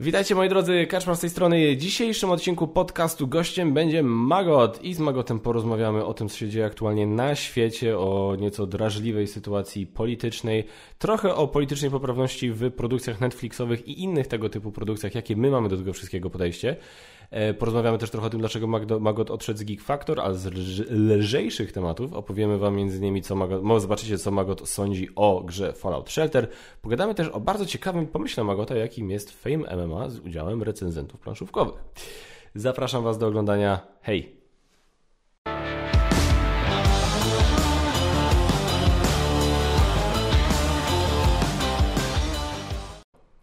Witajcie moi drodzy, Kaczmar z tej strony. W dzisiejszym odcinku podcastu gościem będzie Magot i z Magotem porozmawiamy o tym, co się dzieje aktualnie na świecie, o nieco drażliwej sytuacji politycznej, trochę o politycznej poprawności w produkcjach Netflixowych i innych tego typu produkcjach, jakie my mamy do tego wszystkiego podejście. E, porozmawiamy też trochę o tym, dlaczego Magot odszedł z Geek Factor, a z lżejszych tematów opowiemy Wam między innymi, co Magot, może zobaczycie, co Magot sądzi o grze Fallout Shelter. Pogadamy też o bardzo ciekawym pomyśle Magota, jakim jest Fame MMA z udziałem recenzentów planszówkowych. Zapraszam Was do oglądania. Hej!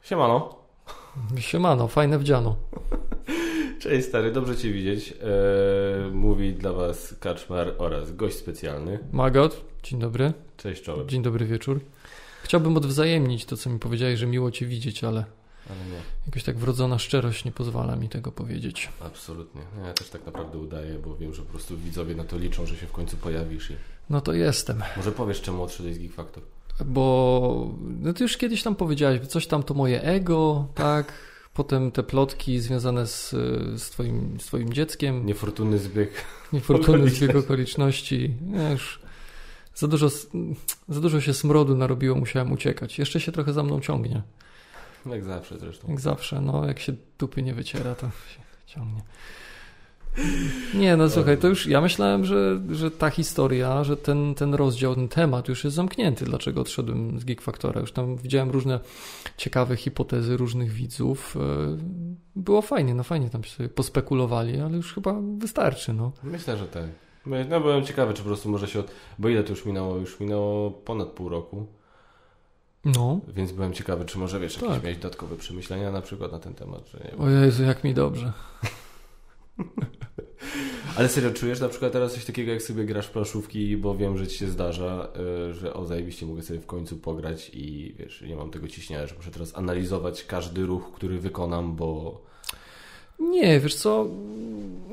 Siemano. Siemano, fajne wdziano. Cześć stary, dobrze Cię widzieć. Eee, mówi dla Was Kaczmar oraz gość specjalny. Magot, dzień dobry. Cześć czołem. Dzień dobry wieczór. Chciałbym odwzajemnić to, co mi powiedziałeś, że miło Cię widzieć, ale, ale nie. jakoś tak wrodzona szczerość nie pozwala mi tego powiedzieć. Absolutnie. No ja też tak naprawdę udaję, bo wiem, że po prostu widzowie na to liczą, że się w końcu pojawisz. I... No to jestem. Może powiesz, czemu odszedłeś z Geek Factor? Bo no ty już kiedyś tam powiedziałeś, coś tam to moje ego, tak? Potem te plotki związane z, z, twoim, z twoim dzieckiem. Niefortunny zbieg. Niefortunny zbieg okoliczności. Ja już za dużo, za dużo się smrodu narobiło, musiałem uciekać. Jeszcze się trochę za mną ciągnie. Jak zawsze zresztą. Jak zawsze, no jak się dupy nie wyciera, to się ciągnie. Nie, no słuchaj, to już ja myślałem, że, że ta historia, że ten, ten rozdział, ten temat już jest zamknięty. Dlaczego odszedłem z Geek Factora? Już tam widziałem różne ciekawe hipotezy różnych widzów. E, było fajnie, no fajnie tam sobie pospekulowali, ale już chyba wystarczy, no. Myślę, że tak. No byłem ciekawy, czy po prostu może się, od... bo ile to już minęło? Już minęło ponad pół roku. No. Więc byłem ciekawy, czy może wiesz, jakieś tak. miałeś dodatkowe przemyślenia na przykład na ten temat, że nie O Jezu, jak mi dobrze. Ale serio, czujesz na przykład teraz coś takiego, jak sobie grasz planszówki, bo wiem, że ci się zdarza, y, że o zajebiście mogę sobie w końcu pograć i wiesz, nie mam tego ciśnienia, że muszę teraz analizować każdy ruch, który wykonam, bo... Nie, wiesz co,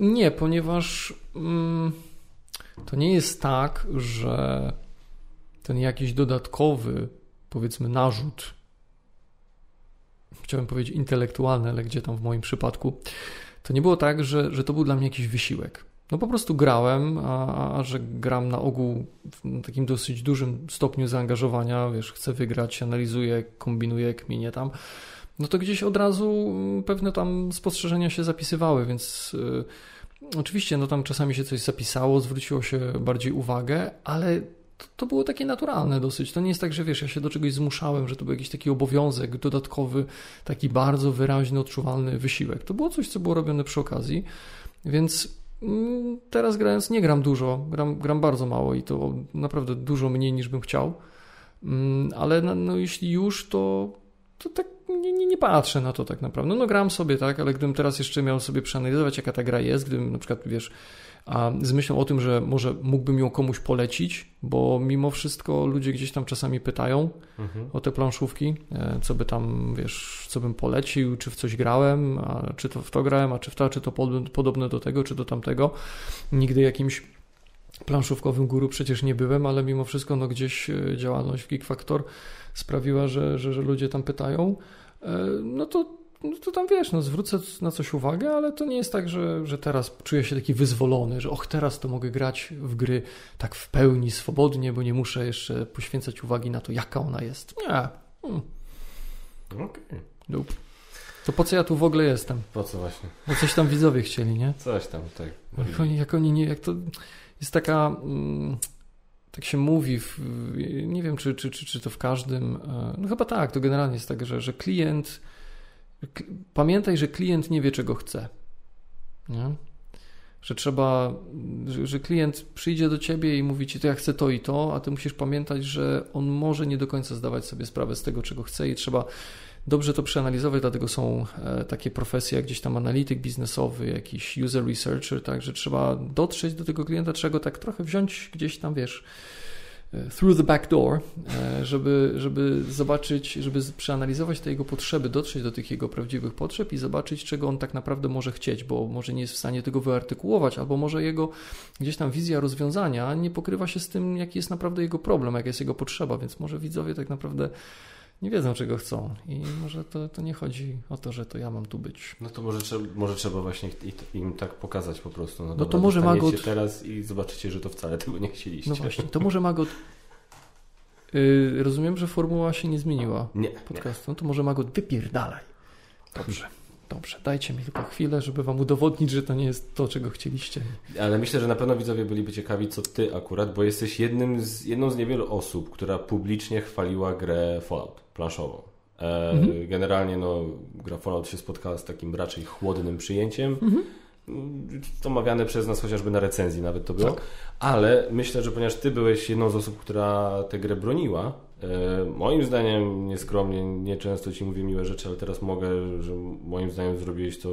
nie, ponieważ mm, to nie jest tak, że ten jakiś dodatkowy, powiedzmy, narzut, chciałem powiedzieć intelektualny, ale gdzie tam w moim przypadku, to nie było tak, że, że to był dla mnie jakiś wysiłek. No po prostu grałem, a, a że gram na ogół w takim dosyć dużym stopniu zaangażowania, wiesz, chcę wygrać, analizuję, kombinuję, kminię tam, no to gdzieś od razu mm, pewne tam spostrzeżenia się zapisywały, więc y, oczywiście no tam czasami się coś zapisało, zwróciło się bardziej uwagę, ale to, było takie naturalne dosyć. To nie jest tak, że wiesz, ja się do czegoś zmuszałem, że to był jakiś taki obowiązek dodatkowy, taki bardzo wyraźny, odczuwalny wysiłek. To było coś, co było robione przy okazji, więc mm, teraz grając nie gram dużo, gram, gram bardzo mało i to naprawdę dużo mniej niż bym chciał, mm, ale no, no jeśli już, to, to tak nie, nie, nie, patrzę na to tak naprawdę. No gram sobie, tak, ale gdybym teraz jeszcze miał sobie przeanalizować, jaka ta gra jest, gdybym na przykład, wiesz, a z myślą o tym, że może mógłbym ją komuś polecić, bo mimo wszystko ludzie gdzieś tam czasami pytają mhm. o te planszówki, e, co by tam, wiesz, co bym polecił, czy w coś grałem, a czy to w to grałem, a czy w to, czy to podobne do tego, czy do tamtego. Nigdy jakimś planszówkowym guru przecież nie byłem, ale mimo wszystko no gdzieś e, działalność w Geek Factor sprawiła, że, że, że ludzie tam pytają. E, no to no to tam wiesz, no zwrócę na coś uwagę, ale to nie jest tak, że, że teraz czuję się taki wyzwolony, że och, teraz to mogę grać w gry tak w pełni, swobodnie, bo nie muszę jeszcze poświęcać uwagi na to, jaka ona jest. Nie. Hmm. Okej. Okay. To po co ja tu w ogóle jestem? Po co właśnie? Bo coś tam widzowie chcieli, nie? Coś tam, tak. Jak oni, jak oni nie, jak to jest taka, mm, tak się mówi, w, nie wiem, czy, czy, czy, czy to w każdym, e, no chyba tak, to generalnie jest tak, że, że klient Pamiętaj, że klient nie wie, czego chce. Nie? Że trzeba, że, klient przyjdzie do ciebie i mówi ci, to ja chcę to i to, a ty musisz pamiętać, że on może nie do końca zdawać sobie sprawę z tego, czego chce i trzeba dobrze to przeanalizować, dlatego są e, takie profesje jak gdzieś tam analityk biznesowy, jakiś user researcher, tak, że trzeba dotrzeć do tego klienta, trzeba go tak trochę wziąć gdzieś tam, wiesz, through the back door, e, żeby, żeby zobaczyć, żeby przeanalizować te jego potrzeby, dotrzeć do tych jego prawdziwych potrzeb i zobaczyć, czego on tak naprawdę może chcieć, bo może nie jest w stanie tego wyartykułować, albo może jego gdzieś tam wizja rozwiązania nie pokrywa się z tym, jaki jest naprawdę jego problem, jaka jest jego potrzeba, więc może widzowie tak naprawdę nie wiedzą, czego chcą. I może to, to nie chodzi o to, że to ja mam tu być. No to może, trzeba, może trzeba właśnie im tak pokazać po prostu. No, no dobra, to może Magot... teraz i zobaczycie, że to wcale tego nie chcieliście. No właśnie, to może Magot... Yy, rozumiem, że formuła się nie zmieniła. Nie. Podcastu. No to może Magot wypierdalaj. Dobrze. Dobrze, dajcie mi tylko chwilę, żeby wam udowodnić, że to nie jest to, czego chcieliście. Ale myślę, że na pewno widzowie byliby ciekawi, co ty akurat, bo jesteś jednym z, jedną z niewielu osób, która publicznie chwaliła grę Fallout planszową. E, mhm. Generalnie no, gra Fallout się spotkała z takim raczej chłodnym przyjęciem. Mhm. Omawiane przez nas chociażby na recenzji nawet to było. Tak. Ale myślę, że ponieważ ty byłeś jedną z osób, która tę grę broniła, E, moim zdaniem, nieskromnie, nieczęsto Ci mówię miłe rzeczy, ale teraz mogę, że moim zdaniem zrobiłeś to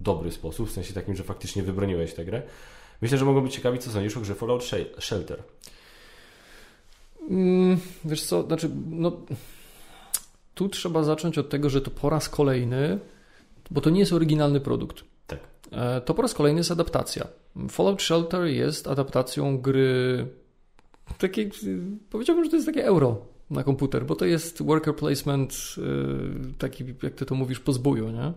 w dobry sposób, w sensie takim, że faktycznie wybroniłeś tę grę. Myślę, że mogą być ciekawi, co sądzisz o grze Fallout Shelter. Mm, wiesz co, znaczy, no, tu trzeba zacząć od tego, że to po raz kolejny, bo to nie jest oryginalny produkt. Tak. E, to po raz kolejny jest adaptacja. Fallout Shelter jest adaptacją gry takiej, powiedziałbym, że to jest takie euro na komputer, bo to jest worker placement y, taki, jak ty to mówisz, po zbóju, nie?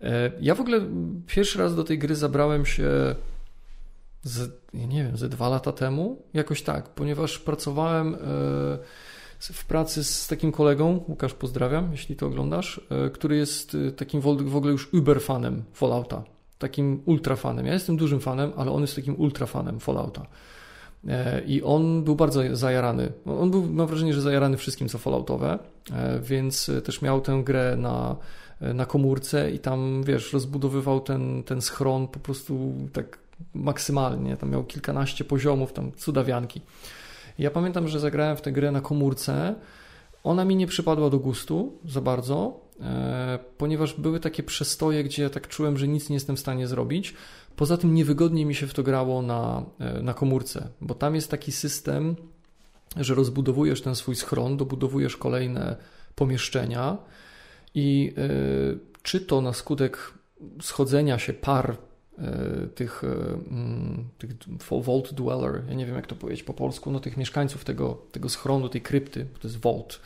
E, ja w ogóle pierwszy raz do tej gry zabrałem się z, nie wiem, ze dwa lata temu, jakoś tak, ponieważ pracowałem e, w pracy z takim kolegą, Łukasz pozdrawiam, jeśli to oglądasz, e, który jest takim w ogóle już uber fanem Fallouta, takim ultra fanem. Ja jestem dużym fanem, ale on jest takim ultra fanem Fallouta. E, I on był bardzo zajarany. On był, mam wrażenie, że zajarany wszystkim, co Falloutowe, e, więc też miał tę grę na, na komórce i tam, wiesz, rozbudowywał ten, ten schron po prostu tak maksymalnie. Tam miał kilkanaście poziomów, tam cudawianki. Ja pamiętam, że zagrałem w tę grę na komórce. Ona mi nie przypadła do gustu za bardzo, e, ponieważ były takie przestoje, gdzie ja tak czułem, że nic nie jestem w stanie zrobić. Poza tym niewygodnie mi się w to grało na, e, na komórce, bo tam jest taki system, że rozbudowujesz ten swój schron, dobudowujesz kolejne pomieszczenia i yy, czy to na skutek schodzenia się par tych, yy, tych Vault Dweller, ja nie wiem jak to powiedzieć po polsku, no tych mieszkańców tego, tego schronu, tej krypty, bo to jest Vault,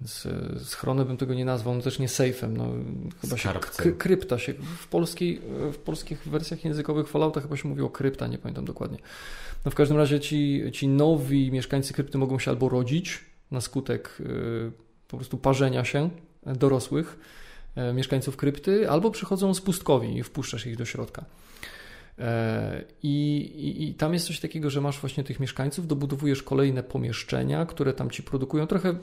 więc e, schronem bym tego nie nazwał, no też nie sejfem. No, chyba się krypta się. W, polskiej, w polskich wersjach językowych Fallouta chyba się mówi o krypta, nie pamiętam dokładnie. No w każdym razie ci, ci nowi mieszkańcy krypty mogą się albo rodzić na skutek po prostu parzenia się dorosłych mieszkańców krypty, albo przychodzą z pustkowi i wpuszczasz ich do środka. E, I, i, I, tam jest coś takiego, że masz właśnie tych mieszkańców, dobudowujesz kolejne pomieszczenia, które tam ci produkują. Trochę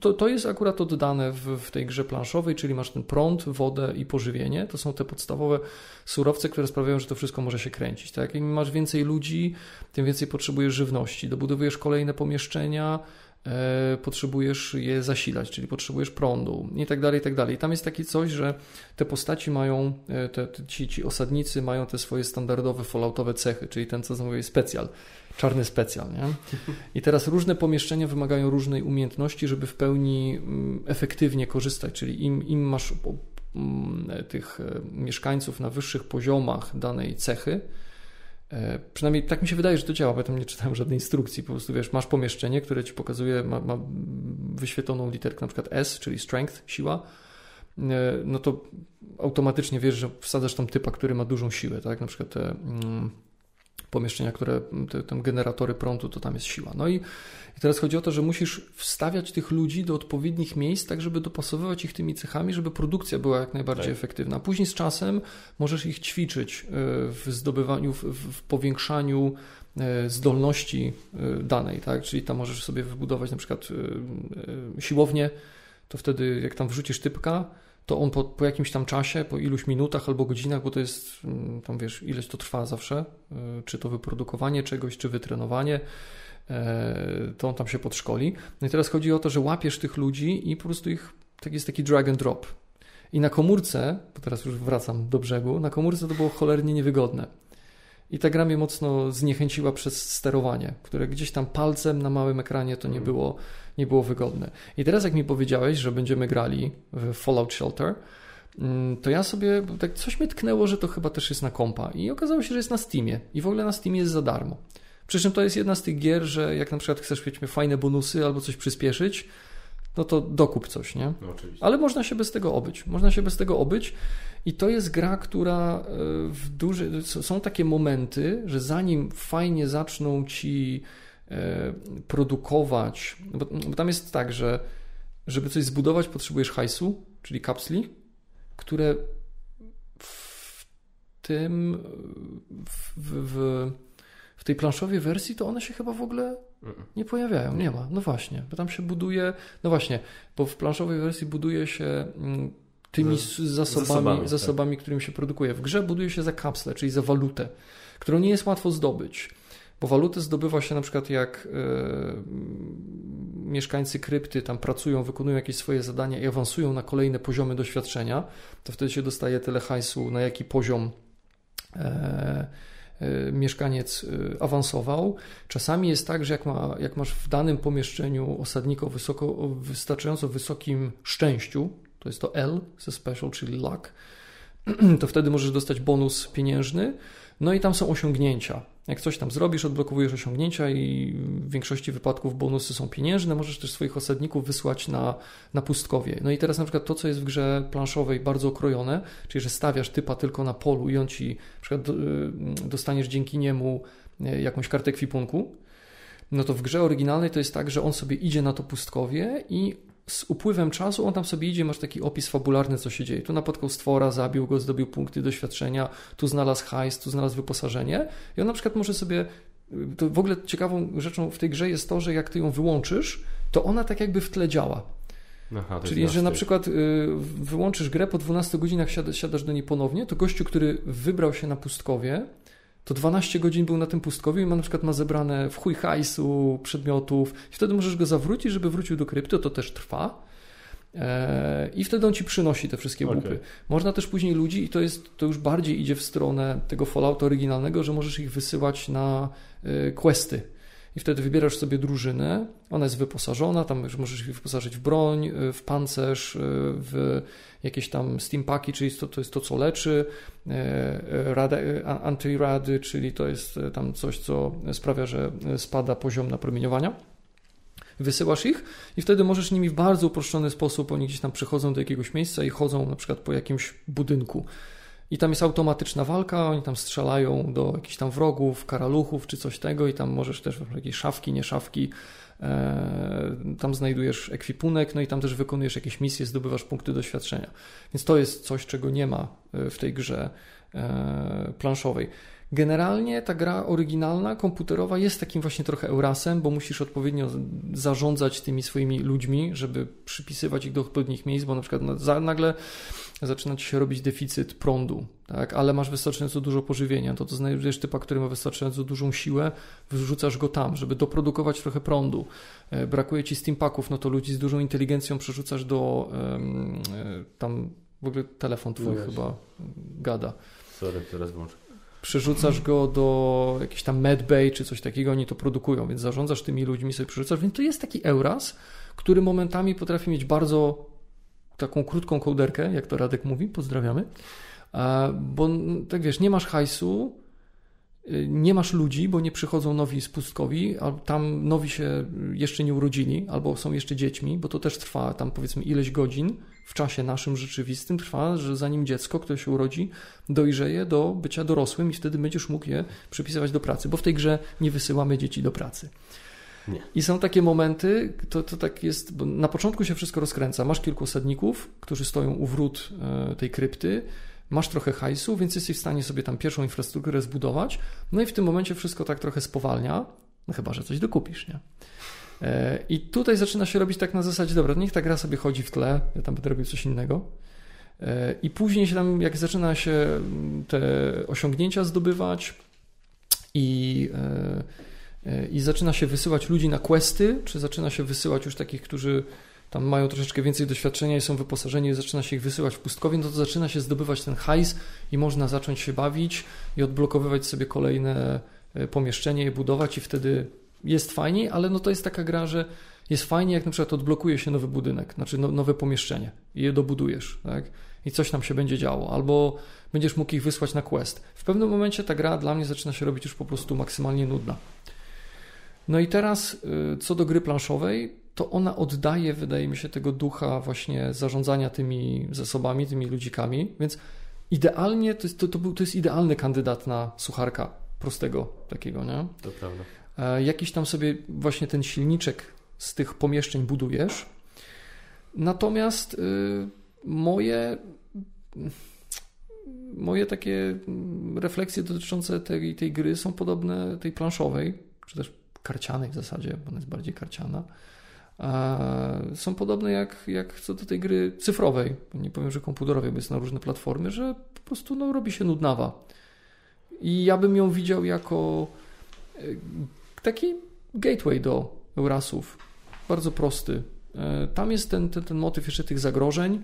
to, to jest akurat oddane w, w, tej grze planszowej, czyli masz ten prąd, wodę i pożywienie. To są te podstawowe surowce, które sprawiają, że to wszystko może się kręcić. Tak? Im masz więcej ludzi, tym więcej potrzebujesz żywności. Dobudowujesz kolejne pomieszczenia, E, potrzebujesz je zasilać, czyli potrzebujesz prądu i tak dalej, i tak dalej. Tam jest takie coś, że te postaci mają, e, te, ci, ci osadnicy mają te swoje standardowe falloutowe cechy, czyli ten, co mówię, specjal, czarny specjal, nie? I teraz różne pomieszczenia wymagają różnej umiejętności, żeby w pełni mm, efektywnie korzystać, czyli im, im masz mm, tych e, mieszkańców na wyższych poziomach danej cechy, E, przynajmniej tak mi się wydaje, że to działa, bo ja tam nie czytałem żadnej instrukcji. Po prostu wiesz, masz pomieszczenie, które ci pokazuje, ma, ma wyświetloną literkę na przykład S, czyli strength, siła, e, no to automatycznie wiesz, że wsadzasz tam typa, który ma dużą siłę, tak? Na przykład te mm, pomieszczenia, które, te, generatory prądu, to tam jest siła. No i i teraz chodzi o to, że musisz wstawiać tych ludzi do odpowiednich miejsc, tak żeby dopasowywać ich tymi cechami, żeby produkcja była jak najbardziej tak. efektywna. Później z czasem możesz ich ćwiczyć e, w zdobywaniu, w, w powiększaniu e, zdolności e, danej, tak? Czyli tam możesz sobie wybudować na przykład siłownię, to wtedy jak tam wrzucisz typka, to on po, po, jakimś tam czasie, po iluś minutach albo godzinach, bo to jest mm, tam wiesz, ileś to trwa zawsze, czy to wyprodukowanie czegoś, czy wytrenowanie, E, to on tam się podszkoli. No i teraz chodzi o to, że łapiesz tych ludzi i po prostu ich, tak jest taki drag and drop. I na komórce, bo teraz już wracam do brzegu, na komórce to było cholernie niewygodne. I ta gra mnie mocno zniechęciła przez sterowanie, które gdzieś tam palcem na małym ekranie to nie mhm. było, nie było wygodne. I teraz jak mi powiedziałeś, że będziemy grali w Fallout Shelter, mm, to ja sobie, tak coś mnie tknęło, że to chyba też jest na kompa i okazało się, że jest na Steamie i w ogóle na Steamie jest za darmo. Przy czym to jest jedna z tych gier, że jak na przykład chcesz mieć fajne bonusy albo coś przyspieszyć, no to dokup coś, nie? No, oczywiście. Ale można się bez tego obyć. Można się bez tego obyć i to jest gra, która e, w duży... Są takie momenty, że zanim fajnie zaczną ci produkować, bo, bo tam jest tak, że żeby coś zbudować potrzebujesz hajsu, czyli kapsli, które w tym w, w, w tej planszowej wersji to one się chyba w ogóle nie pojawiają, nie ma. No właśnie, bo tam się buduje, no właśnie, bo w planszowej wersji buduje się mm, tymi zasobami, zasobami, zasobami tak. którymi się produkuje. W grze buduje się za kapsle, czyli za walutę, którą nie jest łatwo zdobyć. Bo walutę zdobywa się na przykład jak yy, mieszkańcy krypty tam pracują, wykonują jakieś swoje zadania i awansują na kolejne poziomy doświadczenia, to wtedy się dostaje tyle hajsu, na jaki poziom yy, mieszkaniec awansował. Czasami jest tak, że jak, ma, jak masz w danym pomieszczeniu osadnika o, wysoko, o wystarczająco wysokim szczęściu, to jest to L ze special, czyli luck, to wtedy możesz dostać bonus pieniężny. No i tam są osiągnięcia. Jak coś tam zrobisz, odblokowujesz osiągnięcia i w większości wypadków bonusy są pieniężne. Możesz też swoich osadników wysłać na, na pustkowie. No i teraz na przykład to, co jest w grze planszowej bardzo okrojone, czyli że stawiasz typa tylko na polu i on ci na przykład y, dostaniesz dzięki niemu y, jakąś kartę kwipunku, no to w grze oryginalnej to jest tak, że on sobie idzie na to pustkowie i z upływem czasu on tam sobie idzie, masz taki opis fabularny, co się dzieje. Tu napotkał stwora, zabił go, zdobył punkty doświadczenia, tu znalazł hajs, tu znalazł wyposażenie i on na przykład może sobie to w ogóle ciekawą rzeczą w tej grze jest to, że jak ty ją wyłączysz, to ona tak jakby w tle działa. Aha, Czyli, że na przykład y, wyłączysz grę, po 12 godzinach siadasz do niej ponownie, to gościu, który wybrał się na pustkowie, to 12 godzin był na tym pustkowiu i ma na przykład ma zebrane w chuj hajsu, przedmiotów i wtedy możesz go zawrócić, żeby wrócił do krypty, to też trwa. E, I wtedy on ci przynosi te wszystkie łupy. Okay. Można też później ludzi, i to jest to już bardziej idzie w stronę tego Fallouta oryginalnego, że możesz ich wysyłać na e, questy i wtedy wybierasz sobie drużynę, ona jest wyposażona, tam możesz ich wyposażyć w broń, y, w pancerz, y, w jakieś tam steampaki, czyli to, to jest to, co leczy, y, antirady, czyli to jest tam coś, co sprawia, że spada poziom napromieniowania. Wysyłasz ich i wtedy możesz nimi w bardzo uproszczony sposób, oni gdzieś tam przychodzą do jakiegoś miejsca i chodzą na przykład po jakimś budynku i tam jest automatyczna walka, oni tam strzelają do jakichś tam wrogów, karaluchów czy coś tego i tam możesz też jakieś szafki, nie szafki, e, tam znajdujesz ekwipunek, no i tam też wykonujesz jakieś misje, zdobywasz punkty doświadczenia. Więc to jest coś, czego nie ma e, w tej grze e, planszowej. Generalnie ta gra oryginalna, komputerowa jest takim właśnie trochę Eurasem, bo musisz odpowiednio zarządzać tymi swoimi ludźmi, żeby przypisywać ich do odpowiednich miejsc, bo na przykład nagle zaczyna ci się robić deficyt prądu, tak? ale masz wystarczająco dużo pożywienia, to to znajdujesz typa, który ma wystarczająco dużą siłę, wrzucasz go tam, żeby doprodukować trochę prądu. E, brakuje ci steampaków, no to ludzi z dużą inteligencją przerzucasz do um, tam w ogóle telefon twój no chyba gada. Sorry, teraz włączę przerzucasz go do jakiejś tam medbay czy coś takiego, oni to produkują, więc zarządzasz tymi ludźmi, sobie przerzucasz, więc to jest taki Euras, który momentami potrafi mieć bardzo taką krótką kołderkę, jak to Radek mówi, pozdrawiamy, bo tak wiesz, nie masz hajsu, y, nie masz ludzi, bo nie przychodzą nowi z pustkowi, albo tam nowi się jeszcze nie urodzili, albo są jeszcze dziećmi, bo to też trwa tam powiedzmy ileś godzin w czasie naszym rzeczywistym trwa, że zanim dziecko, które się urodzi, dojrzeje do bycia dorosłym i wtedy będziesz mógł je przypisywać do pracy, bo w tej grze nie wysyłamy dzieci do pracy. Nie. I są takie momenty, to, to tak jest, bo na początku się wszystko rozkręca. Masz kilku osadników, którzy stoją u wrót e, tej krypty, masz trochę hajsu, więc jesteś w stanie sobie tam pierwszą infrastrukturę zbudować. No i w tym momencie wszystko tak trochę spowalnia, no chyba, że coś dokupisz, nie? E, I tutaj zaczyna się robić tak na zasadzie, dobra, niech ta gra sobie chodzi w tle, ja tam będę robił coś innego. E, I później się tam, jak zaczyna się te osiągnięcia zdobywać i i zaczyna się wysyłać ludzi na questy, czy zaczyna się wysyłać już takich, którzy tam mają troszeczkę więcej doświadczenia i są wyposażeni i zaczyna się ich wysyłać w pustkowie, no to zaczyna się zdobywać ten hajs i można zacząć się bawić i odblokowywać sobie kolejne e, pomieszczenie i budować i wtedy jest fajniej, ale no to jest taka gra, że jest fajnie, jak na przykład odblokuje się nowy budynek, znaczy no, nowe pomieszczenie i je dobudujesz, tak? I coś tam się będzie działo, albo będziesz mógł ich wysłać na quest. W pewnym momencie ta gra dla mnie zaczyna się robić już po prostu maksymalnie nudna. No i teraz y, co do gry planszowej, to ona oddaje, wydaje mi się, tego ducha właśnie zarządzania tymi zasobami, tymi ludzikami, więc idealnie, to jest, to, to, to jest idealny kandydat na sucharka prostego takiego, nie? To prawda. E, jakiś tam sobie właśnie ten silniczek z tych pomieszczeń budujesz. Natomiast y, moje moje takie refleksje dotyczące tej, tej gry są podobne tej planszowej, czy też karcianej w zasadzie, bo ona jest bardziej karciana. Są podobne jak, jak co do tej gry cyfrowej. Nie powiem, że komputerowej, bo jest na różne platformy, że po prostu no, robi się nudnawa. I ja bym ją widział jako e, taki gateway do Eurasów. Bardzo prosty. E, tam jest ten, ten, ten motyw jeszcze tych zagrożeń,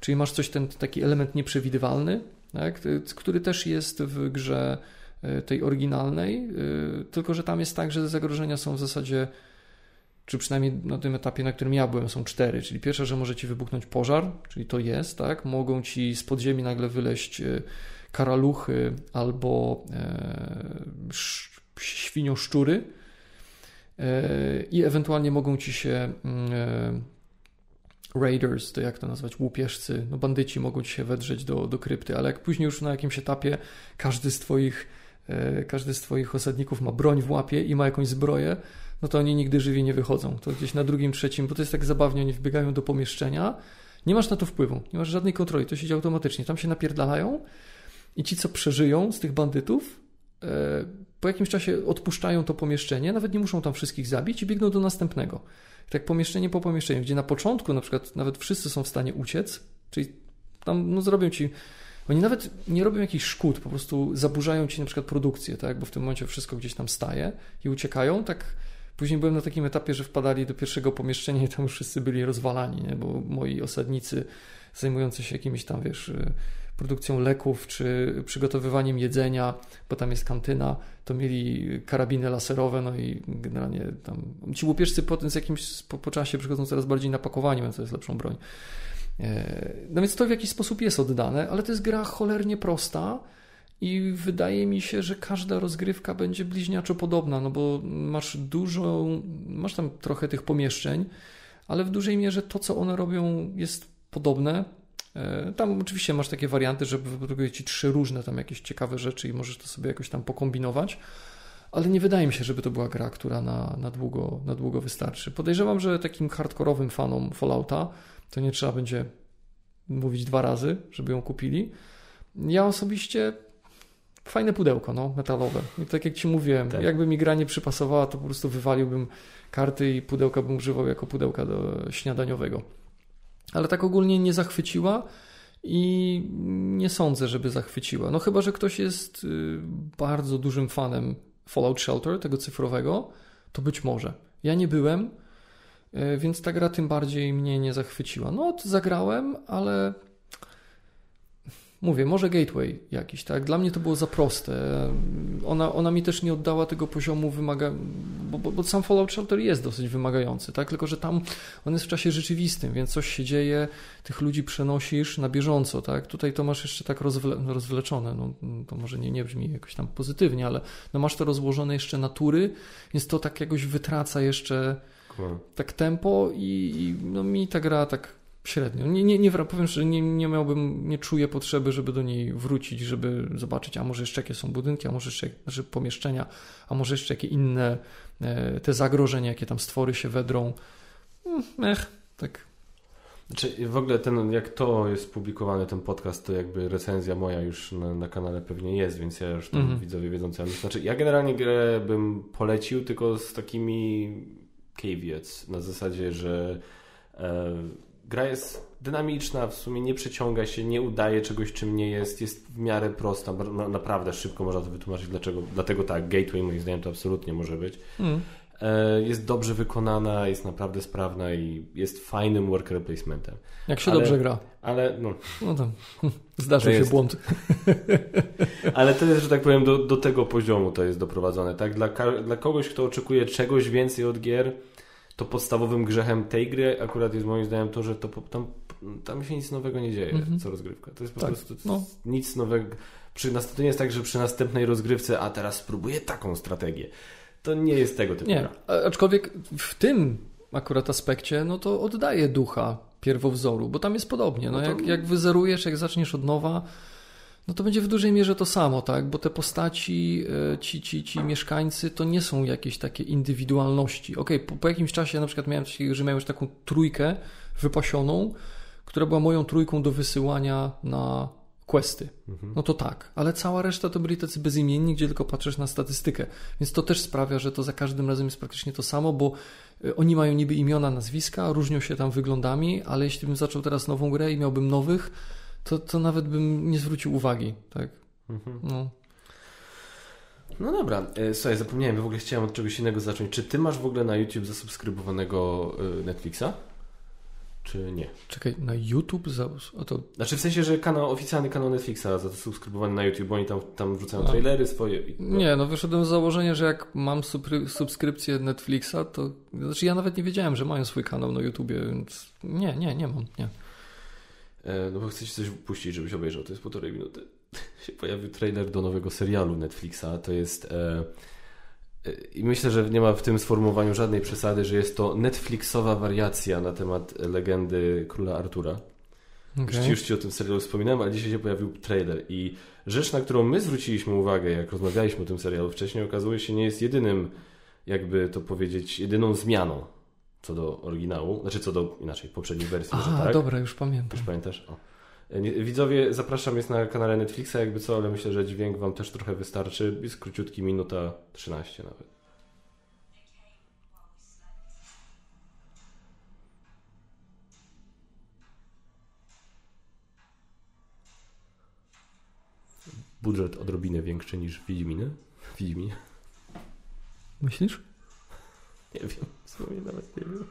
czyli masz coś, ten taki element nieprzewidywalny, tak, który też jest w grze e, tej oryginalnej, tylko że tam jest tak, że zagrożenia są w zasadzie czy przynajmniej na tym etapie, na którym ja byłem, są cztery. Czyli pierwsze, że może ci wybuchnąć pożar, czyli to jest, tak? Mogą ci z podziemi nagle wyleść karaluchy albo e, świnioszczury e, i ewentualnie mogą ci się mm, e, raiders, to jak to nazwać, łupieżcy, no bandyci mogą ci się wedrzeć do, do krypty, ale jak później już na jakimś etapie każdy z twoich każdy z twoich osadników ma broń w łapie i ma jakąś zbroję, no to oni nigdy żywi nie wychodzą. To gdzieś na drugim, trzecim, bo to jest tak zabawnie, oni wbiegają do pomieszczenia, nie masz na to wpływu, nie masz żadnej kontroli, to się dzieje automatycznie. Tam się napierdalają i ci, co przeżyją z tych bandytów, e, po jakimś czasie odpuszczają to pomieszczenie, nawet nie muszą tam wszystkich zabić i biegną do następnego. Tak pomieszczenie po pomieszczeniu, gdzie na początku na przykład nawet wszyscy są w stanie uciec, czyli tam no, zrobią ci oni nawet nie robią jakichś szkód, po prostu zaburzają ci na przykład produkcję, tak? bo w tym momencie wszystko gdzieś tam staje i uciekają, tak Później byłem na takim etapie, że wpadali do pierwszego pomieszczenia i tam już wszyscy byli rozwalani, nie? bo moi osadnicy zajmujący się jakimiś tam, wiesz, produkcją leków czy przygotowywaniem jedzenia, bo tam jest kantyna, to mieli karabiny laserowe, no i generalnie tam ci łupieżcy potem z jakimś po, po czasie przychodzą coraz bardziej na pakowanie, więc to jest lepszą broń. E, no więc to w jakiś sposób jest oddane, ale to jest gra cholernie prosta i wydaje mi się, że każda rozgrywka będzie bliźniaczo podobna, no bo masz dużo, masz tam trochę tych pomieszczeń, ale w dużej mierze to, co one robią, jest podobne. E, tam oczywiście masz takie warianty, że wyprodukuje ci trzy różne tam jakieś ciekawe rzeczy i możesz to sobie jakoś tam pokombinować, ale nie wydaje mi się, żeby to była gra, która na, na, długo, na długo wystarczy. Podejrzewam, że takim hardkorowym fanom Fallouta to nie trzeba będzie mówić dwa razy, żeby ją kupili. Ja osobiście fajne pudełko, no, metalowe. I tak jak Ci mówiłem, tak. jakby mi gra nie przypasowała, to po prostu wywaliłbym karty i pudełka bym używał jako pudełka do śniadaniowego. Ale tak ogólnie nie zachwyciła i nie sądzę, żeby zachwyciła. No chyba, że ktoś jest y, bardzo dużym fanem Fallout Shelter, tego cyfrowego, to być może. Ja nie byłem, y, więc ta gra tym bardziej mnie nie zachwyciła. No, zagrałem, ale mówię, może gateway jakiś, tak? Dla mnie to było za proste. Ona, ona mi też nie oddała tego poziomu wymaga... Bo, bo, bo sam Fallout Shelter jest dosyć wymagający, tak? Tylko, że tam on jest w czasie rzeczywistym, więc coś się dzieje, tych ludzi przenosisz na bieżąco, tak? Tutaj to masz jeszcze tak rozwle... rozwleczone, no, to może nie, nie brzmi jakoś tam pozytywnie, ale no masz to rozłożone jeszcze natury, więc to tak jakoś wytraca jeszcze tak tempo i, i no mi ta gra tak Średnio. Nie, nie, nie powiem, że nie, nie miałbym, nie czuję potrzeby, żeby do niej wrócić, żeby zobaczyć, a może jeszcze jakie są budynki, a może jeszcze znaczy pomieszczenia, a może jeszcze jakie inne e, te zagrożenia, jakie tam stwory się wedrą. Mm, ech, tak. Znaczy, w ogóle ten, jak to jest publikowany, ten podcast, to jakby recenzja moja już na, na kanale pewnie jest, więc ja już tam mm -hmm. widzowie wiedzą co ja myślę. Znaczy, ja generalnie grę bym polecił, tylko z takimi caveats, na zasadzie, że e, gra jest dynamiczna, w sumie nie przeciąga się, nie udaje czegoś, czym nie jest, jest w miarę prosta, no, naprawdę szybko można to wytłumaczyć, dlaczego, dlatego tak, Gateway moim zdaniem to absolutnie może być. Mm. Jest dobrze wykonana, jest naprawdę sprawna i jest fajnym worker placementem. Jak się ale, dobrze gra. Ale no. No tam zdarzył się jest. błąd. ale to jest, że tak powiem, do, do tego poziomu to jest doprowadzone. Tak? Dla, dla kogoś, kto oczekuje czegoś więcej od gier, to podstawowym grzechem tej gry akurat jest moim zdaniem to, że to tam, tam się nic nowego nie dzieje, mm -hmm. co rozgrywka. To jest po tak, prostu no. nic nowego. Przy, to nie jest tak, że przy następnej rozgrywce, a teraz spróbuję taką strategię. To nie jest tego typu Nie, aczkolwiek w tym akurat aspekcie, no to oddaje ducha pierwowzoru, bo tam jest podobnie. No, No to- jak, jak wyzerujesz, jak zaczniesz od nowa, no to będzie w dużej mierze to samo, tak? Bo te postaci, e, ci, ci, ci mieszkańcy, to nie są jakieś takie indywidualności. Okej, po, po jakimś czasie na przykład miałem, że miałem już taką trójkę wypasioną, która była moją trójką do wysyłania na questy. No to tak, ale cała reszta to byli tacy bezimienni, gdzie tylko patrzysz na statystykę. Więc to też sprawia, że to za każdym razem jest praktycznie to samo, bo y, oni mają niby imiona, nazwiska, różnią się tam wyglądami, ale jeśli bym zaczął teraz nową grę i miałbym nowych, to, to nawet bym nie zwrócił uwagi, tak? No. No dobra, e, słuchaj, zapomniałem, w ogóle chciałem od czegoś innego zacząć. Czy ty masz w ogóle na YouTube zasubskrybowanego e, Netflixa? Czy nie? Czekaj, na YouTube? Za... A to Znaczy w sensie, że kanał, oficjalny kanał Netflixa zasubskrybowany na YouTube, bo oni tam, tam wrzucają A. trailery swoje. Nie, no wyszedłem z założenia, że jak mam subskrypcję Netflixa, to znaczy ja nawet nie wiedziałem, że mają swój kanał na YouTubie, więc nie, nie, nie mam, nie. E, No bo chcę ci coś puścić, żebyś obejrzał. To jest półtorej minuty. się pojawił trailer do nowego serialu Netflixa. To jest... E, e, I myślę, że nie ma w tym sformułowaniu żadnej przesady, że jest to Netflixowa wariacja na temat legendy króla Artura. Już, Okej. ci, już Ci o tym serialu wspominałem, ale dzisiaj się pojawił trailer i rzecz, na którą my zwróciliśmy uwagę, jak rozmawialiśmy o tym serialu wcześniej, okazuje się nie jest jedynym, jakby to powiedzieć, jedyną zmianą co do oryginału, znaczy co do, inaczej, poprzedniej wersji, może A, tak? dobra, już pamiętam. Już pamiętasz? O. Widzowie, zapraszam, jest na kanale Netflixa, jakby co, ale myślę, że dźwięk Wam też trochę wystarczy. Jest króciutki, minuta 13 nawet. Budżet odrobinę większy niż Wiedźminy. Wiedźminie? Myślisz? Nie wiem, w sumie nawet nie wiem.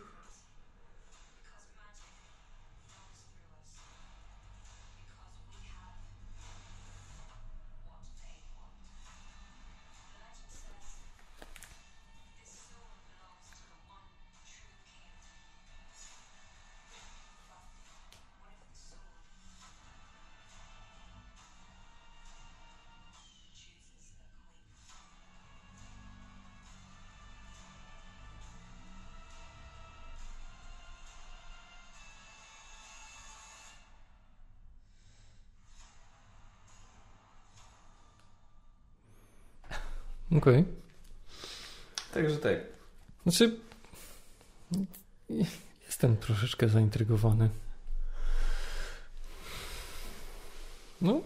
Okej. Także tak. Znaczy, jestem troszeczkę zaintrygowany. No,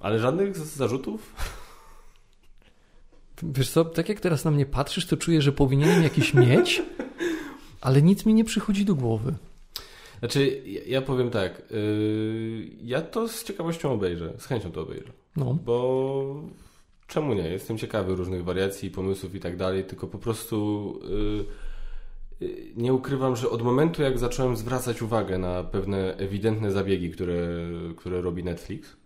Ale żadnych zarzutów? wiesz co, tak jak teraz na mnie patrzysz, to czuję, że powinienem jakiś mieć, ale nic mi nie przychodzi do głowy. Znaczy, ja, ja powiem tak. Yy, ja to z ciekawością obejrzę. Z chęcią to obejrzę. No, Bo czemu nie? Jestem ciekawy różnych wariacji, pomysłów i tak dalej, tylko po prostu yy, yy, nie ukrywam, że od momentu jak zacząłem zwracać uwagę na pewne ewidentne zabiegi, które, które robi Netflix,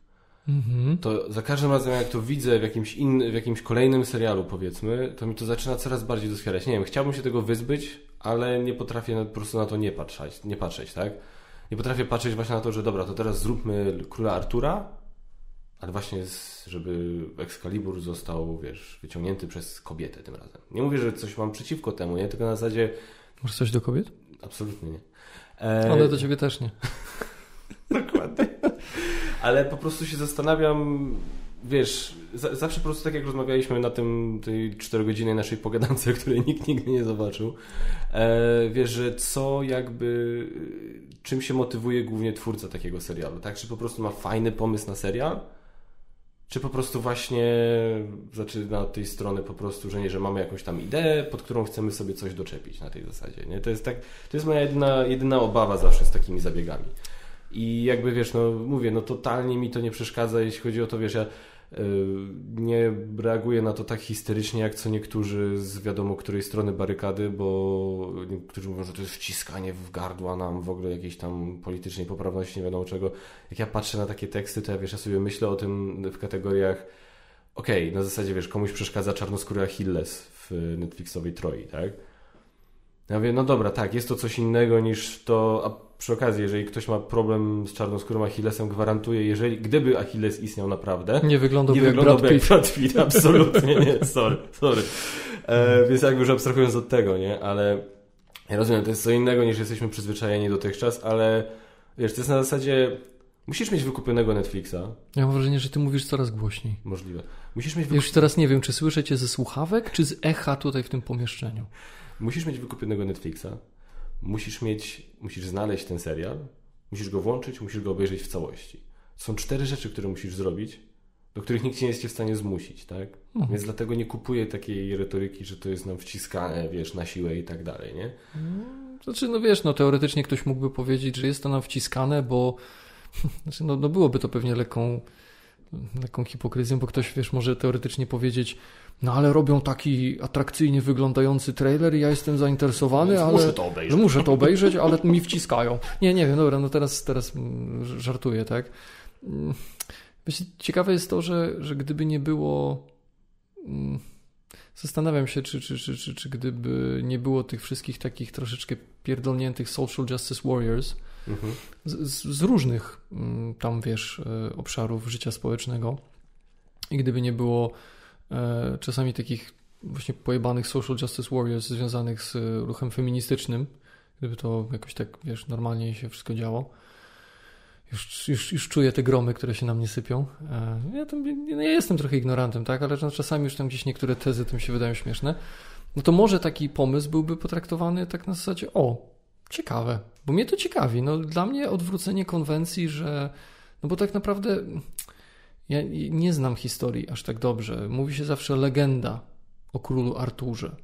mhm. to za każdym razem jak to widzę w jakimś, in, w jakimś kolejnym serialu powiedzmy, to mi to zaczyna coraz bardziej doskwierać. Nie wiem, chciałbym się tego wyzbyć, ale nie potrafię po prostu na to nie patrzeć, nie patrzeć, tak? Nie potrafię patrzeć właśnie na to, że dobra, to teraz zróbmy króla Artura, ale właśnie z, żeby Excalibur został, wiesz, wyciągnięty przez kobietę tym razem. Nie mówię, że coś mam przeciwko temu, nie? Tylko na zasadzie Masz coś do kobiet? absolutnie nie. E, Ale do ciebie też nie. Dokładnie. Ale po prostu się zastanawiam, wiesz, za, zawsze po prostu tak jak rozmawialiśmy na tym, tej czterogodzinnej naszej pogadance, której nikt nigdy nie zobaczył, e, wiesz, że co jakby, e, czym się motywuje głównie twórca takiego serialu, tak? Czy po prostu ma fajny pomysł na serial? Czy po prostu właśnie zaczyna od tej strony po prostu, że nie, że mamy jakąś tam ideę, pod którą chcemy sobie coś doczepić na tej zasadzie, nie? To jest tak, to jest moja jedyna, jedyna obawa zawsze z takimi zabiegami. I jakby wiesz, no mówię, no totalnie mi to nie przeszkadza, jeśli chodzi o to, wiesz, ja nie reaguję na to tak histerycznie, jak co niektórzy z wiadomo której strony barykady, bo niektórzy mówią, że to jest wciskanie w gardła nam w ogóle jakiejś tam politycznej poprawności, nie wiadomo czego. Jak ja patrzę na takie teksty, to ja wiesz, ja sobie myślę o tym w kategoriach okej, na zasadzie wiesz, komuś przeszkadza czarnoskóry Achilles w Netflixowej Troi, tak? Ja mówię, no dobra, tak, jest to coś innego niż to, a przy okazji, jeżeli ktoś ma problem z czarnoskórym Achillesem, gwarantuję, jeżeli, gdyby Achilles istniał naprawdę, Nie wyglądałby nie jak wyglądałby Brad jak Pitt. Brad Pitt, absolutnie nie, sorry, sorry. E, więc jakby już abstrahując od tego, nie, ale Ja rozumiem, to jest co innego niż jesteśmy przyzwyczajeni dotychczas, ale wiesz, to jest na zasadzie musisz mieć wykupionego Netflixa. Ja mam wrażenie, że ty mówisz coraz głośniej. Możliwe. Musisz mieć, Już teraz nie wiem, czy słyszę cię ze słuchawek, czy z echa tutaj w tym pomieszczeniu. Musisz mieć wykupionego Netflixa. Musisz mieć, musisz znaleźć ten serial. Musisz go włączyć, musisz go obejrzeć w całości. Są cztery rzeczy, które musisz zrobić, do których nikt nie jest cię w stanie zmusić, tak? Mhm. Więc dlatego nie kupuję takiej retoryki, że to jest nam wciskane, wiesz, na siłę i tak dalej, nie? Znaczy, no wiesz, no teoretycznie ktoś mógłby powiedzieć, że jest to nam wciskane, bo znaczy, no, no byłoby to pewnie lekką, lekką hipokryzją, bo ktoś, wiesz, może teoretycznie powiedzieć, no ale robią taki atrakcyjnie wyglądający trailer i ja jestem zainteresowany, Więc ale... muszę to obejrzeć. Że muszę to obejrzeć, ale mi wciskają. Nie, nie wiem, dobra, no teraz, teraz żartuję, tak? Ciekawe jest to, że, że gdyby nie było. mm, Zastanawiam się, czy, czy, czy, czy, czy gdyby nie było tych wszystkich takich troszeczkę pierdolniętych social justice warriors Mhm. z, z, różnych mm, tam, wiesz, e, obszarów życia społecznego i gdyby nie było e, czasami takich właśnie pojebanych social justice warriors związanych z e, ruchem feministycznym, gdyby to jakoś tak, wiesz, normalnie się wszystko działo. Już, już, już czuję te gromy, które się na mnie sypią. Ja, tam, ja jestem trochę ignorantem, tak, ale no czasami już tam gdzieś niektóre tezy tym się wydają śmieszne. No to może taki pomysł byłby potraktowany tak na zasadzie, o, ciekawe, bo mnie to ciekawi. No, dla mnie odwrócenie konwencji, że. No bo tak naprawdę ja nie znam historii aż tak dobrze. Mówi się zawsze legenda o królu Arturze.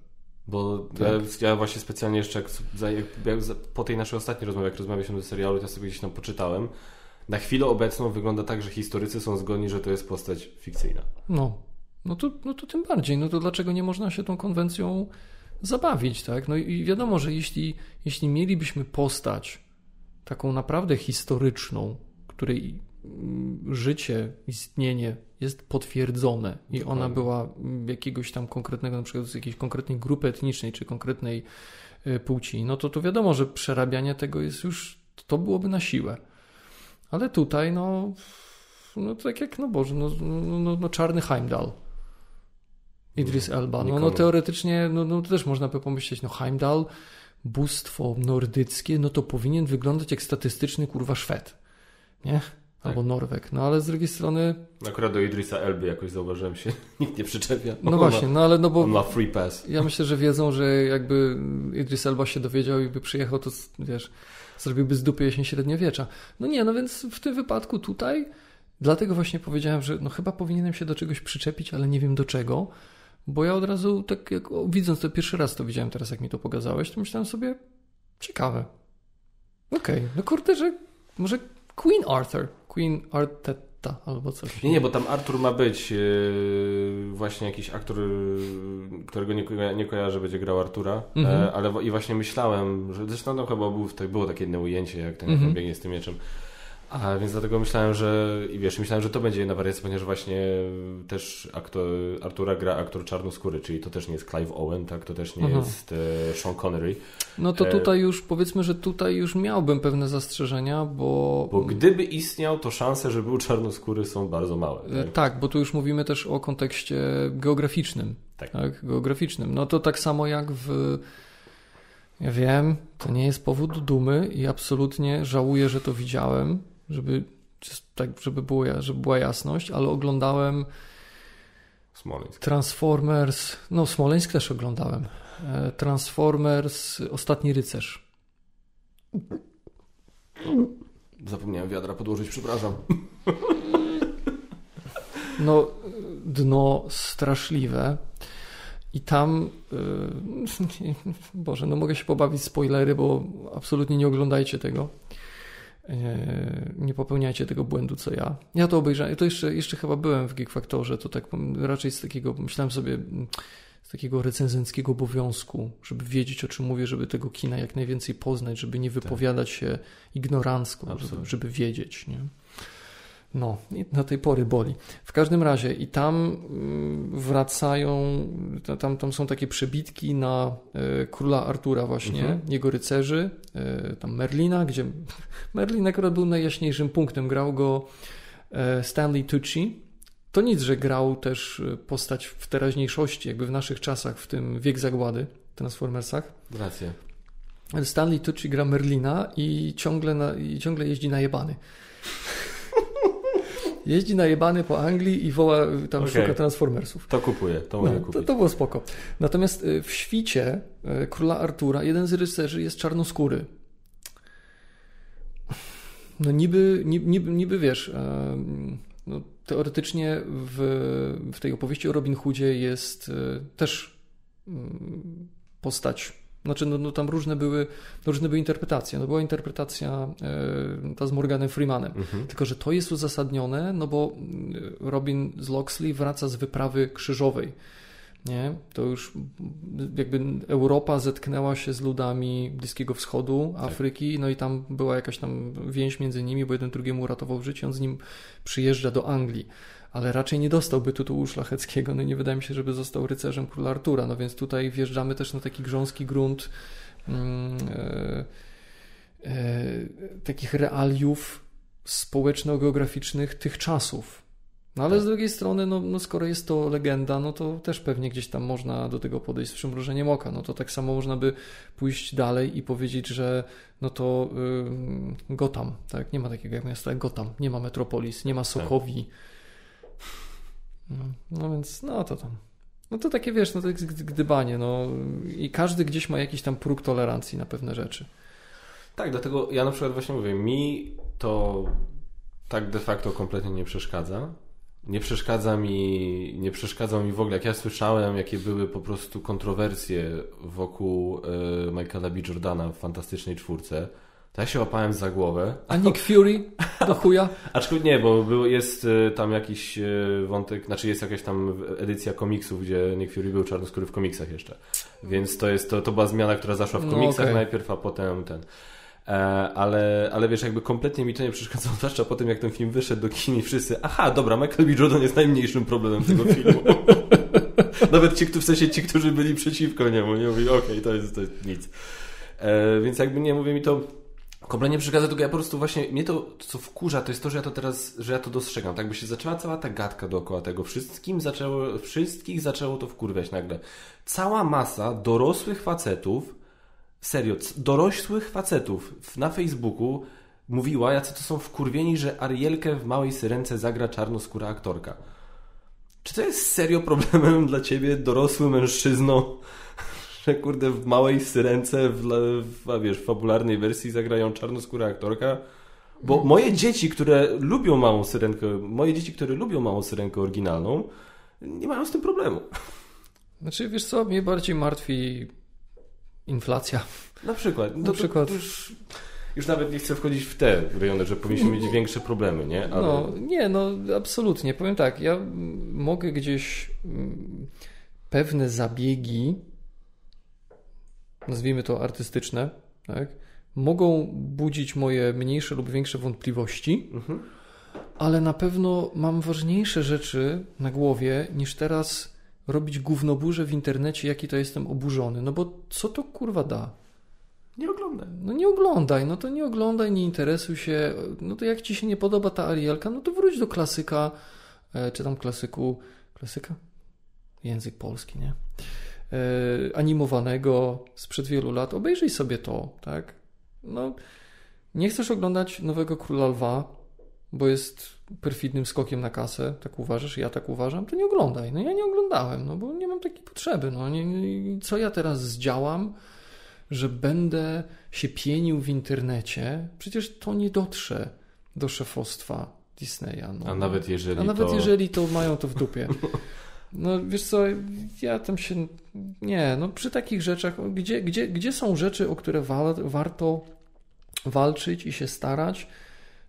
Bo Tak. ja, ja właśnie specjalnie jeszcze jak, jak, jak, po tej naszej ostatniej rozmowie, jak rozmawialiśmy do serialu, to ja sobie gdzieś tam poczytałem. Na chwilę obecną wygląda tak, że historycy są zgodni, że to jest postać fikcyjna. No, no to, no to tym bardziej. No to dlaczego nie można się tą konwencją zabawić, tak? No i wiadomo, że jeśli, jeśli mielibyśmy postać taką naprawdę historyczną, której mm, życie, istnienie jest potwierdzone i Dokładnie. ona była jakiegoś tam konkretnego, na przykład z jakiejś konkretnej grupy etnicznej czy konkretnej y, płci, no to to wiadomo, że przerabianie tego jest już, to byłoby na siłę. Ale tutaj, no, no tak jak, no Boże, no, no, no, no czarny Heimdall. Idris Elba. No, no teoretycznie, no, no to też można by pomyśleć, no Heimdall, bóstwo nordyckie, no to powinien wyglądać jak statystyczny kurwa Szwed. Nie? Albo Norweg. No ale z drugiej strony, Akurat do Idrisa Elby jakoś zauważyłem się, nikt nie przyczepia. no właśnie, Ma, no ale no bo on ma free pass. ja myślę, że wiedzą, że jakby Idris Elba się dowiedział i by przyjechał, to wiesz, zrobiłby z dupy jesień średniowiecza. No nie, no więc w tym wypadku tutaj, dlatego właśnie powiedziałem, że no chyba powinienem się do czegoś przyczepić, ale nie wiem do czego, bo ja od razu tak jak o, widząc to pierwszy raz to widziałem teraz, jak mi to pokazałeś, to myślałem sobie, ciekawe. Okej, no kurde, że może Queen Arthur, Queen Arteta albo coś. Nie, nie, bo tam Artur ma być yy, właśnie jakiś aktor, yy, którego nie, koja- nie kojarzę, będzie grał Artura, Mhm. e, ale i właśnie myślałem, że zresztą tam chyba był, tak było takie jedno ujęcie, jak ten Mhm. biegnie z tym mieczem. A więc dlatego myślałem, że i wiesz, myślałem, że to będzie jedna wariacja, ponieważ właśnie też aktor, Artura gra aktor czarnoskóry, czyli to też nie jest Clive Owen, tak, to też nie Mhm. jest e, Sean Connery. No to E, tutaj już powiedzmy, że tutaj już miałbym pewne zastrzeżenia, bo. Bo gdyby istniał, to szanse, że był czarnoskóry są bardzo małe. E, Tak? Tak, bo tu już mówimy też o kontekście geograficznym. Tak. Tak. geograficznym. No to tak samo jak w. Ja wiem, to nie jest powód dumy i absolutnie żałuję, że to widziałem, żeby tak, żeby, było, żeby była jasność, ale oglądałem Smoleńsk. Transformers, no Smoleńsk też oglądałem. E, Transformers Ostatni Rycerz. Zapomniałem wiadra podłożyć, przepraszam. No, dno straszliwe. I tam, yy, Boże, no mogę się pobawić spoilery, bo absolutnie nie oglądajcie tego. Nie popełniajcie tego błędu, co ja. Ja to obejrzałem, to jeszcze, jeszcze chyba byłem w Geek Factorze, to tak raczej z takiego, myślałem sobie, mm, z takiego recenzenckiego obowiązku, żeby wiedzieć, o czym mówię, żeby tego kina jak najwięcej poznać, żeby nie wypowiadać się ignorancko, żeby, żeby wiedzieć, nie? No, na tej pory boli. W każdym razie i tam mm, wracają, ta- tam, tam są takie przebitki na e, króla Artura właśnie, Mhm. jego rycerzy, e, tam Merlina, gdzie Merlin akurat był najjaśniejszym punktem, grał go e, Stanley Tucci. To nic, że grał też e, postać w teraźniejszości, jakby w naszych czasach, w tym Wiek Zagłady, Transformersach. Rację. Stanley Tucci gra Merlina i ciągle, na, i ciągle jeździ najebany. Jeździ najebany po Anglii i woła, tam Okej. szuka Transformersów. To kupuję, to No, mogę to, kupić. to było spoko. Natomiast y, w świcie y, króla Artura jeden z rycerzy jest czarnoskóry. No niby, niby, niby, wiesz, no, teoretycznie w, w tej opowieści o Robin Hoodzie jest y, też mm, postać. Znaczy, no, no tam różne były, różne były interpretacje. No była interpretacja y, ta z Morganem Freemanem. Mhm. Tylko, że to jest uzasadnione, no bo mm, Robin z Loxley wraca z wyprawy krzyżowej. Nie? To już jakby Europa zetknęła się z ludami Bliskiego Wschodu, Afryki, no i tam była jakaś tam więź między nimi, bo jeden drugiemu uratował życie, on z nim przyjeżdża do Anglii. Ale raczej nie dostałby tytułu szlacheckiego, no nie wydaje mi się, żeby został rycerzem króla Artura. No więc tutaj wjeżdżamy też na taki grząski grunt mm, e, e, takich realiów społeczno-geograficznych tych czasów. No ale z drugiej strony, no, no skoro jest to legenda, no to też pewnie gdzieś tam można do tego podejść z przymrużeniem oka. No to tak samo można by pójść dalej i powiedzieć, że no to ym, Gotham, tak? Nie ma takiego jak miasta jak Gotham, nie ma Metropolis, nie ma Sokowi. No, no więc, no to tam. No to takie, wiesz, no to jest gdybanie, no i każdy gdzieś ma jakiś tam próg tolerancji na pewne rzeczy. Tak, dlatego ja na przykład właśnie mówię, mi to tak de facto kompletnie nie przeszkadza. Nie przeszkadza mi, nie przeszkadza mi w ogóle, jak ja słyszałem, jakie były po prostu kontrowersje wokół y, Michaela B. Jordana w Fantastycznej Czwórce, to ja się łapałem za głowę. A Nick Fury do chuja? Aczkolwiek nie, bo był, jest y, tam jakiś y, wątek, znaczy jest jakaś tam edycja komiksów, gdzie Nick Fury był czarnoskóry w komiksach jeszcze. Więc to jest, to, to była zmiana, która zaszła w No, komiksach okej. najpierw, a potem ten. E, ale, ale wiesz, jakby kompletnie mi to nie przeszkadzało, zwłaszcza po tym, jak ten film wyszedł do kin i wszyscy, aha, dobra, Michael B. Jordan jest najmniejszym problemem tego filmu. Nawet ci, którzy, w sensie ci, którzy byli przeciwko niemu, nie mówili, okej, to, jest, to jest nic. E, więc jakby nie mówię mi to kompletnie przeszkadza, tylko ja po prostu właśnie, mnie to, co wkurza, to jest to, że ja to teraz, że ja to dostrzegam. Tak by się zaczęła cała ta gadka dookoła tego. Wszystkim zaczęło, wszystkich zaczęło to wkurwiać nagle. Cała masa dorosłych facetów, serio, dorosłych facetów na Facebooku mówiła, jacy to są wkurwieni, że Arielkę w Małej Syrence zagra czarnoskóra aktorka. Czy to jest serio problemem dla ciebie, dorosły mężczyzno, że kurde w Małej Syrence, w, w a wiesz, w fabularnej wersji zagrają czarnoskóra aktorka? Bo moje dzieci, które lubią Małą Syrenkę, moje dzieci, które lubią Małą Syrenkę oryginalną, nie mają z tym problemu. Znaczy, wiesz co, mnie bardziej martwi inflacja. Na przykład. Na przykład. Już, już nawet nie chcę wchodzić w te rejony, że powinniśmy mieć większe problemy, nie? Ale... No, nie, no absolutnie. Powiem tak, ja mogę gdzieś pewne zabiegi, nazwijmy to artystyczne, tak, mogą budzić moje mniejsze lub większe wątpliwości, Mhm. ale na pewno mam ważniejsze rzeczy na głowie niż teraz robić gównoburze w internecie, jaki to jestem oburzony. No bo co to kurwa da? Nie oglądaj. No nie oglądaj, no to nie oglądaj, nie interesuj się. No to jak ci się nie podoba ta Arielka, no to wróć do klasyka, e, czy tam klasyku, klasyka? Język polski, nie? E, animowanego sprzed wielu lat. Obejrzyj sobie to, tak? No, nie chcesz oglądać nowego Króla Lwa, bo jest perfidnym skokiem na kasę, tak uważasz, ja tak uważam, to nie oglądaj. No ja nie oglądałem, no bo nie mam takiej potrzeby. No, nie, nie, co ja teraz zdziałam? że będę się pienił w internecie, przecież to nie dotrze do szefostwa Disneya. No. A nawet jeżeli A nawet to... jeżeli to mają to w dupie. No wiesz co, ja tam się... Nie, no przy takich rzeczach, gdzie, gdzie, gdzie są rzeczy, o które wa warto walczyć i się starać,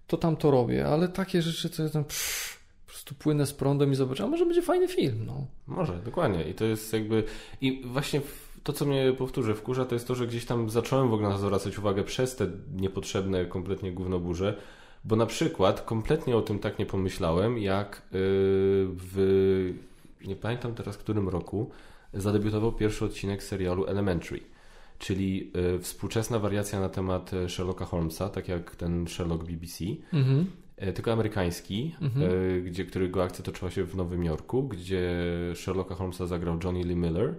to tam to robię, ale takie rzeczy to ja tam pff, po prostu płynę z prądem i zobaczę, a może będzie fajny film, no. Może, dokładnie. I to jest jakby... I właśnie to, co mnie, powtórzę, wkurza, to jest to, że gdzieś tam zacząłem w ogóle na to zwracać uwagę przez te niepotrzebne kompletnie gównoburze, bo na przykład kompletnie o tym tak nie pomyślałem, jak yy, w... nie pamiętam teraz, w którym roku zadebiutował pierwszy odcinek serialu Elementary. Czyli y, współczesna wariacja na temat e, Sherlocka Holmesa, tak jak ten Sherlock BBC, Mhm. e, tylko amerykański, Mhm. gdzie, którego akcja toczyła się w Nowym Jorku, gdzie Sherlocka Holmesa zagrał Johnny Lee Miller,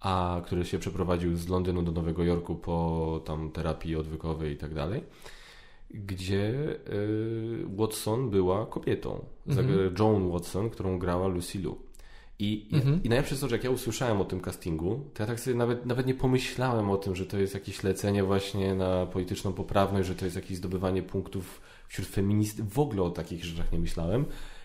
a który się przeprowadził z Londynu do Nowego Jorku po tam terapii odwykowej i tak dalej, gdzie y, Watson była kobietą. Mhm. Joan Watson, którą grała Lucy Liu. I, Mhm. I najlepsze jest to, że jak ja usłyszałem o tym castingu, to ja tak sobie nawet, nawet nie pomyślałem o tym, że to jest jakieś lecenie właśnie na polityczną poprawność, że to jest jakieś zdobywanie punktów wśród feministów. W ogóle o takich rzeczach nie myślałem.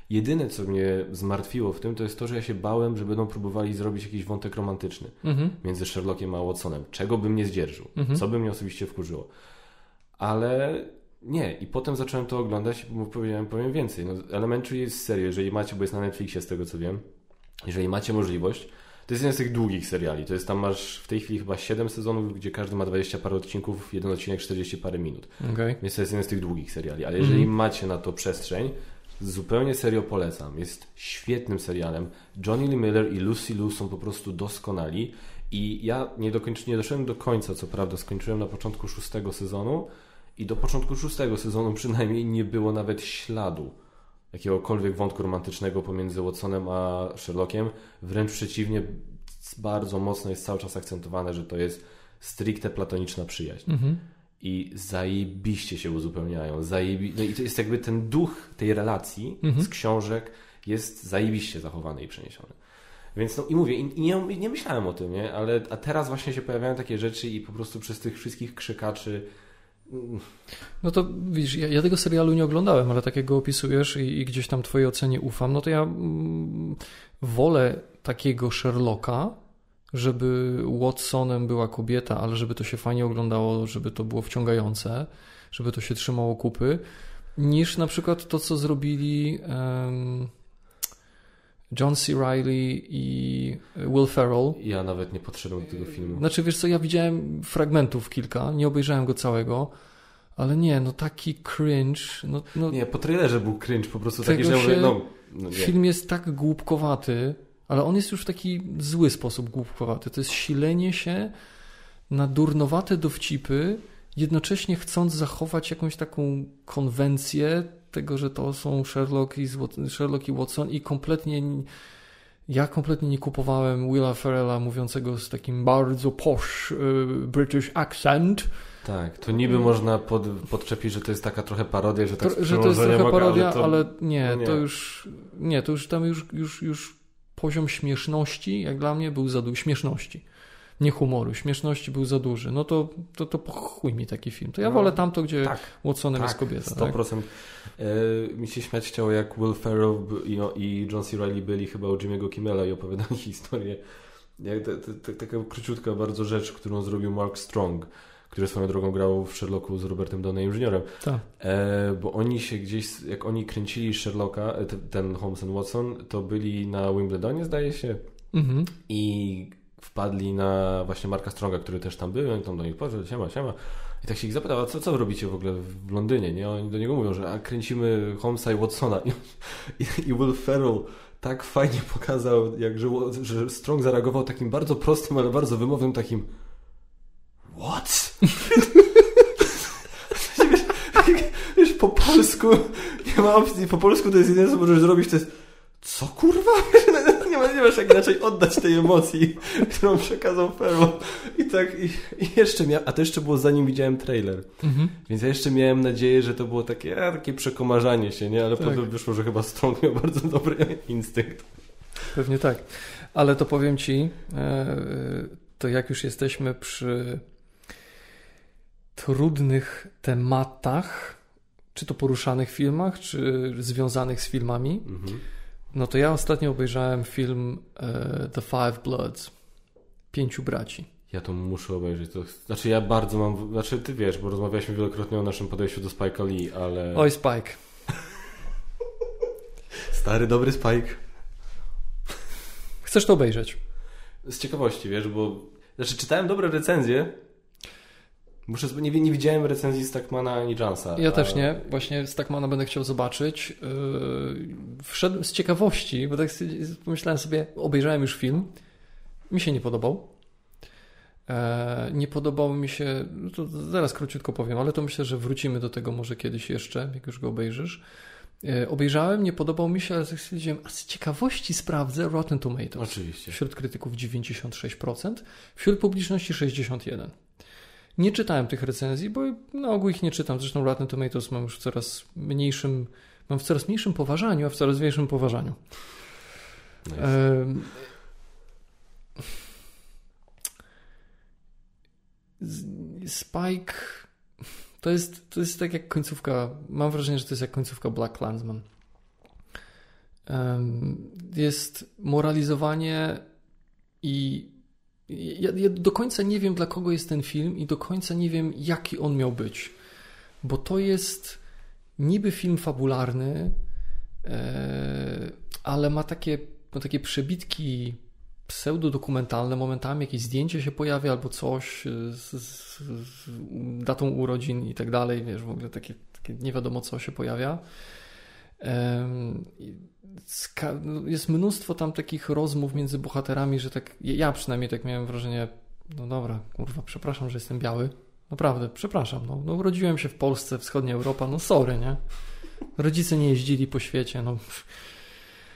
Jedyne, co mnie zmartwiło w tym, to jest to, że ja się bałem, że będą próbowali zrobić jakiś wątek romantyczny Mhm. między Sherlockiem a Watsonem. Czego bym nie zdzierżył. Mhm. Co by mnie osobiście wkurzyło. Ale nie. I potem zacząłem to oglądać i powiedziałem, powiem więcej. No, Elementary jest serio, jeżeli macie, bo jest na Netflixie z tego co wiem, jeżeli macie możliwość, to jest jeden z tych długich seriali. To jest tam masz w tej chwili chyba 7 sezonów, gdzie każdy ma 20 parę odcinków, jeden odcinek 40 parę minut. Okej. Więc to jest jeden z tych długich seriali. Ale jeżeli Mhm. macie na to przestrzeń, zupełnie serio polecam. Jest świetnym serialem. Johnny Lee Miller i Lucy Liu są po prostu doskonali. I ja nie, dokończy, nie doszedłem do końca, co prawda, skończyłem na początku szóstego sezonu i do początku szóstego sezonu przynajmniej nie było nawet śladu jakiegokolwiek wątku romantycznego pomiędzy Watsonem a Sherlockiem. Wręcz przeciwnie, bardzo mocno jest cały czas akcentowane, że to jest stricte platoniczna przyjaźń Mhm. i zajebiście się uzupełniają. Zajebi... No i to jest jakby ten duch tej relacji Mhm. z książek jest zajebiście zachowany i przeniesiony. Więc no i mówię, i nie, nie myślałem o tym, nie? Ale a teraz właśnie się pojawiają takie rzeczy i po prostu przez tych wszystkich krzykaczy No to widzisz, ja, ja tego serialu nie oglądałem, ale tak jak go opisujesz i, i gdzieś tam twojej ocenie ufam, no to ja mm, wolę takiego Sherlocka, żeby Watsonem była kobieta, ale żeby to się fajnie oglądało, żeby to było wciągające, żeby to się trzymało kupy, niż na przykład to, co zrobili em, John C. Reilly i Will Ferrell. ja nawet nie podszedłem do tego filmu. Znaczy, wiesz co, ja widziałem fragmentów kilka, nie obejrzałem go całego, ale nie, no taki cringe, no, no Nie, po trailerze był cringe po prostu taki, że mówię, no, no film jest tak głupkowaty, ale on jest już w taki zły sposób głupkowaty. To jest silenie się na durnowate dowcipy, jednocześnie chcąc zachować jakąś taką konwencję tego, że to są Sherlock i, Sherlock i Watson i kompletnie ja kompletnie nie kupowałem Willa Ferrella mówiącego z takim bardzo posh y, British accent, Tak, to niby można pod, podczepić, że to jest taka trochę parodia, że tak To, że to jest trochę mogę, parodia, to- ale nie, no nie. to już nie, to już tam już, już, już poziom śmieszności, jak dla mnie, był za duży. Śmieszności. Nie humoru, śmieszności był za duży. No to, to, to chuj mi taki film. To ja No, wolę tamto, gdzie tak. Watsonem jest Tak, kobieta. Tak? 100%. E, mi się śmiać chciało, jak Will Ferrell i, no, i John C. Reilly byli chyba u Jimmy'ego Kimmela i opowiadali historię. Jak te, te, te, taka króciutka bardzo rzecz, którą zrobił Mark Strong, który swoją drogą grał w Sherlocku z Robertem Downey Jr. Tak. E, bo oni się gdzieś, jak oni kręcili Sherlocka, e, te- ten Holmes and Watson, to byli na Wimbledonie, zdaje się, Mhm. i wpadli na właśnie Marka Stronga, który też tam był, i on tam do nich podszedł, siema, siema. I tak się ich zapytał, a co, co robicie w ogóle w Londynie, nie? Oni do niego mówią, że a kręcimy Holmesa i Watsona. I, i, i Will Ferrell tak fajnie pokazał, jak, że, że Strong zareagował takim bardzo prostym, ale bardzo wymownym takim What? wiesz, wiesz, po polsku nie ma opcji, po polsku to jest jedyne, co możesz zrobić, to jest co kurwa? Nie, ma, nie masz jak inaczej oddać tej emocji, którą przekazał Ferrell. I tak, i, i jeszcze miałem, a to jeszcze było zanim widziałem trailer. Mhm. Więc ja jeszcze miałem nadzieję, że to było takie, a, takie przekomarzanie się, nie? Ale Tak. potem wyszło, że chyba Strong miał bardzo dobry instynkt. Pewnie tak. Ale to powiem ci, e, to jak już jesteśmy przy trudnych tematach, czy to poruszanych filmach, czy związanych z filmami, Mhm. No to ja ostatnio obejrzałem film e, The Five Bloods. Pięciu braci. Ja to muszę obejrzeć. To, znaczy ja bardzo mam, znaczy ty wiesz, bo rozmawialiśmy wielokrotnie o naszym podejściu do Spike'a Lee, ale... Oj, Spike. Stary, dobry Spike. Chcesz to obejrzeć? Z ciekawości, wiesz, bo... Znaczy czytałem dobre recenzje. Muszę nie, nie widziałem recenzji Stackmana ani Jansa. Ja a- też nie. Właśnie Stackmana będę chciał zobaczyć. Yy, Wszedłem z ciekawości, bo tak pomyślałem sobie, obejrzałem już film. Mi się nie podobał. E, Nie podobał mi się, no to zaraz króciutko powiem, ale to myślę, że wrócimy do tego może kiedyś jeszcze, jak już go obejrzysz. E, obejrzałem, nie podobał mi się, ale stwierdziłem, a z ciekawości sprawdzę Rotten Tomatoes. Oczywiście. Wśród krytyków 96%, wśród publiczności 61%. Nie czytałem tych recenzji, bo na ogół ich nie czytam. Zresztą Rotten Tomatoes mam już w coraz mniejszym, mam w coraz mniejszym poważaniu, a w coraz większym poważaniu. Nice. Em, Spike to jest, to jest tak jak końcówka. Mam wrażenie, że to jest jak końcówka Black Klansman. Um, jest moralizowanie i ja, ja, do końca nie wiem, dla kogo jest ten film, i do końca nie wiem, jaki on miał być. Bo to jest niby film fabularny, e, ale ma takie, ma takie przebitki pseudodokumentalne, momentami jakieś zdjęcie się pojawia albo coś z, z, z datą urodzin i tak dalej, wiesz, w ogóle takie, takie nie wiadomo co się pojawia. Jest mnóstwo tam takich rozmów między bohaterami, że tak, ja przynajmniej tak miałem wrażenie, no dobra, kurwa, przepraszam, że jestem biały. Naprawdę, przepraszam, no, no urodziłem się w Polsce, wschodnia Europa, no sorry, nie? Rodzice nie jeździli po świecie, no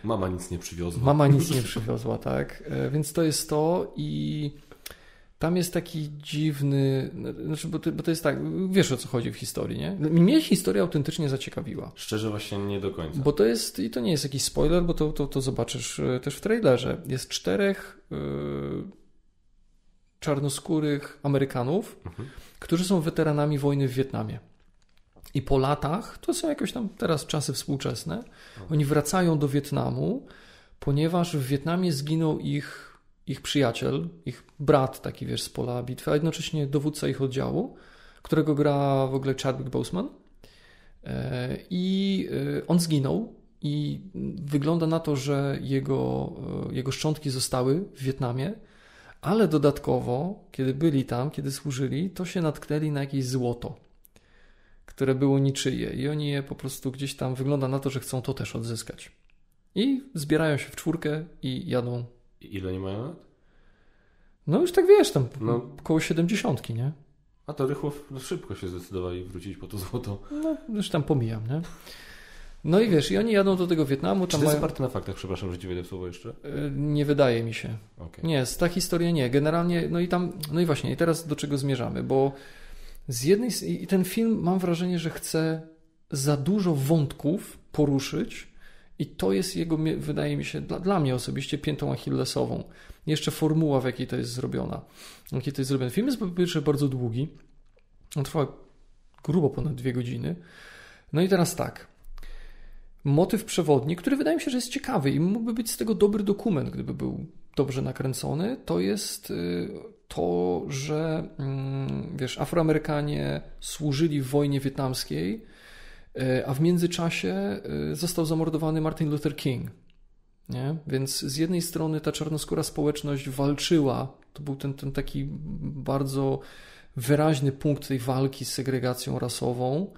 Mama nic nie przywiozła. Mama nic nie przywiozła, tak. E, więc to jest to i tam jest taki dziwny, znaczy, bo, to, bo to jest tak, wiesz o co chodzi w historii, nie? Mnie historia autentycznie zaciekawiła. Szczerze właśnie nie do końca. Bo to jest, i to nie jest jakiś spoiler, bo to, to, to zobaczysz e, też w trailerze. Jest czterech yy, czarnoskórych Amerykanów, mhm. którzy są weteranami wojny w Wietnamie. I po latach, to są jakoś tam teraz czasy współczesne, oni wracają do Wietnamu, ponieważ w Wietnamie zginął ich, ich przyjaciel, ich brat taki, wiesz, z pola bitwy, a jednocześnie dowódca ich oddziału, którego gra w ogóle Chadwick Boseman. E, I e, on zginął i wygląda na to, że jego, e, jego szczątki zostały w Wietnamie, ale dodatkowo, kiedy byli tam, kiedy służyli, to się natknęli na jakieś złoto które było niczyje i oni je po prostu gdzieś tam wygląda na to, że chcą to też odzyskać. I zbierają się w czwórkę i jadą. Ile nie mają lat? No już tak wiesz, tam no. około siedemdziesiątki, nie? A to rychło, no szybko się zdecydowali wrócić po to złoto. No już tam pomijam, nie? No i wiesz, i oni jadą do tego Wietnamu. Tam Czy to jest mają... na faktach? Przepraszam, że ci wejdę w słowo jeszcze. E, nie wydaje mi się. Okay. Nie, ta historia nie. Generalnie, no i tam, no i właśnie, i teraz do czego zmierzamy, bo z jednej i ten film mam wrażenie, że chce za dużo wątków poruszyć i to jest jego, wydaje mi się, dla, dla mnie osobiście piętą achillesową. Jeszcze formuła, w jakiej to jest zrobiona. W to jest zrobione. Film jest po pierwsze bardzo długi. On trwa grubo ponad dwie godziny. No i teraz tak. Motyw przewodni, który wydaje mi się, że jest ciekawy i mógłby być z tego dobry dokument, gdyby był dobrze nakręcony, to jest y, to, że mm, wiesz, Afroamerykanie służyli w wojnie wietnamskiej, a w międzyczasie y, został zamordowany Martin Luther King. Nie? Więc z jednej strony ta czarnoskóra społeczność walczyła, to był ten, ten taki bardzo wyraźny punkt tej walki z segregacją rasową, E,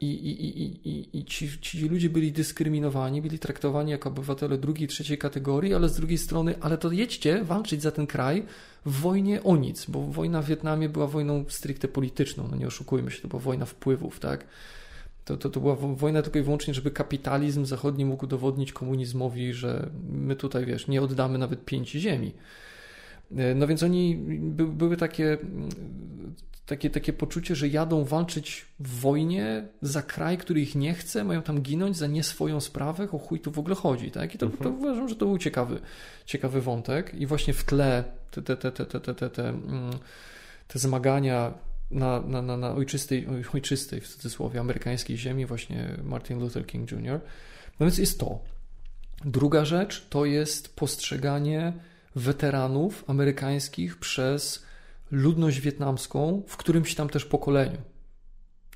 I, i, i, i, i ci, ci ludzie byli dyskryminowani, byli traktowani jako obywatele drugiej, trzeciej kategorii, ale z drugiej strony, ale to jedźcie walczyć za ten kraj w wojnie o nic, bo wojna w Wietnamie była wojną stricte polityczną, no nie oszukujmy się, to była wojna wpływów, tak? To, to, to była wojna tylko i wyłącznie, żeby kapitalizm zachodni mógł udowodnić komunizmowi, że my tutaj, wiesz, nie oddamy nawet pięci ziemi. E, no więc oni by, były takie takie, takie poczucie, że jadą walczyć w wojnie za kraj, który ich nie chce, mają tam ginąć za nie swoją sprawę, o chuj tu w ogóle chodzi, tak? I to, to mhm. uważam, że to był ciekawy, ciekawy wątek i właśnie w tle te, te, te, te, te, te, te, te, mm, te zmagania na, na, na, na ojczystej, ojczystej, w cudzysłowie, amerykańskiej ziemi, właśnie Martin Luther King Jr. No więc jest to. Druga rzecz to jest postrzeganie weteranów amerykańskich przez ludność wietnamską w którymś tam też pokoleniu.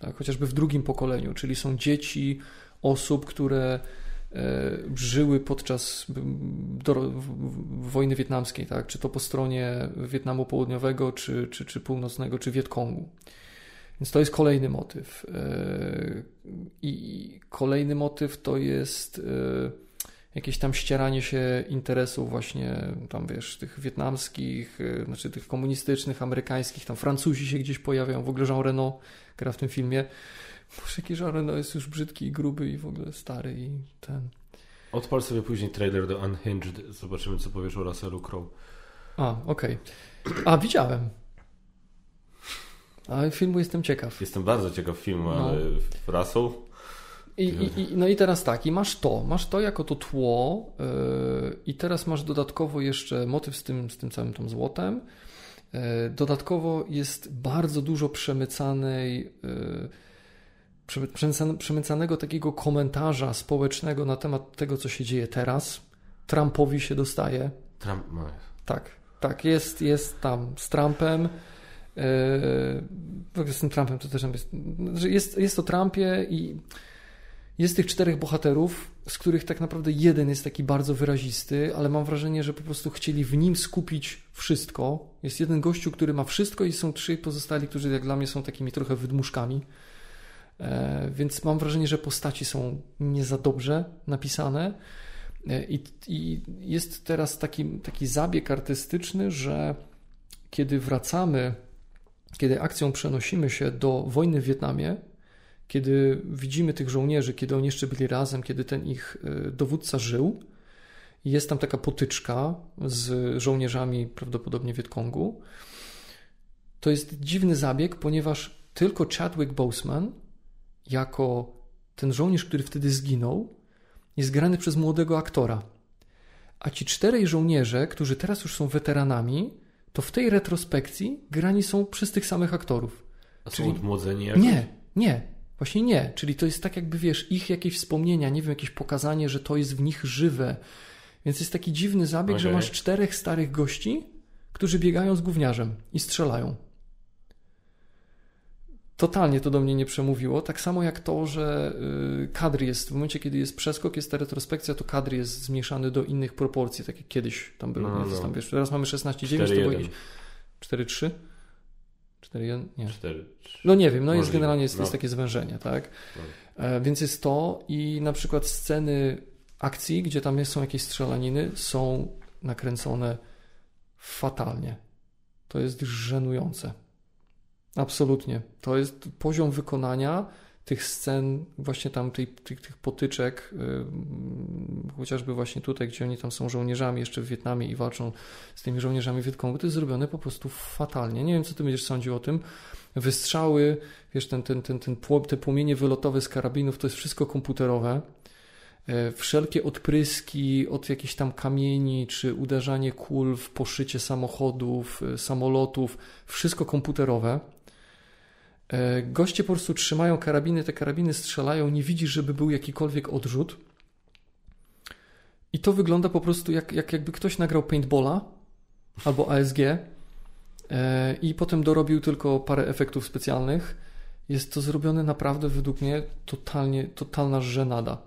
Tak? Chociażby w drugim pokoleniu, czyli są dzieci osób, które e, żyły podczas wojny wietnamskiej, tak? czy to po stronie Wietnamu Południowego, czy, czy, czy Północnego, czy Wietkongu. Więc to jest kolejny motyw. E, I kolejny motyw to jest e, jakieś tam ścieranie się interesów właśnie tam wiesz, tych wietnamskich, y, znaczy tych komunistycznych, amerykańskich, tam Francuzi się gdzieś pojawiają, w ogóle Jean Reno gra w tym filmie. Boże, jaki no jest już brzydki i gruby i w ogóle stary i ten... Odpal sobie później trailer do Unhinged. Zobaczymy, co powiesz o Russellu Crowe. A, okej. Okay. A, widziałem. A filmu jestem ciekaw. Jestem bardzo ciekaw filmu, no. ale Russell... I, i, no i teraz tak, i masz to, masz to jako to tło yy, i teraz masz dodatkowo jeszcze motyw z tym, z tym całym tą złotem. Yy, dodatkowo jest bardzo dużo przemycanej yy, przemycanego takiego komentarza społecznego na temat tego, co się dzieje teraz. Trumpowi się dostaje. Trump, no. Tak, tak, jest, jest tam z Trumpem. Yy, z tym Trumpem to też jest, jest, jest o Trumpie i jest tych czterech bohaterów, z których tak naprawdę jeden jest taki bardzo wyrazisty, ale mam wrażenie, że po prostu chcieli w nim skupić wszystko. Jest jeden gościu, który ma wszystko i są trzy pozostali, którzy jak dla mnie są takimi trochę wydmuszkami. E, więc mam wrażenie, że postaci są nie za dobrze napisane. E, I, I, jest teraz taki, taki zabieg artystyczny, że kiedy wracamy, kiedy akcją przenosimy się do wojny w Wietnamie, kiedy widzimy tych żołnierzy, kiedy oni jeszcze byli razem, kiedy ten ich e, dowódca żył, jest tam taka potyczka z żołnierzami prawdopodobnie Wietkongu, to jest dziwny zabieg, ponieważ tylko Chadwick Boseman jako ten żołnierz, który wtedy zginął, jest grany przez młodego aktora. A ci czterej żołnierze, którzy teraz już są weteranami, to w tej retrospekcji grani są przez tych samych aktorów. A są Czyli... odmłodzeni jakoś? Nie, nie. Właśnie nie. Czyli to jest tak jakby, wiesz, ich jakieś wspomnienia, nie wiem, jakieś pokazanie, że to jest w nich żywe. Więc jest taki dziwny zabieg, okay. że masz czterech starych gości, którzy biegają z gówniarzem i strzelają totalnie to do mnie nie przemówiło. Tak samo jak to, że y, kadr jest, w momencie kiedy jest przeskok, jest ta retrospekcja, to kadr jest zmniejszany do innych proporcji, tak jak kiedyś tam było. No, no. Tam, wiesz, teraz mamy 16,9, to było jakieś 4,3? 4,1? Nie. 4, no nie wiem, no jest generalnie jest, no. jest takie zwężenie, tak? No. E, więc jest to i na przykład sceny akcji, gdzie tam są jakieś strzelaniny, są nakręcone fatalnie. To jest żenujące. Absolutnie. To jest poziom wykonania tych scen, właśnie tam tej, tych, tych potyczek, yy, chociażby właśnie tutaj, gdzie oni tam są żołnierzami jeszcze w Wietnamie i walczą z tymi żołnierzami Wietkongu, to jest zrobione po prostu fatalnie. Nie wiem, co ty będziesz sądził o tym. Wystrzały, wiesz, ten, ten, ten, ten, te płomienie wylotowe z karabinów, to jest wszystko komputerowe. Yy, wszelkie odpryski od jakichś tam kamieni, czy uderzanie kul w poszycie samochodów, yy, samolotów, wszystko komputerowe. E, goście po prostu trzymają karabiny, te karabiny strzelają, nie widzisz, żeby był jakikolwiek odrzut. I to wygląda po prostu jak, jak jakby ktoś nagrał paintballa albo ASG e, i potem dorobił tylko parę efektów specjalnych. Jest to zrobione naprawdę według mnie totalnie, totalna żenada.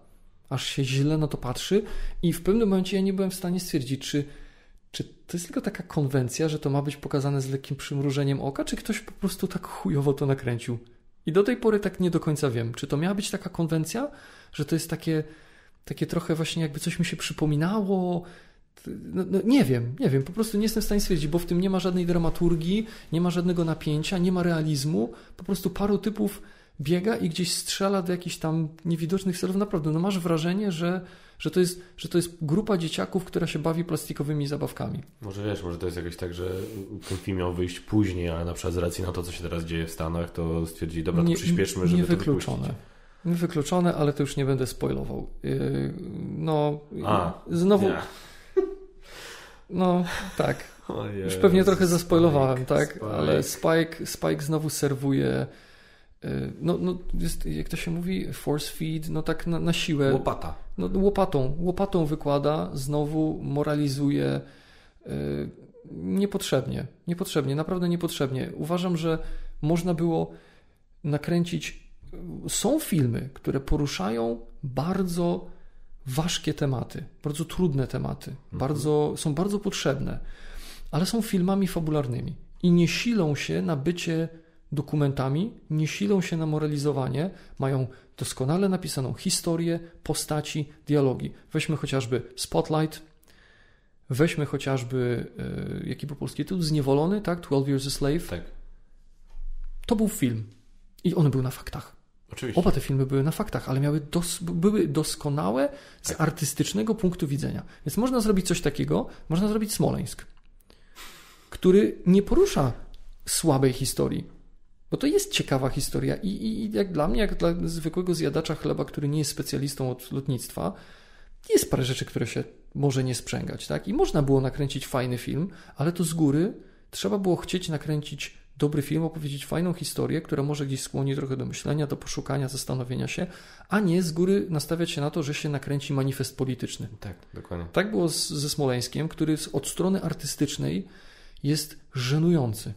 Aż się źle na to patrzy i w pewnym momencie ja nie byłem w stanie stwierdzić, czy czy to jest tylko taka konwencja, że to ma być pokazane z lekkim przymrużeniem oka, czy ktoś po prostu tak chujowo to nakręcił? I do tej pory tak nie do końca wiem. Czy to miała być taka konwencja, że to jest takie, takie trochę właśnie jakby coś mi się przypominało? No, no, nie wiem, nie wiem, po prostu nie jestem w stanie stwierdzić, bo w tym nie ma żadnej dramaturgii, nie ma żadnego napięcia, nie ma realizmu, po prostu paru typów biega i gdzieś strzela do jakichś tam niewidocznych celów. Naprawdę, no masz wrażenie, że że to, jest, że to jest grupa dzieciaków, która się bawi plastikowymi zabawkami. Może wiesz, może to jest jakoś tak, że ten film miał wyjść później, ale na przykład z racji na to, co się teraz dzieje w Stanach, to stwierdzili, dobra, to nie, przyspieszmy, żeby Niewykluczone. To Wykluczone, ale to już nie będę spoilował. Yy, no, A, znowu... Nie. No, tak. Już pewnie trochę zaspoilowałem, Spike, tak? Spike. Ale Spike, Spike znowu serwuje E, no, no jest, jak to się mówi, force feed, no tak na, na siłę. Łopata. No, łopatą, łopatą wykłada, znowu moralizuje yy, niepotrzebnie, niepotrzebnie, naprawdę niepotrzebnie. Uważam, że można było nakręcić. Są filmy, które poruszają bardzo ważkie tematy, bardzo trudne tematy, mhm. bardzo, są bardzo potrzebne, ale są filmami fabularnymi i nie silą się na bycie dokumentami, nie silą się na moralizowanie, mają doskonale napisaną historię, postaci, dialogi. Weźmy chociażby Spotlight, weźmy chociażby, e, jaki po polski tytuł, Zniewolony, tak? 12 Years a Slave. Tak. To był film i on był na faktach. Oczywiście. Oba te filmy były na faktach, ale miały dos były doskonałe z Tak. artystycznego punktu widzenia. Więc można zrobić coś takiego, można zrobić Smoleńsk, który nie porusza słabej historii. Bo to jest ciekawa historia i, i, i jak dla mnie, jak dla zwykłego zjadacza chleba, który nie jest specjalistą od lotnictwa, jest parę rzeczy, które się może nie sprzęgać, tak? I można było nakręcić fajny film, ale to z góry trzeba było chcieć nakręcić dobry film, opowiedzieć fajną historię, która może gdzieś skłoni trochę do myślenia, do poszukania, zastanowienia się, a nie z góry nastawiać się na to, że się nakręci manifest polityczny. Tak, dokładnie. Tak było z, ze Smoleńskiem, który od strony artystycznej jest żenujący.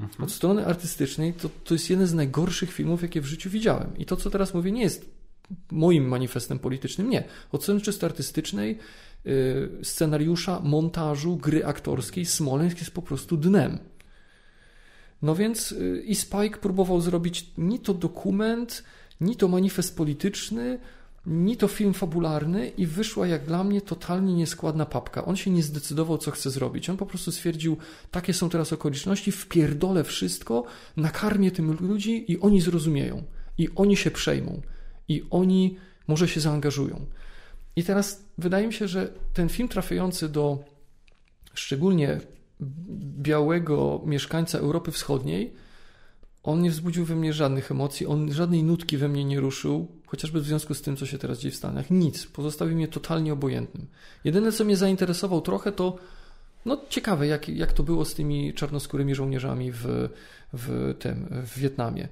Mhm. Od strony artystycznej to, to jest jeden z najgorszych filmów, jakie w życiu widziałem. I to, co teraz mówię, nie jest moim manifestem politycznym, nie. Od strony czysto artystycznej, yy, scenariusza, montażu, gry aktorskiej, Smoleńsk jest po prostu dnem. No więc yy, i Spike próbował zrobić ni to dokument, ni to manifest polityczny, ni to film fabularny i wyszła jak dla mnie totalnie nieskładna papka. On się nie zdecydował, co chce zrobić. On po prostu stwierdził, takie są teraz okoliczności, wpierdolę wszystko, nakarmię tym ludzi i oni zrozumieją. I oni się przejmą. I oni może się zaangażują. I teraz wydaje mi się, że ten film trafiający do szczególnie białego mieszkańca Europy Wschodniej, on nie wzbudził we mnie żadnych emocji, on żadnej nutki we mnie nie ruszył, chociażby w związku z tym, co się teraz dzieje w Stanach. Nic. Pozostawił mnie totalnie obojętnym. Jedyne, co mnie zainteresował trochę, to no ciekawe, jak, jak to było z tymi czarnoskórymi żołnierzami w, w tym, w Wietnamie.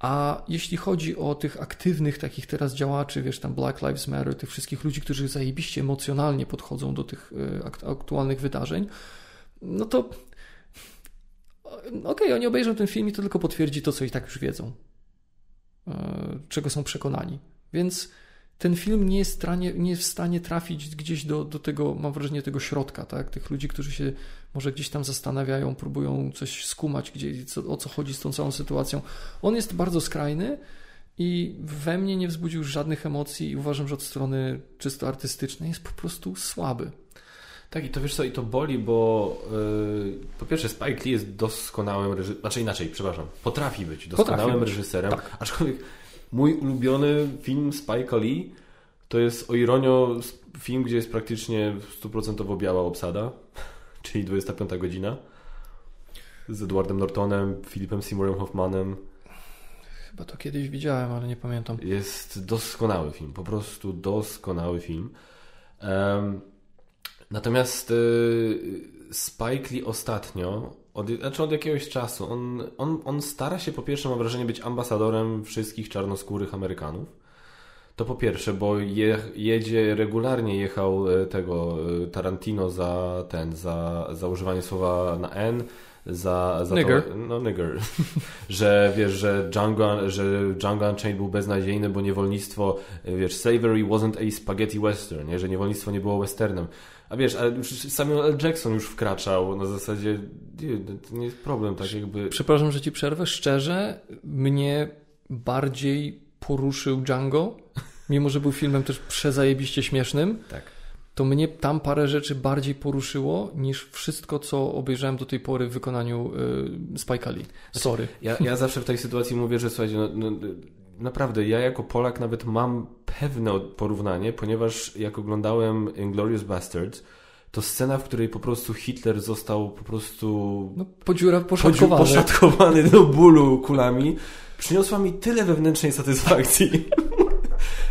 A jeśli chodzi o tych aktywnych takich teraz działaczy, wiesz, tam Black Lives Matter, tych wszystkich ludzi, którzy zajebiście emocjonalnie podchodzą do tych akt- aktualnych wydarzeń, no to okej, oni obejrzą ten film i to tylko potwierdzi to, co i tak już wiedzą, czego są przekonani. Więc ten film nie jest, w stanie, nie jest w stanie trafić gdzieś do, do tego, mam wrażenie, tego środka, tak? Tych ludzi, którzy się może gdzieś tam zastanawiają, próbują coś skumać, gdzie, co, o co chodzi z tą całą sytuacją. On jest bardzo skrajny i we mnie nie wzbudził żadnych emocji i uważam, że od strony czysto artystycznej jest po prostu słaby. Tak, i to wiesz co, i to boli, bo yy, po pierwsze Spike Lee jest doskonałym reżyserem, znaczy inaczej, przepraszam, potrafi być doskonałym Potrafi być. reżyserem, Tak. aczkolwiek mój ulubiony film Spike'a Lee to jest o ironio film, gdzie jest praktycznie stuprocentowo biała obsada, czyli 25 godzina z Edwardem Nortonem, Philipem Seymourem Hoffmanem. Chyba to kiedyś widziałem, ale nie pamiętam. Jest doskonały film, po prostu doskonały film. Em, natomiast y, Spike Lee ostatnio, od, znaczy od jakiegoś czasu, on, on, on stara się po pierwsze, mam wrażenie, być ambasadorem wszystkich czarnoskórych Amerykanów. To po pierwsze, bo je, jedzie, regularnie jechał e, tego e, Tarantino za ten, za, za używanie słowa na N, za, za Nigger. To, no nigger. że wiesz, że Django, że Django Unchained był beznadziejny, bo niewolnictwo, e, wiesz, slavery wasn't a spaghetti western, nie? że niewolnictwo nie było westernem. A wiesz, ale już Samuel L. Jackson już wkraczał na zasadzie, to nie jest problem, tak jakby... Przepraszam, że ci przerwę. Szczerze, mnie bardziej poruszył Django, mimo że był filmem też przezajebiście śmiesznym, Tak. to mnie tam parę rzeczy bardziej poruszyło niż wszystko, co obejrzałem do tej pory w wykonaniu y, Spike'a Lee. Sorry. Ja, ja zawsze w tej sytuacji mówię, że słuchajcie, no, no, naprawdę ja jako Polak nawet mam pewne porównanie, ponieważ jak oglądałem Inglourious Basterds, to scena, w której po prostu Hitler został po prostu No, podziura podziu- poszatkowany. poszatkowany do bólu kulami, przyniosła mi tyle wewnętrznej satysfakcji.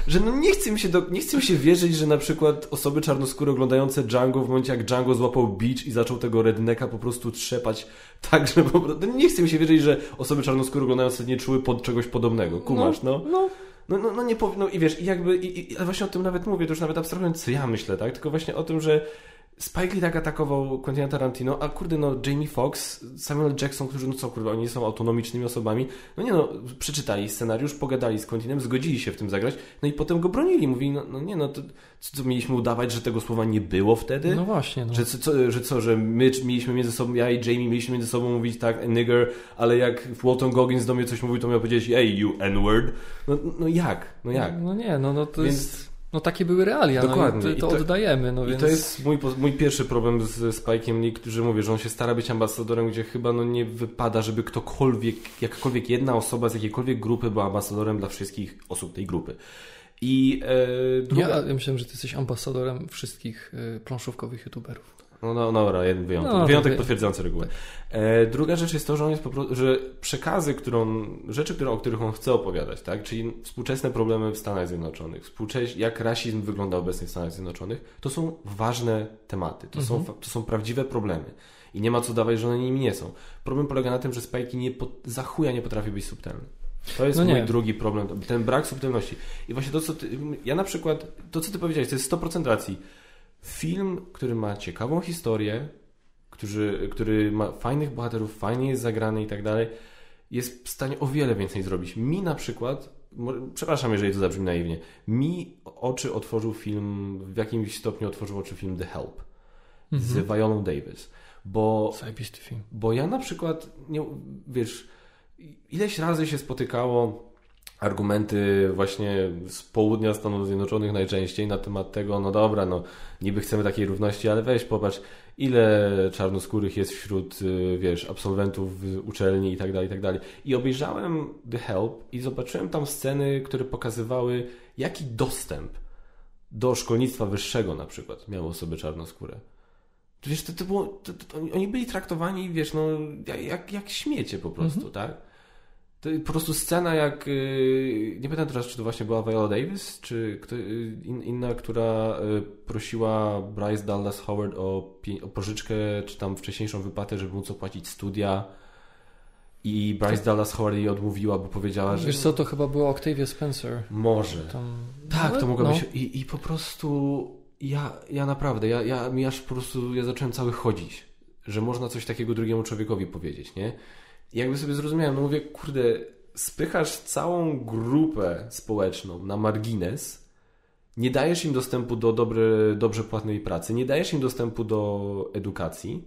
Że no nie chce, mi się do, nie chce mi się wierzyć, że na przykład osoby czarnoskóre oglądające Django w momencie jak Django złapał beach i zaczął tego rednecka po prostu trzepać tak, że po prostu... Nie chce mi się wierzyć, że osoby czarnoskóre oglądające nie czuły pod czegoś podobnego. Kumasz, no? no. No, no, no nie powinno, i wiesz, i jakby, i, i, ale właśnie o tym nawet mówię, to już nawet abstrahując, co ja myślę, tak? Tylko właśnie o tym, że Spike Lee tak atakował Quentin Tarantino, a kurde, no Jamie Foxx, Samuel Jackson, którzy, no co kurde, oni są autonomicznymi osobami, no nie no, przeczytali scenariusz, pogadali z Quentinem, zgodzili się w tym zagrać, no i potem go bronili, mówili, no, no nie no, to co, co mieliśmy udawać, że tego słowa nie było wtedy? no właśnie. No. Że, co, że co, że my mieliśmy między sobą, ja i Jamie mieliśmy między sobą mówić tak, nigger, ale jak Walton Goggins do mnie coś mówił, to miał powiedzieć, hey, you N-word. No, no jak? No jak? No nie, no, no to Więc- jest... No takie były realia, Dokładnie. no to, to, oddajemy. No więc... to jest mój, mój pierwszy problem z Spike'em Lee, który mówi, że on się stara być ambasadorem, gdzie chyba no nie wypada, żeby ktokolwiek, jakakolwiek jedna osoba z jakiejkolwiek grupy była ambasadorem dla wszystkich osób tej grupy. I e, druga... ja, ja myślałem, że ty jesteś ambasadorem wszystkich e, planszówkowych youtuberów. No, no, no dobra, jeden wyjątek. No, wyjątek potwierdzający regułę. E, druga rzecz jest to, że on jest po prostu, że przekazy, którą, rzeczy, które, o których on chce opowiadać, tak? czyli współczesne problemy w Stanach Zjednoczonych, współczes jak rasizm wygląda obecnie w Stanach Zjednoczonych, to są ważne tematy, to, mhm. są, to są prawdziwe problemy. I nie ma co dawać, że one nimi nie są. Problem polega na tym, że Spike nie po, za chuja nie potrafi być subtelny. To jest no mój drugi problem, ten brak subtelności. I właśnie to, co ty, ja na przykład, to co ty powiedziałeś, to jest 100% racji film, który ma ciekawą historię, który, który ma fajnych bohaterów, fajnie jest zagrany i tak dalej, jest w stanie o wiele więcej zrobić. Mi na przykład, przepraszam, jeżeli to zabrzmi naiwnie, mi oczy otworzył film, w jakimś stopniu otworzył oczy film The Help z mhm. Violą Davis. Bo, film. bo ja na przykład, nie, wiesz, ileś razy się spotykało argumenty właśnie z południa Stanów Zjednoczonych najczęściej na temat tego, no dobra, no niby chcemy takiej równości, ale weź popatrz, ile czarnoskórych jest wśród, y, wiesz, absolwentów uczelni i tak dalej, i tak dalej. I obejrzałem The Help i zobaczyłem tam sceny, które pokazywały, jaki dostęp do szkolnictwa wyższego na przykład miały osoby czarnoskóre. Wiesz, to, to było, to, to, oni byli traktowani, wiesz, no, jak, jak śmiecie po prostu, mhm. tak? To po prostu scena jak, y, nie pamiętam teraz, czy to właśnie była Viola Davis, czy kto, y, inna, która y, prosiła Bryce Dallas Howard o, o pożyczkę, czy tam wcześniejszą wypłatę, żeby móc opłacić studia. I Bryce to... Dallas Howard jej odmówiła, bo powiedziała, że... Wiesz co, to chyba była Octavia Spencer. Może. Tam... Tak, to mogło no. być. I, I po prostu ja, ja naprawdę, ja, ja, ja po prostu ja zacząłem cały chodzić, że można coś takiego drugiemu człowiekowi powiedzieć, nie? Jakby sobie zrozumiałem, no mówię, kurde, spychasz całą grupę społeczną na margines, nie dajesz im dostępu do dobre, dobrze płatnej pracy, nie dajesz im dostępu do edukacji,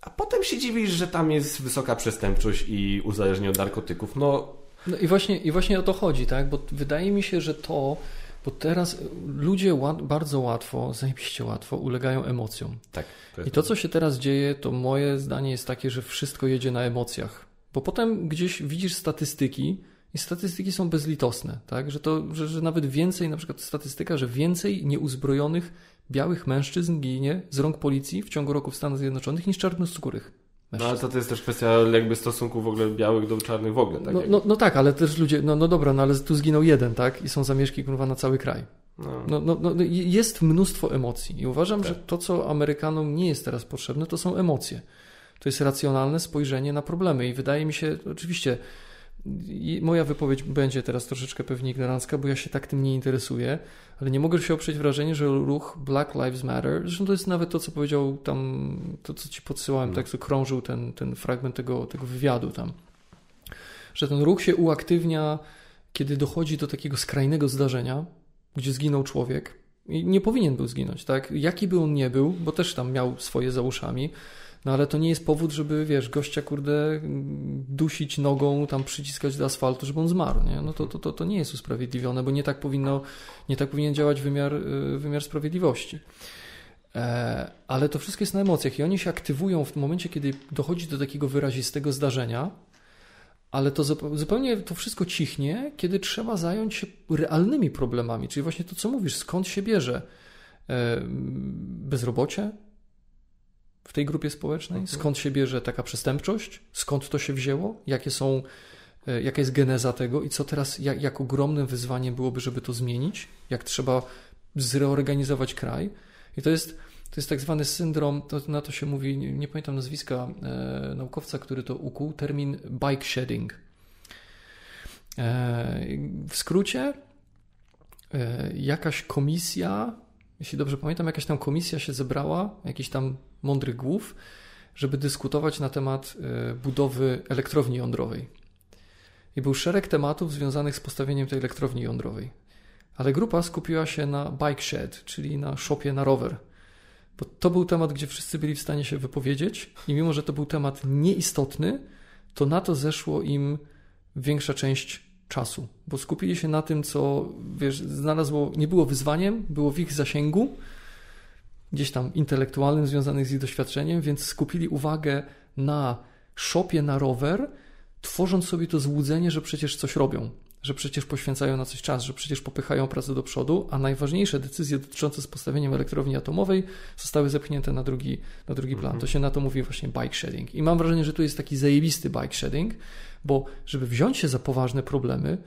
a potem się dziwisz, że tam jest wysoka przestępczość i uzależnienie od narkotyków. No, no i, właśnie, i właśnie o to chodzi, tak? Bo wydaje mi się, że to, bo teraz ludzie łat, bardzo łatwo, zajebiście łatwo ulegają emocjom. Tak. To I to, co się teraz dzieje, to moje zdanie jest takie, że wszystko jedzie na emocjach. Bo potem gdzieś widzisz statystyki i statystyki są bezlitosne, tak? Że, to, że, że nawet więcej, na przykład statystyka, że więcej nieuzbrojonych białych mężczyzn ginie z rąk policji w ciągu roku w Stanach Zjednoczonych niż czarnoskórych. No ale to, to jest też kwestia jakby stosunku w ogóle białych do czarnych w ogóle. Tak no, no, no, tak, ale też ludzie, no, no dobra, no ale tu zginął jeden, tak? I są zamieszki kurwa na cały kraj. No. No, no, no, jest mnóstwo emocji i uważam, tak. że to, co Amerykanom nie jest teraz potrzebne, to są emocje. To jest racjonalne spojrzenie na problemy i wydaje mi się, oczywiście moja wypowiedź będzie teraz troszeczkę pewnie ignorancka, bo ja się tak tym nie interesuję, ale nie mogę się oprzeć wrażeniu, że ruch Black Lives Matter, zresztą to jest nawet to, co powiedział tam, to co ci podsyłałem, no. tak co krążył ten, ten fragment tego, tego wywiadu tam, że ten ruch się uaktywnia, kiedy dochodzi do takiego skrajnego zdarzenia, gdzie zginął człowiek i nie powinien był zginąć, tak? Jaki by on nie był, bo też tam miał swoje za uszami, no ale to nie jest powód, żeby, wiesz, gościa, kurde, dusić nogą, tam przyciskać do asfaltu, żeby on zmarł, nie? No to, to, to, to nie jest usprawiedliwione, bo nie tak powinno, nie tak powinien działać wymiar, y, wymiar sprawiedliwości. E, ale to wszystko jest na emocjach i oni się aktywują w momencie, kiedy dochodzi do takiego wyrazistego zdarzenia, ale to zupełnie to wszystko cichnie, kiedy trzeba zająć się realnymi problemami, czyli właśnie to, co mówisz, skąd się bierze e, bezrobocie w tej grupie społecznej, mhm. skąd się bierze taka przestępczość, skąd to się wzięło, jakie są, e, jaka jest geneza tego i co teraz, jak, jak ogromnym wyzwaniem byłoby, żeby to zmienić, jak trzeba zreorganizować kraj. I to jest to jest tak zwany syndrom, to, na to się mówi, nie, nie pamiętam nazwiska e, naukowca, który to ukuł, termin bike shedding. E, w skrócie, e, jakaś komisja, jeśli dobrze pamiętam, jakaś tam komisja się zebrała, jakiś tam mądrych głów, żeby dyskutować na temat e, budowy elektrowni jądrowej. I był szereg tematów związanych z postawieniem tej elektrowni jądrowej. Ale grupa skupiła się na bike shed, czyli na szopie na rower. Bo to był temat, gdzie wszyscy byli w stanie się wypowiedzieć, i mimo, że to był temat nieistotny, to na to zeszło im większa część czasu, bo skupili się na tym, co wiesz, znalazło, nie było wyzwaniem, było w ich zasięgu, gdzieś tam intelektualnym, związanych z ich doświadczeniem, więc skupili uwagę na szopie na rower, tworząc sobie to złudzenie, że przecież coś robią, że przecież poświęcają na coś czas, że przecież popychają pracę do przodu, a najważniejsze decyzje dotyczące z postawieniem elektrowni atomowej zostały zepchnięte na drugi, na drugi plan. To się na to mówi właśnie bike shedding. I mam wrażenie, że tu jest taki zajebisty bike shedding, bo żeby wziąć się za poważne problemy,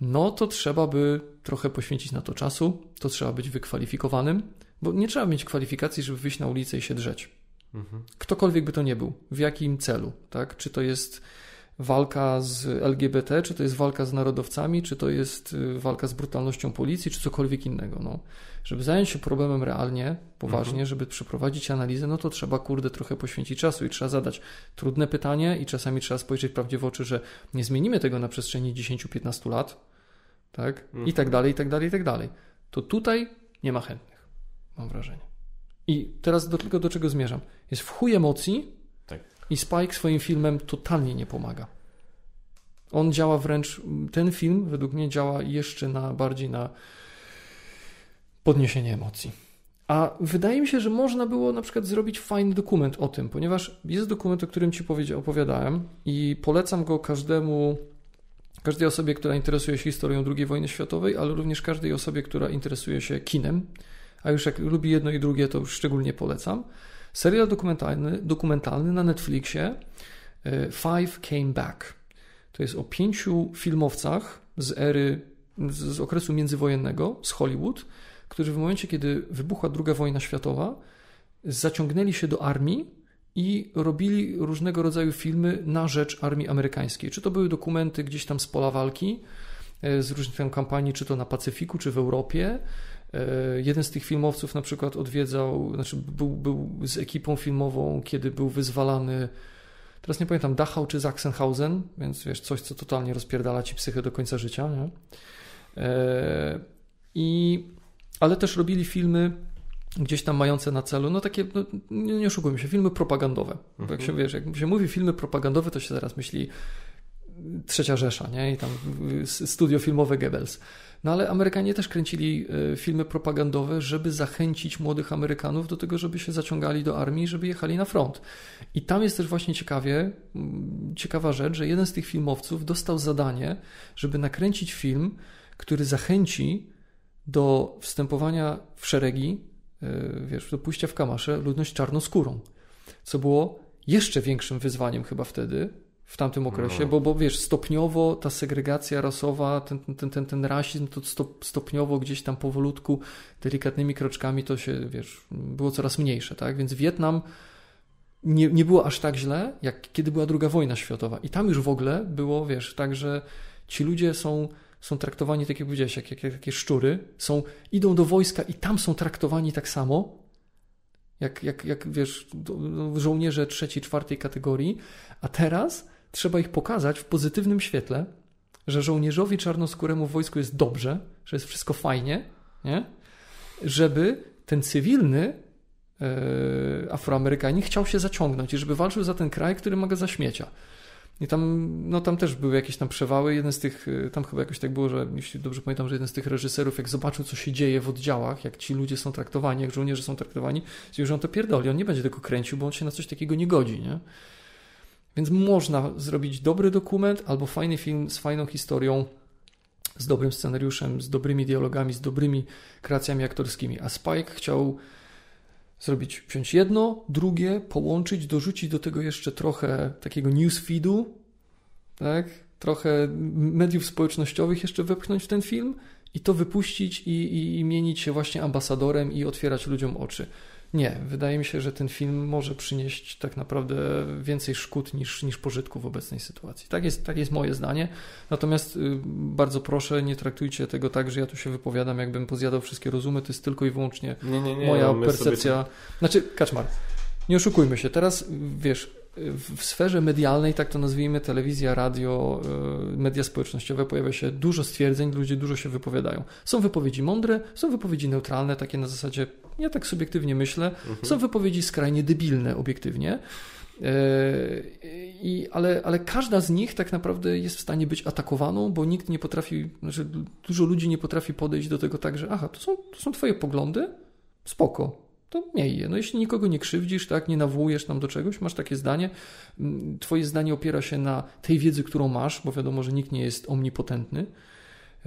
no to trzeba by trochę poświęcić na to czasu, to trzeba być wykwalifikowanym, bo nie trzeba mieć kwalifikacji, żeby wyjść na ulicę i się drzeć. Mhm. Ktokolwiek by to nie był, w jakim celu, tak? Czy to jest walka z LGBT, czy to jest walka z narodowcami, czy to jest y, walka z brutalnością policji, czy cokolwiek innego. No. Żeby zająć się problemem realnie, poważnie, mhm. żeby przeprowadzić analizę, no to trzeba, kurde, trochę poświęcić czasu i trzeba zadać trudne pytanie i czasami trzeba spojrzeć prawdzie w oczy, że nie zmienimy tego na przestrzeni 10-15 lat, tak? Mhm. I tak dalej, i tak dalej, i tak dalej. To tutaj nie ma chętnych, mam wrażenie. I teraz do, tylko do czego zmierzam? Jest w chuj emocji, i Spike swoim filmem totalnie nie pomaga. On działa wręcz, ten film według mnie działa jeszcze na bardziej na podniesienie emocji. A wydaje mi się, że można było na przykład zrobić fajny dokument o tym, ponieważ jest dokument, o którym Ci opowiadałem i polecam go każdemu, każdej osobie, która interesuje się historią II wojny światowej, ale również każdej osobie, która interesuje się kinem. A już jak lubi jedno i drugie, to już szczególnie polecam. Serial dokumentalny, dokumentalny na Netflixie e, Five Came Back. To jest o pięciu filmowcach z ery, z okresu międzywojennego, z Hollywood, którzy w momencie, kiedy wybuchła II wojna światowa, zaciągnęli się do armii i robili różnego rodzaju filmy na rzecz armii amerykańskiej. Czy to były dokumenty gdzieś tam z pola walki, e, z różnych tam kampanii, czy to na Pacyfiku, czy w Europie, jeden z tych filmowców na przykład odwiedzał, znaczy był, był z ekipą filmową, kiedy był wyzwalany, teraz nie pamiętam, Dachau czy Sachsenhausen, więc wiesz, coś, co totalnie rozpierdala ci psychę do końca życia, nie? E, I, ale też robili filmy gdzieś tam mające na celu, no takie, no, nie, nie oszukujmy się, filmy propagandowe. Mhm. Jak się wiesz, jak się mówi filmy propagandowe, to się zaraz myśli Trzecia Rzesza, nie? I tam studio filmowe Goebbels. No ale Amerykanie też kręcili e, filmy propagandowe, żeby zachęcić młodych Amerykanów do tego, żeby się zaciągali do armii, żeby jechali na front. I tam jest też właśnie ciekawie, mm, ciekawa rzecz, że jeden z tych filmowców dostał zadanie, żeby nakręcić film, który zachęci do wstępowania w szeregi, e, wiesz, do pójścia w kamasze ludność czarnoskórą, co było jeszcze większym wyzwaniem chyba wtedy, w tamtym okresie, no. bo, bo wiesz, stopniowo ta segregacja rasowa, ten, ten, ten, ten rasizm, to stopniowo gdzieś tam powolutku, delikatnymi kroczkami to się, wiesz, było coraz mniejsze, tak? Więc Wietnam nie, nie było aż tak źle, jak kiedy była druga wojna światowa. I tam już w ogóle było, wiesz, tak, że ci ludzie są, są traktowani, tak jak powiedziałeś, jak, jak, jak takie szczury, są, idą do wojska i tam są traktowani tak samo, jak, jak, jak wiesz, żołnierze trzeciej, czwartej kategorii, a teraz trzeba ich pokazać w pozytywnym świetle, że żołnierzowi czarnoskóremu w wojsku jest dobrze, że jest wszystko fajnie, nie? żeby ten cywilny e, Afroamerykanin chciał się zaciągnąć i żeby walczył za ten kraj, który ma go za śmiecia. I tam, no tam też były jakieś tam przewały. Jeden z tych, e, tam chyba jakoś tak było, że jeśli dobrze pamiętam, że jeden z tych reżyserów, jak zobaczył, co się dzieje w oddziałach, jak ci ludzie są traktowani, jak żołnierze są traktowani, stwierdził, że on to pierdoli, on nie będzie tego kręcił, bo on się na coś takiego nie godzi, nie? Więc można zrobić dobry dokument albo fajny film z fajną historią, z dobrym scenariuszem, z dobrymi dialogami, z dobrymi kreacjami aktorskimi. A Spike chciał zrobić, wziąć jedno, drugie, połączyć, dorzucić do tego jeszcze trochę takiego newsfeedu, tak? trochę mediów społecznościowych jeszcze wepchnąć w ten film i to wypuścić i, i, i mienić się właśnie ambasadorem i otwierać ludziom oczy. Nie, wydaje mi się, że ten film może przynieść tak naprawdę więcej szkód niż, niż pożytku w obecnej sytuacji. Tak jest, tak jest moje zdanie. Natomiast y, bardzo proszę, nie traktujcie tego tak, że ja tu się wypowiadam, jakbym pozjadał wszystkie rozumy. To jest tylko i wyłącznie nie, nie, nie, moja percepcja. Sobie... Znaczy, Kaczmar, nie oszukujmy się. Teraz wiesz, w sferze medialnej, tak to nazwijmy, telewizja, radio, y, media społecznościowe, pojawia się dużo stwierdzeń, ludzie dużo się wypowiadają. Są wypowiedzi mądre, są wypowiedzi neutralne, takie na zasadzie, ja tak subiektywnie myślę, mhm. są wypowiedzi skrajnie debilne, obiektywnie. I, ale, ale każda z nich tak naprawdę jest w stanie być atakowaną, bo nikt nie potrafi, znaczy dużo ludzi nie potrafi podejść do tego tak, że aha, to są, to są twoje poglądy, spoko, to miej je. No jeśli nikogo nie krzywdzisz, tak, nie nawołujesz tam do czegoś, masz takie zdanie, mm, twoje zdanie opiera się na tej wiedzy, którą masz, bo wiadomo, że nikt nie jest omnipotentny,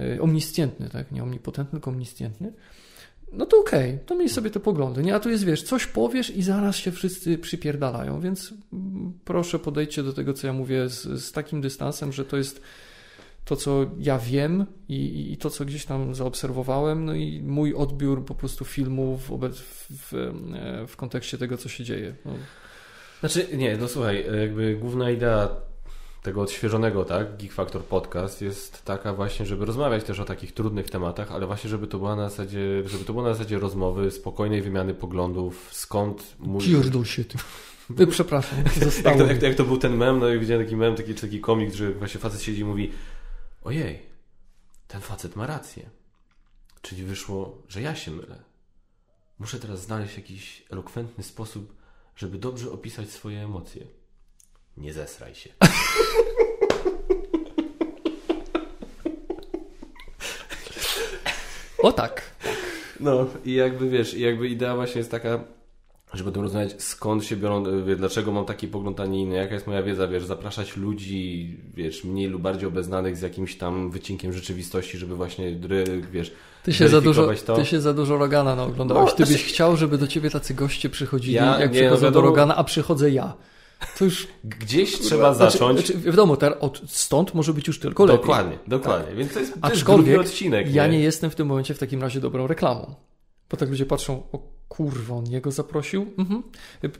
e, omniscientny, tak, nie omnipotentny, tylko omniscientny, no to okej, okay, to miej sobie te poglądy, nie? A tu jest, wiesz, coś powiesz i zaraz się wszyscy przypierdalają, więc mm, proszę podejdźcie do tego, co ja mówię z, z takim dystansem, że to jest to, co ja wiem i, i, to, co gdzieś tam zaobserwowałem, no i mój odbiór po prostu filmu w, w, w, e, w kontekście tego, co się dzieje. No. Znaczy, nie, no słuchaj, jakby główna idea tego odświeżonego, tak, Geek Factor Podcast jest taka właśnie, żeby rozmawiać też o takich trudnych tematach, ale właśnie, żeby to była na zasadzie, żeby to było na zasadzie rozmowy, spokojnej wymiany poglądów, skąd mój... Pierdol się ty. Ty, przepraszam, jak to, jak, jak to był ten mem, no i widziałem taki mem, taki, taki komik, że właśnie facet siedzi i mówi ojej, ten facet ma rację. Czyli wyszło, że ja się mylę. Muszę teraz znaleźć jakiś elokwentny sposób, żeby dobrze opisać swoje emocje. Nie zesraj się. O tak. No i jakby wiesz, jakby idea właśnie jest taka, żeby o tym rozmawiać, skąd się biorą, wie, dlaczego mam taki pogląd, a nie inny, jaka jest moja wiedza, wiesz, zapraszać ludzi, wiesz, mniej lub bardziej obeznanych z jakimś tam wycinkiem rzeczywistości, żeby właśnie, wiesz, ty się, za dużo, to. ty się za dużo Rogana oglądałeś. No, ty byś chciał, żeby do ciebie tacy goście przychodzili, ja, jak nie, przychodzą no, do Rogana, a przychodzę ja. To już gdzieś trzeba znaczy, zacząć. Znaczy, wiadomo, ter, od stąd może być już tylko lepiej. Dokładnie, dokładnie. Tak. Więc to jest, to Aczkolwiek jest odcinek. Ja nie? nie jestem w tym momencie w takim razie dobrą reklamą. Bo tak ludzie patrzą, o kurwa, on jego zaprosił? Mhm.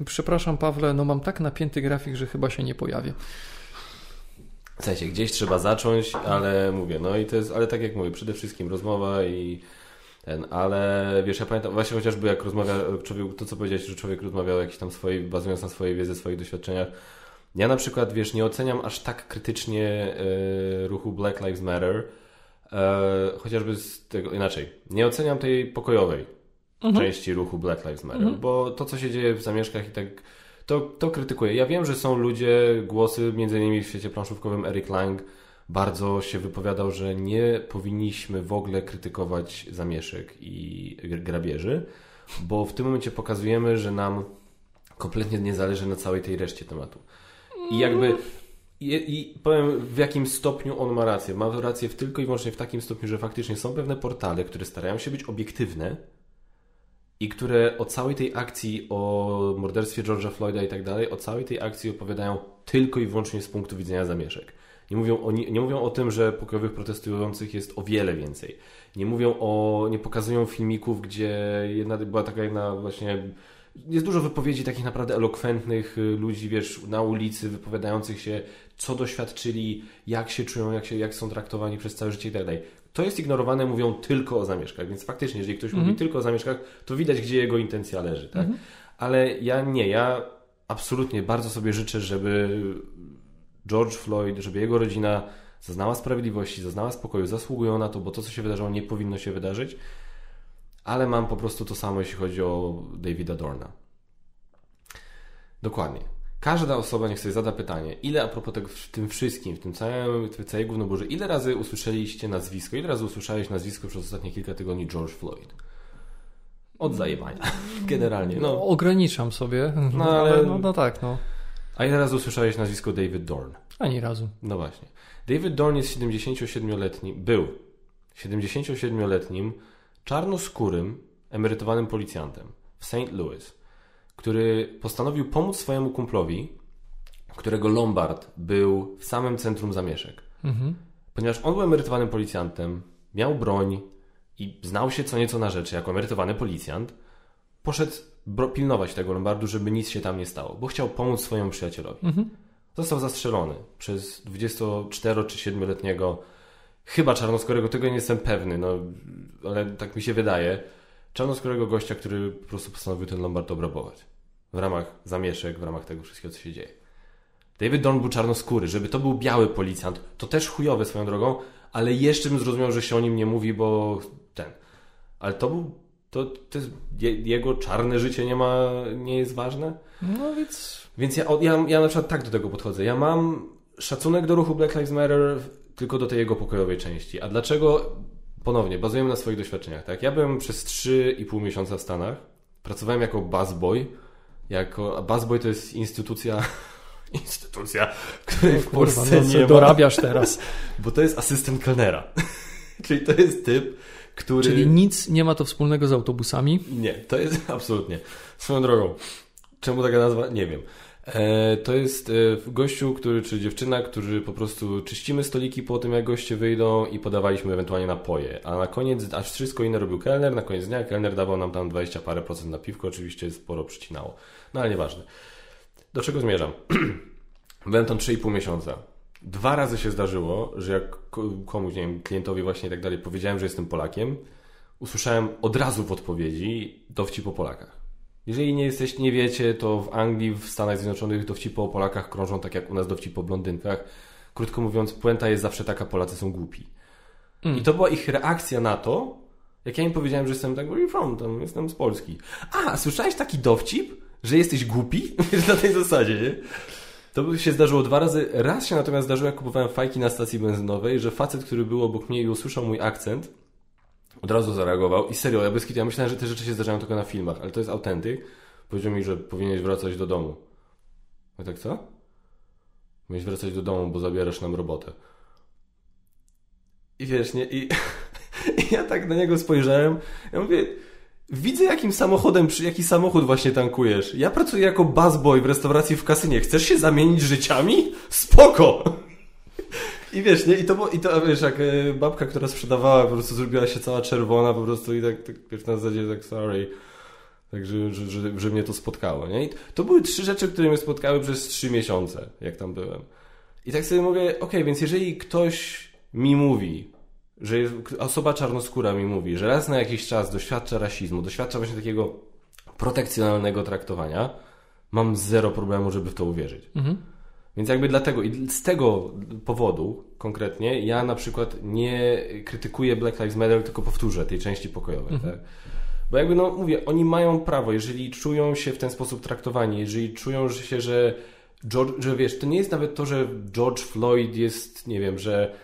Przepraszam Pawle, no mam tak napięty grafik, że chyba się nie pojawię. Słuchajcie, gdzieś trzeba zacząć, ale mówię, no i to jest, ale tak jak mówię, przede wszystkim rozmowa i ten, ale wiesz, ja pamiętam właśnie chociażby jak rozmawia człowiek, to co powiedziałeś, że człowiek rozmawiał jakieś tam swojej, bazując na swojej wiedzy, swoich doświadczeniach. Ja na przykład, wiesz, nie oceniam aż tak krytycznie y, ruchu Black Lives Matter, y, chociażby z tego, inaczej, nie oceniam tej pokojowej mhm. części ruchu Black Lives Matter, mhm. bo to, co się dzieje w zamieszkach i tak, to, to krytykuję. Ja wiem, że są ludzie, głosy, między innymi w świecie planszówkowym Eric Lang bardzo się wypowiadał, że nie powinniśmy w ogóle krytykować zamieszek i grabieży, bo w tym momencie pokazujemy, że nam kompletnie nie zależy na całej tej reszcie tematu. I jakby i, I, powiem, w jakim stopniu on ma rację. Ma rację w tylko i wyłącznie w takim stopniu, że faktycznie są pewne portale, które starają się być obiektywne, i które o całej tej akcji, o morderstwie George'a Floyda i tak dalej, o całej tej akcji opowiadają tylko i wyłącznie z punktu widzenia zamieszek. Nie mówią, o, nie, nie mówią o tym, że pokojowych protestujących jest o wiele więcej. Nie mówią o, nie pokazują filmików, gdzie jedna, była taka jedna właśnie jest dużo wypowiedzi takich naprawdę elokwentnych y, ludzi, wiesz, na ulicy, wypowiadających się, co doświadczyli, jak się czują, jak, się, jak są traktowani przez całe życie i tak dalej to jest ignorowane, mówią tylko o zamieszkach, więc faktycznie, jeżeli ktoś mówi mhm. tylko o zamieszkach, to widać, gdzie jego intencja leży, tak? Mhm. Ale ja nie, ja absolutnie bardzo sobie życzę, żeby George Floyd, żeby jego rodzina zaznała sprawiedliwości, zaznała spokoju, zasługują na to, bo to, co się wydarzyło, nie powinno się wydarzyć. Ale mam po prostu to samo, jeśli chodzi o Davida Dorna. Dokładnie. Każda osoba niech sobie zada pytanie, ile a propos tego, w tym wszystkim, w tym całym, w całej gównoburze, ile razy usłyszeliście nazwisko, ile razy usłyszałeś nazwisko przez ostatnie kilka tygodni George Floyd? Od zajebania, generalnie. No. no. Ograniczam sobie, no, ale no, no tak, no. A ile razy usłyszałeś nazwisko David Dorn? Ani razu. No właśnie. David Dorn jest 77-letni, był 77-letnim, czarnoskórym, emerytowanym policjantem w St. Louis który postanowił pomóc swojemu kumplowi, którego Lombard był w samym centrum zamieszek. Mhm. Ponieważ on był emerytowanym policjantem, miał broń i znał się co nieco na rzeczy jako emerytowany policjant, poszedł pilnować tego Lombardu, żeby nic się tam nie stało, bo chciał pomóc swojemu przyjacielowi. Mhm. Został zastrzelony przez 24 czy 7-letniego, chyba czarnoskórego, tego nie jestem pewny, no, ale tak mi się wydaje, czarnoskórego gościa, który po prostu postanowił ten Lombard obrabować. W ramach zamieszek, w ramach tego wszystkiego, co się dzieje. David Dorn był czarnoskóry. Żeby to był biały policjant, to też chujowe swoją drogą, ale jeszcze bym zrozumiał, że się o nim nie mówi, bo ten. Ale to był to, to jest, jego czarne życie nie ma, nie jest ważne. No więc... Więc ja, ja, ja na przykład tak do tego podchodzę. Ja mam szacunek do ruchu Black Lives Matter tylko do tej jego pokojowej części. A dlaczego? Ponownie, bazujemy na swoich doświadczeniach. Tak? Ja byłem przez 3,5 miesiąca w Stanach. Pracowałem jako busboy. Jako, a busboy to jest instytucja instytucja, której w Polsce no, nie ma. dorabiasz teraz. Bo to jest asystent kelnera. Czyli to jest typ, który... Czyli nic nie ma to wspólnego z autobusami? Nie, to jest absolutnie. Swoją drogą. Czemu taka nazwa? Nie wiem. E, to jest e, gościu, który, czy dziewczyna, którzy po prostu czyścimy stoliki po tym, jak goście wyjdą i podawaliśmy ewentualnie napoje. A na koniec, aż wszystko inne robił kelner, na koniec dnia kelner dawał nam tam 20 parę procent na piwko, oczywiście sporo przycinało. No ale nieważne. Do czego zmierzam? Byłem tam 3,5 miesiąca. Dwa razy się zdarzyło, że jak komuś, nie wiem, klientowi właśnie i tak dalej powiedziałem, że jestem Polakiem, usłyszałem od razu w odpowiedzi dowcip po Polakach. Jeżeli nie jesteś, nie wiecie, to w Anglii, w Stanach Zjednoczonych dowcipy o Polakach krążą tak jak u nas dowcipy o blondynkach. Krótko mówiąc, puenta jest zawsze taka, Polacy są głupi. Mm. I to była ich reakcja na to, jak ja im powiedziałem, że jestem tak, where you from? Tam jestem z Polski. A, słyszałeś taki dowcip, że jesteś głupi? na tej zasadzie, nie? To się zdarzyło dwa razy. Raz się natomiast zdarzyło, jak kupowałem fajki na stacji benzynowej, że facet, który był obok mnie i usłyszał mój akcent, od razu zareagował i serio, ja bez ja myślałem, że te rzeczy się zdarzają tylko na filmach, ale to jest autentyk. Powiedział mi, że powinieneś wracać do domu. Ja tak co? Powinieneś wracać do domu, bo zabierasz nam robotę. I wiesz, nie? I, i ja tak na niego spojrzałem. Ja mówię, widzę jakim samochodem, jaki samochód właśnie tankujesz. Ja pracuję jako busboy w restauracji w kasynie. Chcesz się zamienić życiami? Spoko! I wiesz, nie? I to, i to wiesz, jak e, babka, która sprzedawała, po prostu zrobiła się cała czerwona po prostu i tak, tak wiesz, na zasadzie tak sorry. Tak, że, że, że, mnie to spotkało, nie? I to były trzy rzeczy, które mnie spotkały przez trzy miesiące, jak tam byłem. I tak sobie mówię, ok, więc jeżeli ktoś mi mówi, że osoba czarnoskóra mi mówi, że raz na jakiś czas doświadcza rasizmu, doświadcza właśnie takiego protekcjonalnego traktowania, mam zero problemu, żeby w to uwierzyć. Mhm. Więc jakby dlatego i z tego powodu konkretnie ja na przykład nie krytykuję Black Lives Matter, tylko powtórzę tej części pokojowej. Mhm. Tak? Bo jakby no mówię, oni mają prawo, jeżeli czują się w ten sposób traktowani, jeżeli czują się, że George, że wiesz, to nie jest nawet to, że George Floyd jest, nie wiem, że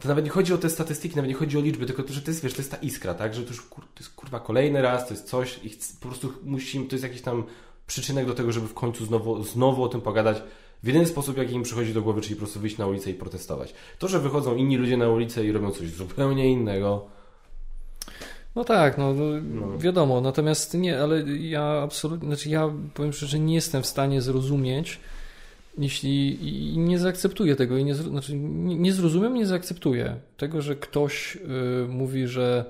to nawet nie chodzi o te statystyki, nawet nie chodzi o liczby, tylko to, że to jest, wiesz, to jest ta iskra, tak, że to już to jest kurwa kolejny raz, to jest coś i po prostu musimy, to jest jakiś tam przyczynek do tego, żeby w końcu znowu, znowu o tym pogadać w jedyny sposób, jaki im przychodzi do głowy, czyli po prostu wyjść na ulicę i protestować. To, że wychodzą inni ludzie na ulicę i robią coś zupełnie innego. No tak, no, no, no. wiadomo, natomiast nie, ale ja absolutnie, znaczy ja powiem szczerze, nie jestem w stanie zrozumieć, jeśli i nie zaakceptuję tego i nie, znaczy, nie, nie zrozumiem, nie zaakceptuję tego, że ktoś y, mówi, że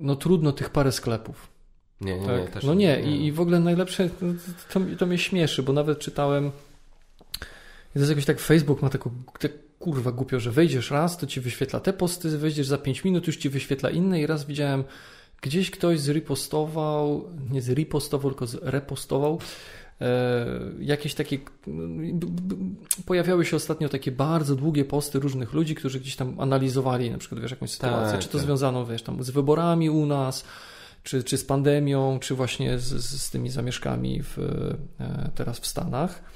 no trudno tych parę sklepów. Nie, nie, tak? nie też No nie, nie. I, I, w ogóle najlepsze, to, to mnie śmieszy, bo nawet czytałem to jest jakoś tak, Facebook ma taką tak, kurwa głupio, że wejdziesz raz, to ci wyświetla te posty, wejdziesz za 5 minut, już ci wyświetla inne i raz widziałem, gdzieś ktoś zrepostował, nie zrepostował, tylko zrepostował e, jakieś takie, pojawiały się ostatnio takie bardzo długie posty różnych ludzi, którzy gdzieś tam analizowali na przykład, wiesz, jakąś sytuację, tak, czy to tak. związano, wiesz, tam z wyborami u nas, czy, czy z pandemią, czy właśnie z, z tymi zamieszkami w, e, teraz w Stanach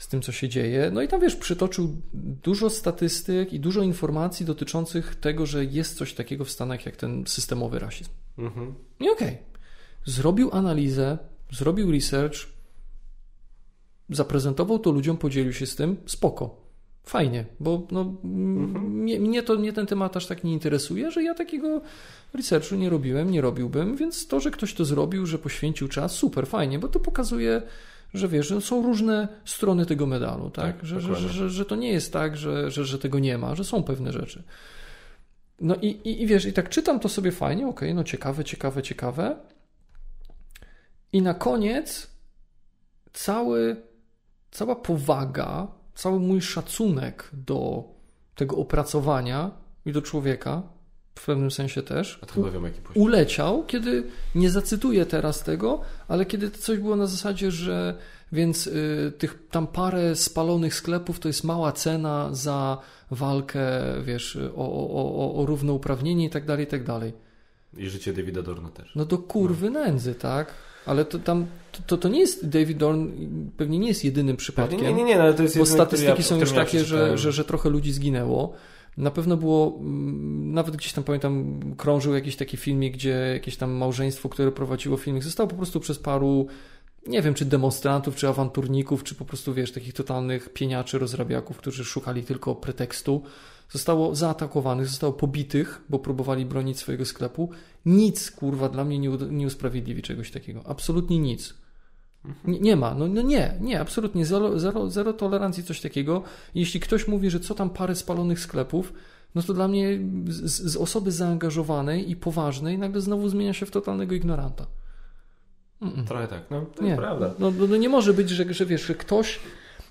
z tym, co się dzieje. No i tam wiesz, przytoczył dużo statystyk i dużo informacji dotyczących tego, że jest coś takiego w Stanach jak ten systemowy rasizm. Mhm. I okej. Okay. Zrobił analizę, zrobił research, zaprezentował to ludziom, podzielił się z tym, spoko. Fajnie, bo no, mhm. mnie, mnie, to nie ten temat aż tak nie interesuje, że ja takiego researchu nie robiłem, nie robiłbym, więc to, że ktoś to zrobił, że poświęcił czas, super, fajnie, bo to pokazuje że wiesz, że są różne strony tego medalu, tak? tak że, że, że, że, to nie jest tak, że, że, że tego nie ma, że są pewne rzeczy. No i, i, i wiesz, i tak czytam to sobie fajnie, ok, no ciekawe, ciekawe, ciekawe. I na koniec cały, cała powaga, cały mój szacunek do tego opracowania i do człowieka w pewnym sensie też. Uleciał, kiedy, nie zacytuję teraz tego, ale kiedy coś było na zasadzie, że więc y, tych tam parę spalonych sklepów to jest mała cena za walkę, wiesz, o, o, o, o równouprawnienie i tak dalej, i tak dalej. I życie Davida Dorna też. No do kurwy nędzy, tak? Ale to tam, to, to nie jest, David Dorn pewnie nie jest jedynym przypadkiem. Nie, nie, nie, no, ale to jest Bo jedyny, statystyki ja, są już ja takie, że, że, że trochę ludzi zginęło. Na pewno było, mm, nawet gdzieś tam pamiętam, krążył jakiś taki filmik, gdzie jakieś tam małżeństwo, które prowadziło filmik, zostało po prostu przez paru, nie wiem, czy demonstrantów, czy awanturników, czy po prostu, wiesz, takich totalnych pieniaczy, rozrabiaków, którzy szukali tylko pretekstu. Zostało zaatakowanych, zostało pobitych, bo próbowali bronić swojego sklepu. Nic, kurwa, dla mnie nie, nie usprawiedliwi czegoś takiego. Absolutnie nic. Nie, nie ma, no, no nie, nie, absolutnie zero, zero, zero tolerancji, coś takiego. Jeśli ktoś mówi, że co tam parę spalonych sklepów, no to dla mnie z, z osoby zaangażowanej i poważnej nagle znowu zmienia się w totalnego ignoranta. Mm-mm. Trochę tak, no to Nie, prawda. no, no, no nie może być, że, że wiesz, że ktoś,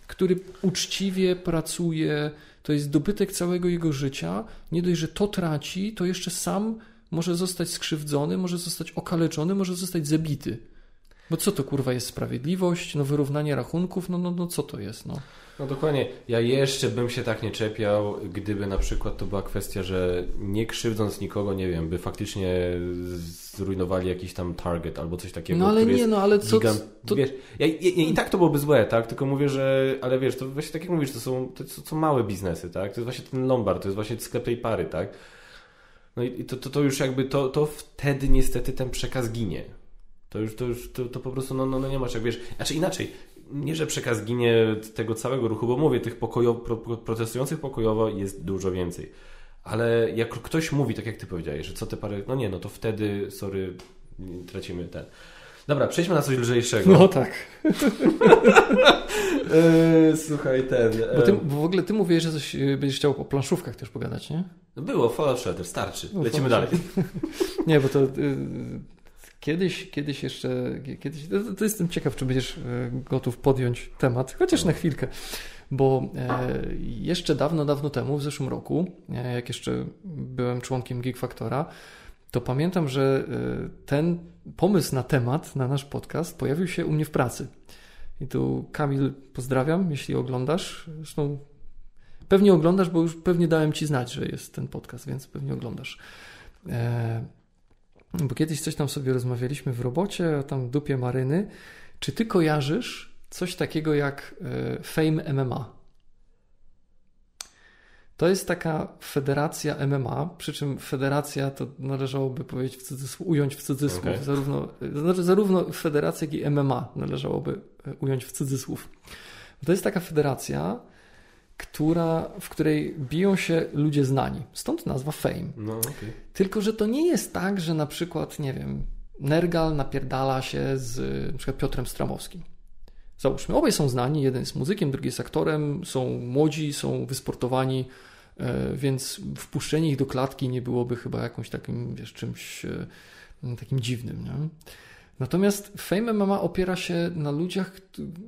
który uczciwie pracuje, to jest dobytek całego jego życia, nie dość, że to traci, to jeszcze sam może zostać skrzywdzony, może zostać okaleczony, może zostać zabity. Bo co to kurwa jest sprawiedliwość, no wyrównanie rachunków, no, no, no co to jest, no. No dokładnie. Ja jeszcze bym się tak nie czepiał, gdyby na przykład to była kwestia, że nie krzywdząc nikogo, nie wiem, by faktycznie zrujnowali jakiś tam target albo coś takiego. No ale nie, no ale co, gigant... to, Wiesz, ja, ja, ja, i tak to byłoby złe, tak? Tylko mówię, że, ale wiesz, to właśnie tak jak mówisz, to są, to są małe biznesy, tak? To jest właśnie ten Lombard, to jest właśnie sklep tej pary, tak? No i to, to, to już jakby, to, to wtedy niestety ten przekaz ginie. To już, to już, to, to po prostu, no, no, no nie masz jak, wiesz, znaczy inaczej, nie, że przekaz ginie tego całego ruchu, bo mówię, tych pokojo, pro, pro- protestujących pokojowo jest dużo więcej. Ale jak ktoś mówi, tak jak ty powiedziałeś, że co te parę, no nie, no to wtedy, sorry, tracimy ten. Dobra, przejdźmy na coś lżejszego. no tak. Eee, słuchaj, ten. Bo, ty, bo w ogóle ty mówisz, że coś y, będziesz chciał o planszówkach też pogadać, nie? Było, Fallout Shelter, starczy. No, Lecimy dalej. Nie, bo to y, kiedyś, kiedyś jeszcze, kiedyś, to, to jestem ciekaw, czy będziesz y, gotów podjąć temat, chociaż na chwilkę, bo e, jeszcze dawno, dawno temu, w zeszłym roku, e, jak jeszcze byłem członkiem Geek Factora, to pamiętam, że ten pomysł na temat, na nasz podcast pojawił się u mnie w pracy. I tu Kamil pozdrawiam, jeśli oglądasz. Zresztą pewnie oglądasz, bo już pewnie dałem ci znać, że jest ten podcast, więc pewnie oglądasz. E, bo kiedyś coś tam sobie rozmawialiśmy w robocie, tam dupie maryny. Czy ty kojarzysz coś takiego jak e, Fame MMA? To jest taka federacja MMA, przy czym federacja to należałoby powiedzieć w cudzysłów, ująć w cudzysłów. Okej. Zarówno, znaczy zarówno federacja, jak i MMA należałoby e, ująć w cudzysłów. To jest taka federacja, która, w której biją się ludzie znani. Stąd nazwa Fame. No, okej. Tylko, że to nie jest tak, że na przykład, nie wiem, Nergal napierdala się z na przykład Piotrem Stramowskim. Załóżmy, obaj są znani, jeden jest muzykiem, drugi jest aktorem, są młodzi, są wysportowani, e, więc wpuszczenie ich do klatki nie byłoby chyba jakimś takim, wiesz, czymś e, takim dziwnym, nie? Natomiast Fame MMA opiera się na ludziach,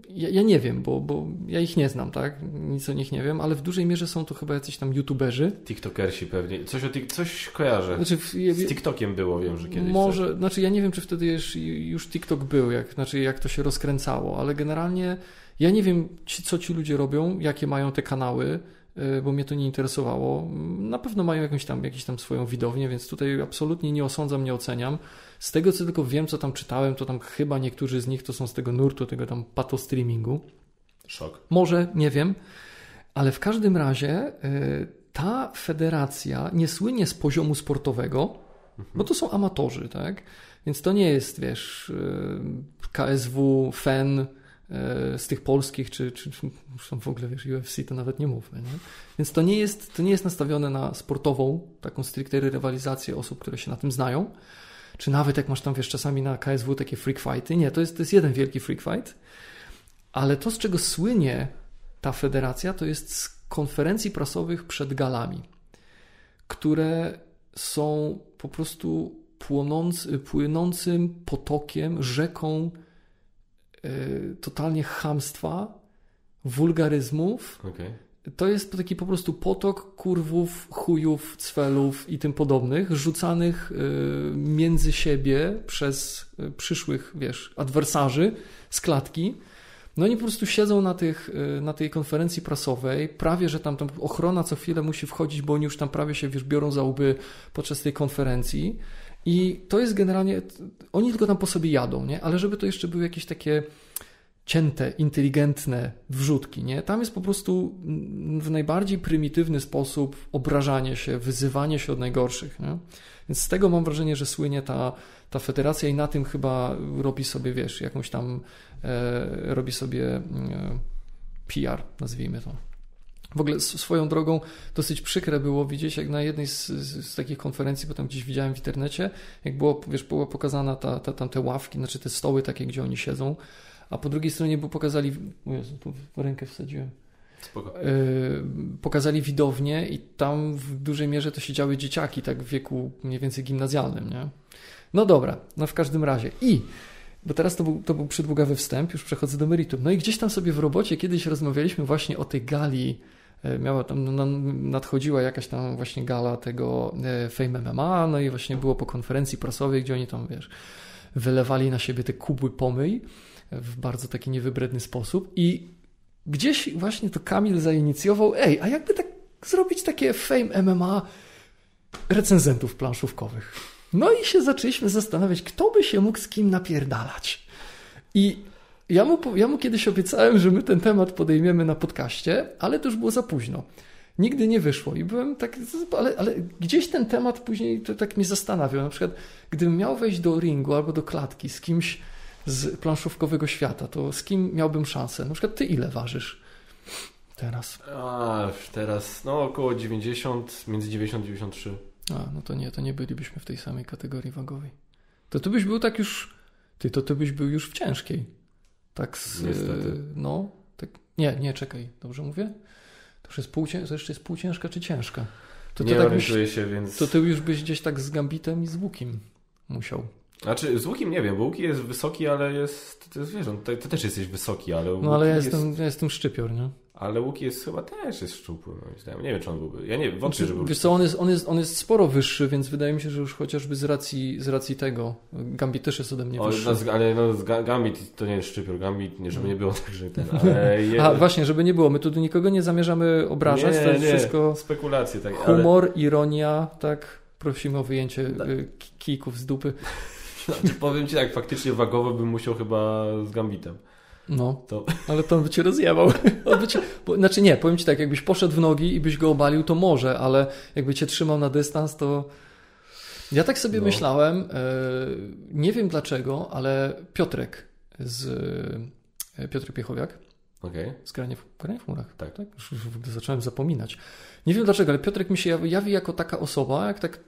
ja, ja nie wiem, bo, bo ja ich nie znam, tak? Nic o nich nie wiem, ale w dużej mierze są to chyba jacyś tam youtuberzy. TikTokersi pewnie. Coś, o coś kojarzę. Znaczy, Z TikTokiem było, wiem, że kiedyś. Może, znaczy ja nie wiem, czy wtedy już, już TikTok był, jak, znaczy jak to się rozkręcało, ale generalnie ja nie wiem, ci, co ci ludzie robią, jakie mają te kanały, y, bo mnie to nie interesowało. Na pewno mają jakąś tam, jakąś tam swoją widownię, więc tutaj absolutnie nie osądzam, nie oceniam. Z tego, co tylko wiem, co tam czytałem, to tam chyba niektórzy z nich to są z tego nurtu, tego tam pato streamingu. Szok. Może, nie wiem, ale w każdym razie y, ta federacja nie słynie z poziomu sportowego, bo to są amatorzy, tak? Więc to nie jest, wiesz, y, KSW, FEN y, z tych polskich, czy, czy, czy w ogóle, wiesz, UFC to nawet nie mówmy, nie? Więc to nie jest, to nie jest nastawione na sportową, taką stricte rywalizację osób, które się na tym znają, czy nawet jak masz tam, wiesz, czasami na KSW takie freak fighty. Nie, to jest, to jest jeden wielki freak fight, ale to, z czego słynie ta federacja, to jest z konferencji prasowych przed galami, które są po prostu płonący, płynącym potokiem, rzeką y, totalnie chamstwa, wulgaryzmów. Okej. To jest taki po prostu potok kurwów, chujów, cwelów i tym podobnych, rzucanych y, między siebie przez y, przyszłych, wiesz, adwersarzy z klatki. No oni po prostu siedzą na, tych, y, na tej konferencji prasowej, prawie, że tam, tam ochrona co chwilę musi wchodzić, bo oni już tam prawie się, wiesz, biorą za łby podczas tej konferencji I to jest generalnie, oni tylko tam po sobie jadą, nie? Ale żeby to jeszcze były jakieś takie cięte, inteligentne wrzutki, nie? Tam jest po prostu w najbardziej prymitywny sposób obrażanie się, wyzywanie się od najgorszych, nie? Więc z tego mam wrażenie, że słynie ta, ta federacja i na tym chyba robi sobie, wiesz, jakąś tam e, robi sobie e, PR, nazwijmy to. W ogóle swoją drogą dosyć przykre było widzieć, jak na jednej z, z, z, takich konferencji, bo tam gdzieś widziałem w internecie, jak było, wiesz, była pokazana ta, ta, tam te ławki, znaczy te stoły takie, gdzie oni siedzą, a po drugiej stronie był pokazali, o Jezu, rękę wsadziłem. Yy, pokazali widownię i tam w dużej mierze to siedziały dzieciaki, tak w wieku mniej więcej gimnazjalnym, nie? No dobra, no w każdym razie. I, bo teraz to był, to był przydługawy wstęp, już przechodzę do meritum. No i gdzieś tam sobie w robocie kiedyś rozmawialiśmy właśnie o tej gali, e, miała tam, no, nadchodziła jakaś tam właśnie gala tego e, Fame MMA, no i właśnie było po konferencji prasowej, gdzie oni tam, wiesz, wylewali na siebie te kubły pomyj w bardzo taki niewybredny sposób i gdzieś właśnie to Kamil zainicjował, ej, a jakby tak zrobić takie Fame MMA recenzentów planszówkowych. No i się zaczęliśmy zastanawiać, kto by się mógł z kim napierdalać. I ja mu, ja mu kiedyś obiecałem, że my ten temat podejmiemy na podcaście, ale to już było za późno. Nigdy nie wyszło i byłem tak, ale, ale gdzieś ten temat później to tak mnie zastanawiał. Na przykład, gdybym miał wejść do ringu albo do klatki z kimś z planszówkowego świata, to z kim miałbym szansę? Na przykład ty ile ważysz teraz? A, teraz no około 90, między 90 a 93. A, no to nie, to nie bylibyśmy w tej samej kategorii wagowej. To ty byś był tak już, ty to ty byś był już w ciężkiej. Tak z, Niestety. no, tak, nie, nie, czekaj, dobrze mówię? To już jest pół, to jeszcze jest półciężka czy ciężka? To nie tak orientuję się, więc... To ty już byś gdzieś tak z Gambitem i z Łukim musiał. Znaczy, z łukiem nie wiem, bo łuki jest wysoki, ale jest, to jest, wiesz, no, ty, ty też jesteś wysoki, ale No ale ja jestem, jest... ja jestem szczypior, nie? Ale Łuki jest chyba też jest szczupły, moim zdaniem. Nie wiem, czy on byłby. Ja nie wątpię, że był. Wiesz co, on jest, on, jest, on jest sporo wyższy, więc wydaje mi się, że już chociażby z racji, z racji tego. Gambit też jest ode mnie wyższy. O, no, ale no, Gambit to nie jest szczypior. Gambit, nie, żeby nie było tak, że ten. Ale je... A właśnie, żeby nie było. My tu nikogo nie zamierzamy obrażać. Nie, to jest nie. wszystko. Spekulacje, tak. Humor, ale... ironia, tak. Prosimy o wyjęcie da. Y, kijków z dupy. Znaczy, powiem ci tak, faktycznie wagowo bym musiał chyba z Gambitem. No, to... ale to on by cię rozjebał. On by cię... Bo, znaczy nie, powiem ci tak, jakbyś poszedł w nogi i byś go obalił, to może, ale jakby cię trzymał na dystans, to... Ja tak sobie no. myślałem, e, nie wiem dlaczego, ale Piotrek z e, Piotr Piechowiak okay. z grania w, grania w chmurach. Tak. tak? Już, już zacząłem zapominać. Nie wiem dlaczego, ale Piotrek mi się jawi, jawi, jako taka osoba, jak tak,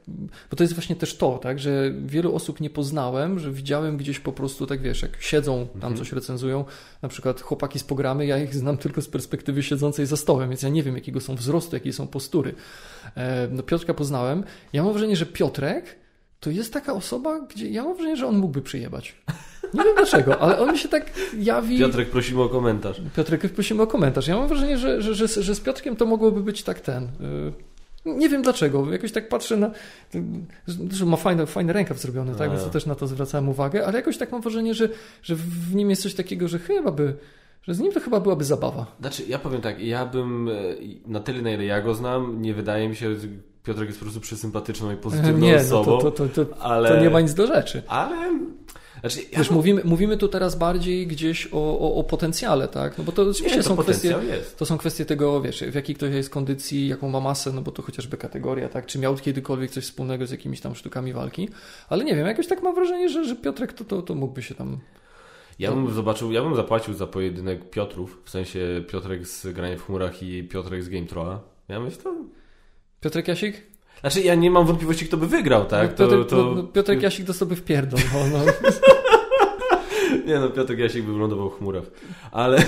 bo to jest właśnie też to, tak, że wielu osób nie poznałem, że widziałem gdzieś po prostu, tak wiesz, jak siedzą, tam mhm. coś recenzują, na przykład chłopaki z programy, ja ich znam tylko z perspektywy siedzącej za stołem, więc ja nie wiem, jakiego są wzrostu, jakie są postury. E, no Piotrka poznałem. Ja mam wrażenie, że Piotrek to jest taka osoba, gdzie ja mam wrażenie, że on mógłby przyjebać. Nie wiem dlaczego, ale on mi się tak jawi. Piotrek, prosimy o komentarz. Piotrek, prosimy o komentarz. Ja mam wrażenie, że, że, że, że z Piotrkiem to mogłoby być tak ten. Y, nie wiem dlaczego. Jakoś tak patrzę na. Że ma fajny, fajny rękaw zrobiony, tak? Więc też na to zwracałem uwagę, ale jakoś tak mam wrażenie, że, że w nim jest coś takiego, że chyba by. Że z nim to chyba byłaby zabawa. Znaczy, ja powiem tak, ja bym e, na tyle, na ile ja go znam, nie wydaje mi się, Piotrek jest po prostu przesympatyczną i pozytywną nie, osobą. No to, to, to, to, ale... to nie ma nic do rzeczy. Ale znaczy, ja Wiesz, mówimy, mówimy tu teraz bardziej gdzieś o, o, o potencjale, tak? No bo to oczywiście nie, to są kwestie. Jest. To są kwestie tego, wiesz, w jakiej ktoś jest kondycji, jaką ma masę, no bo to chociażby kategoria, tak? Czy miał kiedykolwiek coś wspólnego z jakimiś tam sztukami walki. Ale nie wiem, jakoś tak mam wrażenie, że, że Piotrek to, to, to mógłby się tam. Ja bym zobaczył, ja bym zapłacił za pojedynek Piotrów, w sensie Piotrek z grania w chmurach i Piotrek z Game Trolla. Ja myślę, to... Piotrek Jasik? Znaczy, ja nie mam wątpliwości, kto by wygrał, tak? No, Piotrek, to, to... No, Piotrek Jasik to sobie wpierdol. No, no. nie no, Piotrek Jasik by wylądował w chmurach. Ale...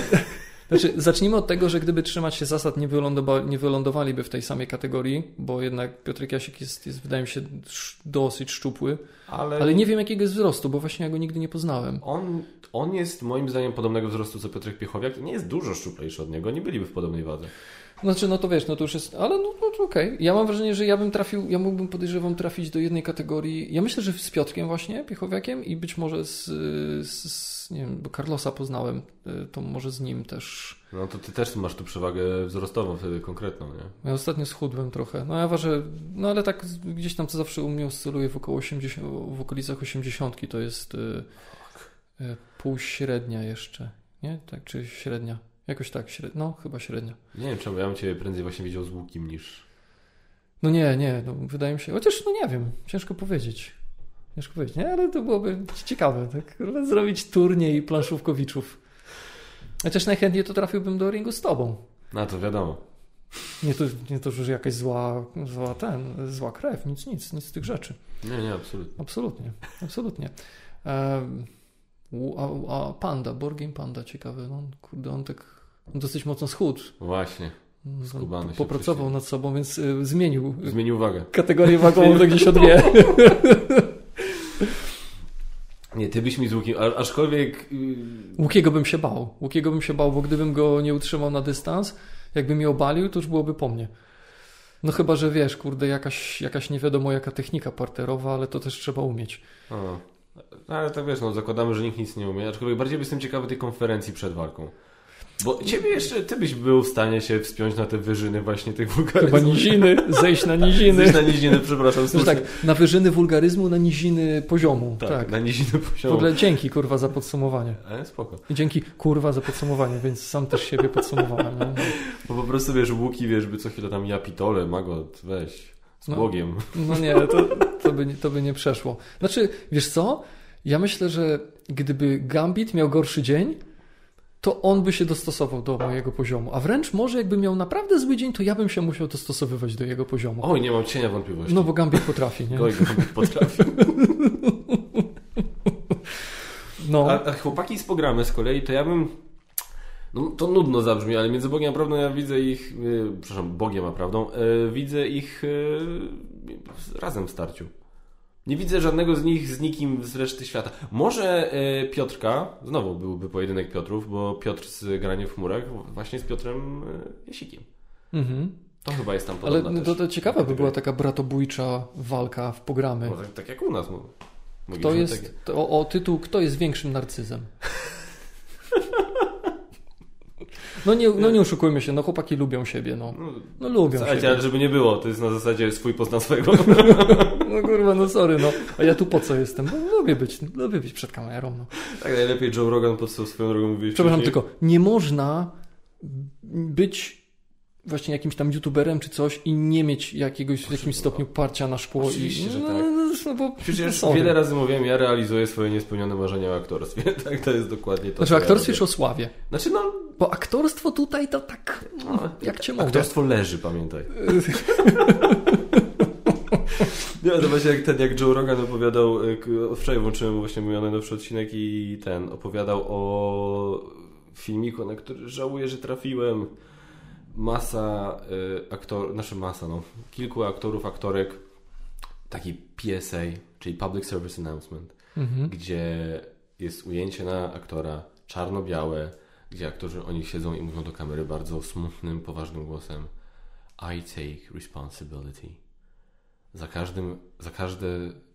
Znaczy, zacznijmy od tego, że gdyby trzymać się zasad, nie, wylądowa nie wylądowaliby w tej samej kategorii, bo jednak Piotrek Jasik jest, jest wydaje mi się, dosyć szczupły. Ale... ale nie wiem jakiego jest wzrostu, bo właśnie ja go nigdy nie poznałem. On, on jest moim zdaniem podobnego wzrostu co Piotrek Piechowiak i nie jest dużo szczuplejszy od niego, nie byliby w podobnej wadze. Znaczy, no to wiesz, no to już jest, ale no, no to okej. Ja mam wrażenie, że ja bym trafił, ja mógłbym podejrzewam trafić do jednej kategorii. Ja myślę, że z Piotrkiem właśnie, Piechowiakiem i być może z, z, z nie wiem, bo Carlosa poznałem, y, to może z nim też. No to ty też masz tu przewagę wzrostową wtedy konkretną, nie? Ja ostatnio schudłem trochę. No ja ważę, no ale tak gdzieś tam co zawsze u mnie oscyluje w około 80, w okolicach 80 to jest y, y, półśrednia jeszcze, nie? Tak, czy średnia? Jakoś tak, średnia. No, chyba średnia. Nie wiem czemu, ja bym cię prędzej właśnie widział z łukiem niż... No nie, nie, no, wydaje mi się, chociaż no nie wiem, ciężko powiedzieć. Ciężko powiedzieć, nie, ale to byłoby ciekawe, tak? Zrobić turniej planszówkowiczów. Chociaż najchętniej to trafiłbym do ringu z tobą. No to wiadomo. Nie to, nie to że jakaś zła, zła ten, zła krew, nic, nic, nic z tych rzeczy. Nie, nie, absolutnie. Absolutnie, absolutnie. Em, u- a, a Panda, Game Panda, ciekawy, no kurde, on tak dosyć mocno schudł. Właśnie. On Skubany się Popracował wcześniej. nad sobą, więc y, zmienił y, Zmienił uwagę. kategorię wagową do gdzieś o dwie. Nie, ty byś mi z łukiem, a- aczkolwiek... yy, Łukiego bym się bał. Łukiego bym się bał, bo gdybym go nie utrzymał na dystans, jakby mnie obalił, to już byłoby po mnie. No chyba, że wiesz, kurde, jakaś, jakaś nie wiadomo jaka technika parterowa, ale to też trzeba umieć. O. No, ale tak wiesz, no zakładamy, że nikt nic nie umie, aczkolwiek bardziej jestem ciekawy tej konferencji przed walką. Bo ciebie jeszcze, ty byś był w stanie się wspiąć na te wyżyny właśnie tych Chyba wulgaryzmów. niziny, zejść na niziny. Zejść na niziny, przepraszam. Tak, na wyżyny wulgaryzmu, na niziny poziomu. tak, Tak. na niziny W poziomu. ogóle dzięki kurwa za podsumowanie. Ale spoko. I dzięki kurwa za podsumowanie, więc sam też siebie podsumowałem. No, Bo po prostu wiesz, łuki, wiesz, by co chwilę tam ja pitole, magot, weź, z No. Bogiem. no nie, to, to, by, nie- to by nie przeszło. Znaczy, wiesz co? Ja myślę, że gdyby Gambit miał gorszy dzień, to on by się dostosował do mojego poziomu. A wręcz może jakby miał naprawdę zły dzień, to ja bym się musiał dostosowywać do jego poziomu. Oj, nie mam cienia wątpliwości. No bo Gambit potrafi, nie? Goj, go potrafi. No. A, a chłopaki z programy z kolei, to ja bym. No to nudno zabrzmi, ale między Bogiem a prawdą ja widzę ich. Yy, przepraszam, Bogiem a prawdą. Yy, widzę ich yy, razem w starciu. Nie widzę żadnego z nich z nikim z reszty świata. Może yy, Piotrka, znowu byłby pojedynek Piotrów, bo Piotr z Granie w chmurach właśnie z Piotrem yy, Jasikiem. Mhm. To chyba jest tam Ale podobna no, też. to, to ciekawa by była taka bratobójcza walka w programy. No, tak, tak jak u nas. No. Kto jest, tak- o, o tytuł Kto jest większym narcyzem? No nie, no nie oszukujmy się, no chłopaki lubią siebie, no. No, No lubią Słuchajcie, siebie. ale żeby nie było, to jest na zasadzie swój pozna swojego. No kurwa, no sorry, no. A ja tu po co jestem? No, lubię być, lubię być przed kamerą, no. Tak najlepiej Joe Rogan pod swoją drogą mówi Przepraszam, wcześniej. tylko nie można być właśnie jakimś tam youtuberem czy coś i nie mieć jakiegoś w jakimś stopniu parcia na szkło. Oczywiście, i, że no, tak. No, bo, Przecież sorry. wiele razy mówiłem, ja realizuję swoje niespełnione marzenia o aktorstwie. Tak, to jest dokładnie to. Znaczy, ja aktorstwie robię. czy o sławie? Znaczy, no, Bo aktorstwo tutaj to tak, no jak cię mogę. aktorstwo leży, pamiętaj. Nie, to właśnie jak ten, jak Joe Rogan opowiadał, wczoraj włączyłem właśnie mój najnowszy odcinek i ten, opowiadał o filmiku, na który żałuję, że trafiłem. Masa y, aktor, znaczy masa, no, kilku aktorów, aktorek, taki PSA, czyli Public Service Announcement, Mhm. gdzie jest ujęcie na aktora czarno-białe, gdzie aktorzy oni siedzą i mówią do kamery bardzo smutnym, poważnym głosem I take responsibility. Za każdym, za każde,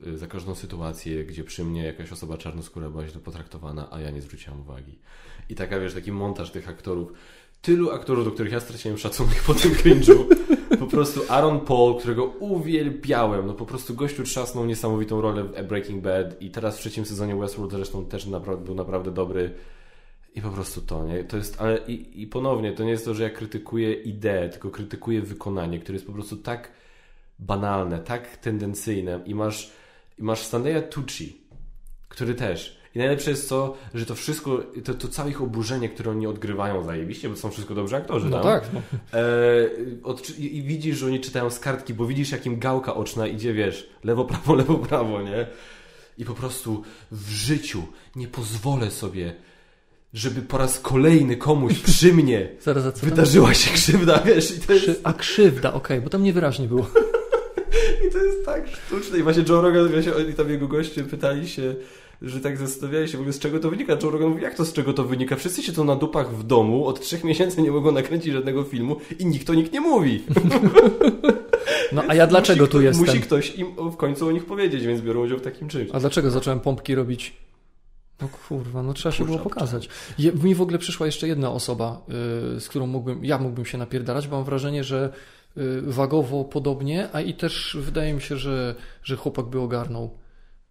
y, za każdą sytuację, gdzie przy mnie jakaś osoba czarnoskóra była źle potraktowana, a ja nie zwróciłam uwagi. I taka, wiesz, taki montaż tych aktorów. Tylu aktorów, do których ja straciłem szacunek po tym cringe'u. Po prostu Aaron Paul, którego uwielbiałem. No po prostu gościu trzasnął niesamowitą rolę w Breaking Bad i teraz w trzecim sezonie Westworld zresztą też naprawdę, był naprawdę dobry. I po prostu to, nie? To jest, ale i, i ponownie, to nie jest to, że ja krytykuję ideę, tylko krytykuję wykonanie, które jest po prostu tak banalne, tak tendencyjne i masz, i masz Stanleya Tucci, który też. I najlepsze jest to, że to wszystko, to, to całe ich oburzenie, które oni odgrywają zajebiście, bo są wszystko dobrzy aktorzy, No tam. tak, no. E, odczy- i, I widzisz, że oni czytają z kartki, bo widzisz, jak im gałka oczna idzie, wiesz, lewo, prawo, lewo, prawo, nie? I po prostu w życiu nie pozwolę sobie, żeby po raz kolejny komuś przy mnie Zaraz, a co tam? wydarzyła się krzywda, wiesz? I to jest, Krzy... A krzywda, okej, bo tam niewyraźnie było. i to jest tak sztuczne. I właśnie Joe Rogan, oni tam jego goście pytali się, że tak zastanawiali się w ogóle z czego to wynika. Joe Rogan mówi, jak to z czego to wynika? Wszyscy się to na dupach w domu, od trzech miesięcy nie mogą nakręcić żadnego filmu i nikt to nikt nie mówi. No a ja dlaczego musi tu jestem? Musi ktoś im w końcu o nich powiedzieć, więc biorą udział w takim czymś. A dlaczego zacząłem pompki robić? No kurwa, no trzeba się było pokazać. Je, mi w ogóle przyszła jeszcze jedna osoba, y, z którą mógłbym, ja mógłbym się napierdalać, bo mam wrażenie, że y, wagowo podobnie, a i też wydaje mi się, że, że chłopak by ogarnął.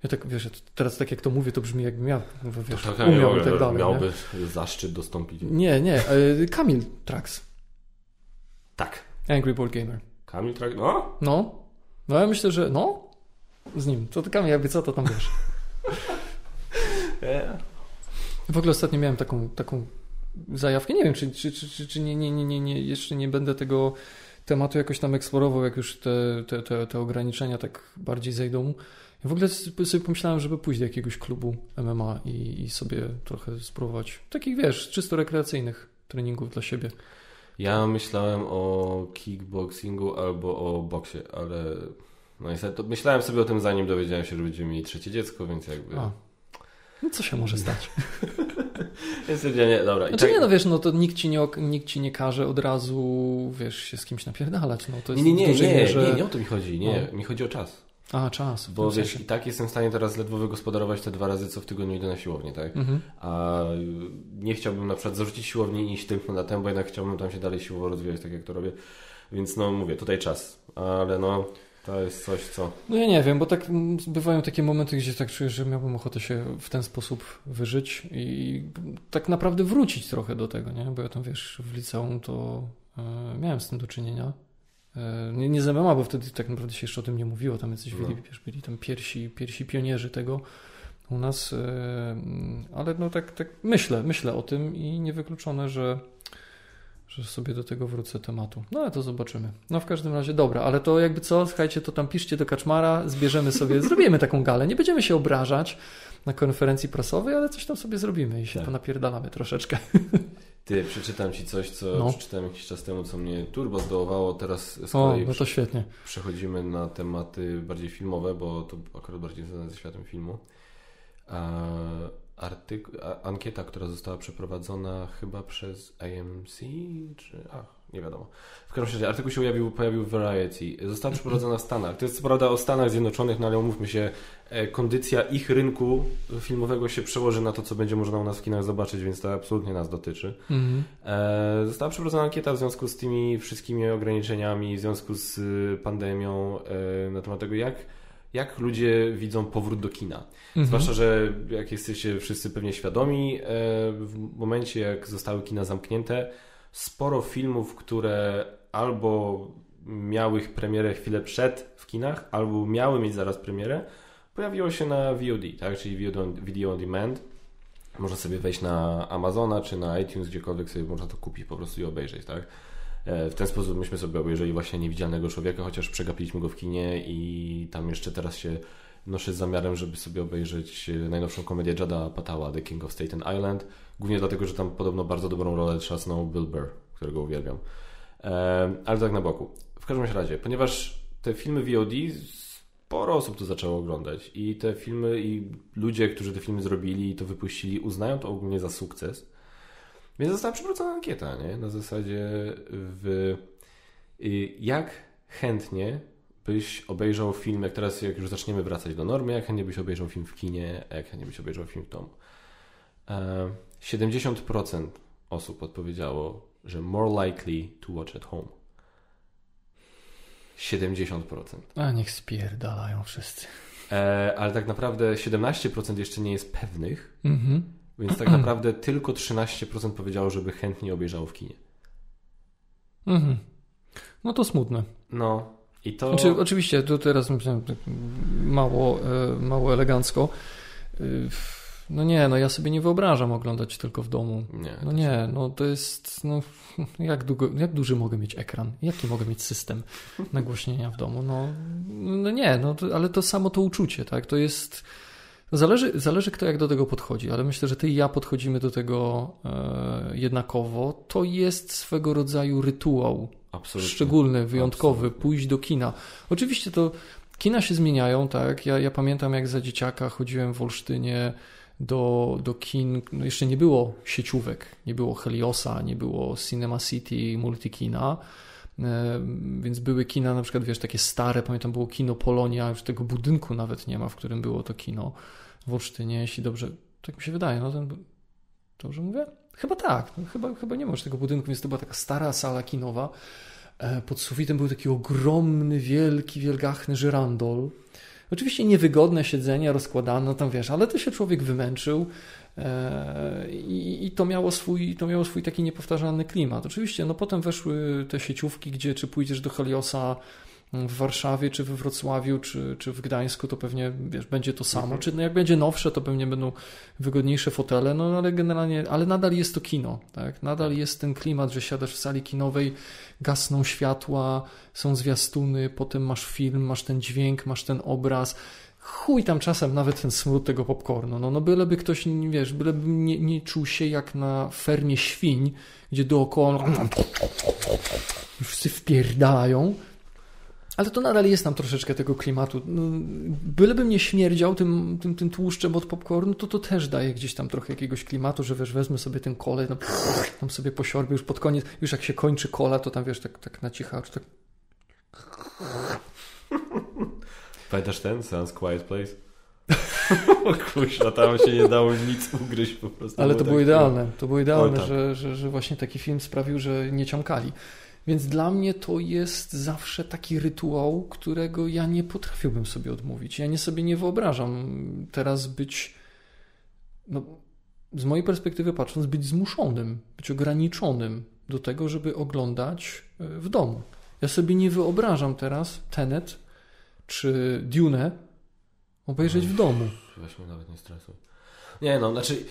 Ja tak, wiesz, teraz tak jak to mówię, to brzmi jakbym ja, wiesz, Tak, umiał i tak dalej. Miałby zaszczyt dostąpić. Nie, nie, nie y, Kamil Trax, Tak. Angry Board Gamer. Kamil Trak... No? No, no ja myślę, że no, z nim. To ty Kamil, jakby co, to tam wiesz. W ogóle ostatnio miałem taką, taką zajawkę. Nie wiem, czy, czy, czy, czy, czy nie, nie, nie, nie, nie, jeszcze nie będę tego tematu jakoś tam eksplorował, jak już te, te, te, te ograniczenia tak bardziej zejdą. Ja w ogóle sobie pomyślałem, żeby pójść do jakiegoś klubu MMA i, i sobie trochę spróbować takich, wiesz, czysto rekreacyjnych treningów dla siebie. Ja myślałem o kickboxingu albo o boksie, ale no niestety to myślałem sobie o tym zanim dowiedziałem się, że będziemy mieli trzecie dziecko, więc jakby... A. No co się może stać? Więc nie, dobra. i Znaczy tak- nie, no wiesz, no to nikt ci nie, nikt ci nie każe od razu, wiesz, się z kimś napierdalać, no to jest Nie, nie, nie, nie, mierze... nie, nie o to mi chodzi, nie, mi chodzi o czas. A, czas. Bo tym wiesz, sensie. i tak jestem w stanie teraz ledwo wygospodarować te dwa razy, co w tygodniu idę na siłownię, tak? Mhm. A y, nie chciałbym na przykład zarzucić siłowni i iść na tę, bo jednak chciałbym tam się dalej siłowo rozwijać, tak jak to robię. Więc no mówię, tutaj czas. Ale no, to jest coś, co... No ja nie wiem, bo tak mm, bywają takie momenty, gdzie tak czuję, że miałbym ochotę się w ten sposób wyżyć i tak naprawdę wrócić trochę do tego, nie? Bo ja tam, wiesz, w liceum to e, miałem z tym do czynienia. E, nie, nie z MMA, bo wtedy tak naprawdę się jeszcze o tym nie mówiło. Tam jacyś No. byli, wiesz, byli tam pierwsi, pierwsi pionierzy tego u nas. E, ale no tak, tak myślę, myślę o tym i niewykluczone, że że sobie do tego wrócę tematu. No ale to zobaczymy. No w każdym razie dobra, ale to jakby co, słuchajcie, to tam piszcie do Kaczmara, zbierzemy sobie, zrobimy taką galę. Nie będziemy się obrażać na konferencji prasowej, ale coś tam sobie zrobimy i się Tak. ponapierdalamy troszeczkę. Ty, przeczytam Ci coś, co No. przeczytałem jakiś czas temu, co mnie turbo zdołowało. Teraz z O, kolei no to świetnie. przechodzimy na tematy bardziej filmowe, bo to akurat bardziej związane ze światem filmu. A, artyk- a, ankieta, która została przeprowadzona chyba przez AMC, czy... Ach, nie wiadomo. W każdym razie artykuł się pojawił, pojawił w Variety. Została przeprowadzona w Stanach. To jest co prawda o Stanach Zjednoczonych, no ale umówmy się, e, kondycja ich rynku filmowego się przełoży na to, co będzie można u nas w kinach zobaczyć, więc to absolutnie nas dotyczy. Mhm. E, Została przeprowadzona ankieta w związku z tymi wszystkimi ograniczeniami, w związku z y, pandemią, e, na temat tego, jak, jak ludzie widzą powrót do kina. Mhm. Zwłaszcza, że jak jesteście wszyscy pewnie świadomi, w momencie jak zostały kina zamknięte, sporo filmów, które albo miały ich premierę chwilę przed w kinach, albo miały mieć zaraz premierę, pojawiło się na VOD, tak? czyli Video on, video on Demand. Można sobie wejść na Amazona czy na iTunes, gdziekolwiek sobie można to kupić po prostu i obejrzeć, tak? E, W ten sposób myśmy sobie obejrzeli właśnie Niewidzialnego Człowieka, chociaż przegapiliśmy go w kinie i tam jeszcze teraz się noszę z zamiarem, żeby sobie obejrzeć e, najnowszą komedię Jada Patawa, The King of Staten Island. Głównie dlatego, że tam podobno bardzo dobrą rolę trzasnął Bill Burr, którego uwielbiam. E, ale tak na boku. W każdym razie, ponieważ te filmy VOD sporo osób to zaczęło oglądać i te filmy i ludzie, którzy te filmy zrobili i to wypuścili, uznają to ogólnie za sukces. Więc została przeprowadzona ankieta, nie? Na zasadzie w jak chętnie byś obejrzał film, jak teraz, jak już zaczniemy wracać do normy, jak chętnie byś obejrzał film w kinie, jak chętnie byś obejrzał film w domu. E, 70% osób odpowiedziało, że more likely to watch at home. 70%. A niech spierdalają wszyscy. E, ale tak naprawdę 17% jeszcze nie jest pewnych, Mhm. więc tak naprawdę tylko 13% powiedziało, żeby chętnie obejrzało w kinie. Mhm. No to smutne. No i to... Znaczy, oczywiście, tu teraz myślałem tak mało, e, mało elegancko. E, No nie, no ja sobie nie wyobrażam oglądać tylko w domu. Nie, No nie, no to jest, no jak, długo, jak duży mogę mieć ekran? Jaki mogę mieć system nagłośnienia w domu? No, no nie, no to, ale to samo to uczucie, tak? To jest, zależy, zależy kto jak do tego podchodzi, ale myślę, że ty i ja podchodzimy do tego e, jednakowo. To jest swego rodzaju rytuał Absolutnie. szczególny, wyjątkowy, Absolutnie. pójść do kina. Oczywiście to Kina się zmieniają, tak. Ja, ja pamiętam, jak za dzieciaka chodziłem w Olsztynie do, do kin. No jeszcze nie było sieciówek, nie było Heliosa, nie było Cinema City, Multikina. E, więc były kina, na przykład, wiesz, takie stare, pamiętam, było kino Polonia, już tego budynku nawet nie ma, w którym było to kino w Olsztynie, jeśli dobrze, tak mi się wydaje, no ten, dobrze mówię? Chyba tak, no, chyba, chyba nie ma już tego budynku, więc to była taka stara sala kinowa. E, pod sufitem był taki ogromny, wielki, wielgachny żyrandol. Oczywiście niewygodne siedzenia rozkładane, tam wiesz, ale to się człowiek wymęczył. E, I, I, to, miało swój, to miało swój taki niepowtarzalny klimat. Oczywiście, no potem weszły te sieciówki, gdzie czy pójdziesz do Heliosa w Warszawie, czy we Wrocławiu, czy, czy w Gdańsku, to pewnie wiesz, będzie to samo. Mhm. Czy no jak będzie nowsze, to pewnie będą wygodniejsze fotele, no ale generalnie, ale nadal jest to kino, tak? Nadal jest ten klimat, że siadasz w sali kinowej, gasną światła, są zwiastuny, potem masz film, masz ten dźwięk, masz ten obraz chuj tam czasem nawet ten smród tego popcornu. No, no byleby ktoś, wiesz, byleby nie, nie czuł się jak na fermie świń, gdzie dookoła wszyscy wpierdają. Ale to nadal jest tam troszeczkę tego klimatu. No, bylebym nie śmierdział tym, tym, tym tłuszczem od popcornu, to to też daje gdzieś tam trochę jakiegoś klimatu, że wiesz, wezmę sobie ten kole, no, tam sobie posiorbię już pod koniec, już jak się kończy kola, to tam wiesz, tak, tak na cichacz, tak Pamiętasz ten? Sounds Quiet Place? Kuźwa, tam się nie dało nic ugryźć po prostu. Ale to było tak idealne. To było idealne, tak. że, że, że właśnie taki film sprawił, że nie ciąkali. Więc dla mnie to jest zawsze taki rytuał, którego ja nie potrafiłbym sobie odmówić. Ja nie sobie nie wyobrażam teraz być, no, z mojej perspektywy patrząc, być zmuszonym, być ograniczonym do tego, żeby oglądać e, w domu. Ja sobie nie wyobrażam teraz Tenet czy Dune obejrzeć w domu. Weź nawet nie stresuj. Nie no, znaczy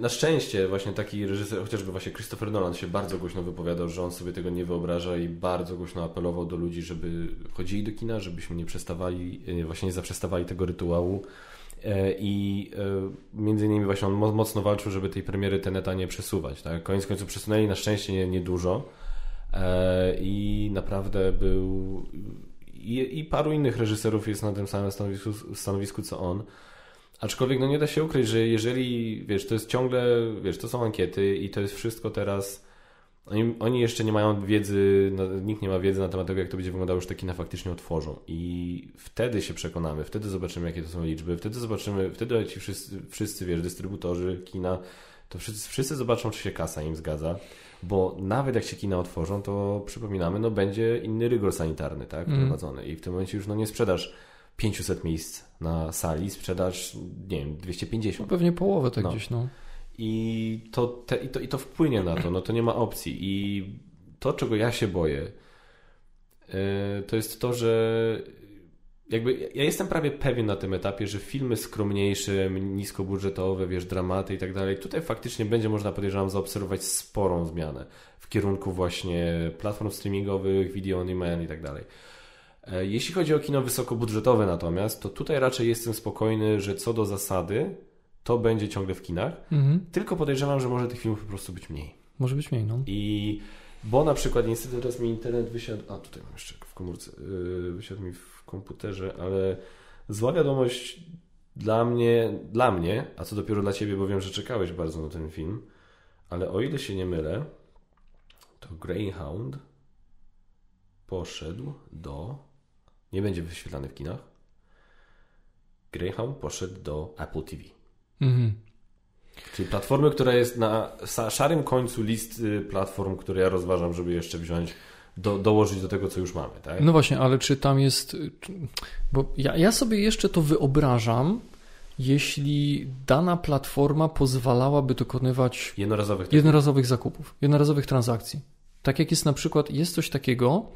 na szczęście właśnie taki reżyser, chociażby właśnie Christopher Nolan się bardzo głośno wypowiadał, że on sobie tego nie wyobraża i bardzo głośno apelował do ludzi, żeby chodzili do kina, żebyśmy nie przestawali, y, właśnie nie zaprzestawali tego rytuału. Y, I między innymi właśnie on mocno walczył, żeby tej premiery Teneta nie przesuwać. Tak? Koniec końców przesunęli na szczęście nie, nie dużo. I naprawdę był i, i paru innych reżyserów jest na tym samym stanowisku, stanowisku co on. Aczkolwiek no nie da się ukryć, że jeżeli, wiesz, to jest ciągle, wiesz, to są ankiety i to jest wszystko teraz, oni, oni jeszcze nie mają wiedzy, no, nikt nie ma wiedzy na temat tego, jak to będzie wyglądało, już te kina faktycznie otworzą. I wtedy się przekonamy, wtedy zobaczymy, jakie to są liczby, wtedy zobaczymy, wtedy ci wszyscy, wszyscy wiesz, dystrybutorzy kina, to wszyscy, wszyscy zobaczą, czy się kasa im zgadza. Bo nawet jak się kina otworzą, to przypominamy, no będzie inny rygor sanitarny, tak, mm. prowadzony i w tym momencie już no nie sprzedasz 500 miejsc na sali, sprzedasz, nie wiem, 250. No pewnie połowę tak no. gdzieś, no. I to, te, i, to, I to wpłynie na to, no to nie ma opcji. I to, czego ja się boję, yy, to jest to, że jakby ja jestem prawie pewien na tym etapie, że filmy skromniejsze, niskobudżetowe, wiesz, dramaty i tak dalej, tutaj faktycznie będzie można, podejrzewam, zaobserwować sporą zmianę w kierunku właśnie platform streamingowych, video on demand i tak dalej. E, jeśli chodzi o kino wysokobudżetowe natomiast, to tutaj raczej jestem spokojny, że co do zasady, to będzie ciągle w kinach, mhm. tylko podejrzewam, że może tych filmów po prostu być mniej. Może być mniej, no. I bo na przykład niestety teraz mi internet wysiadł, a tutaj mam jeszcze w komórce, yy, wysiadł mi w komputerze, ale zła wiadomość dla mnie, dla mnie, a co dopiero dla Ciebie, bo wiem, że czekałeś bardzo na ten film, ale o ile się nie mylę, to Greyhound poszedł do... Nie będzie wyświetlany w kinach. Greyhound poszedł do Apple TV. Mhm. Czyli platformy, która jest na szarym końcu listy platform, które ja rozważam, żeby jeszcze wziąć do, dołożyć do tego, co już mamy. Tak? No właśnie, ale czy tam jest. Bo ja, ja sobie jeszcze to wyobrażam, jeśli dana platforma pozwalałaby dokonywać jednorazowych, jednorazowych zakupów, jednorazowych transakcji. Tak jak jest na przykład, jest coś takiego,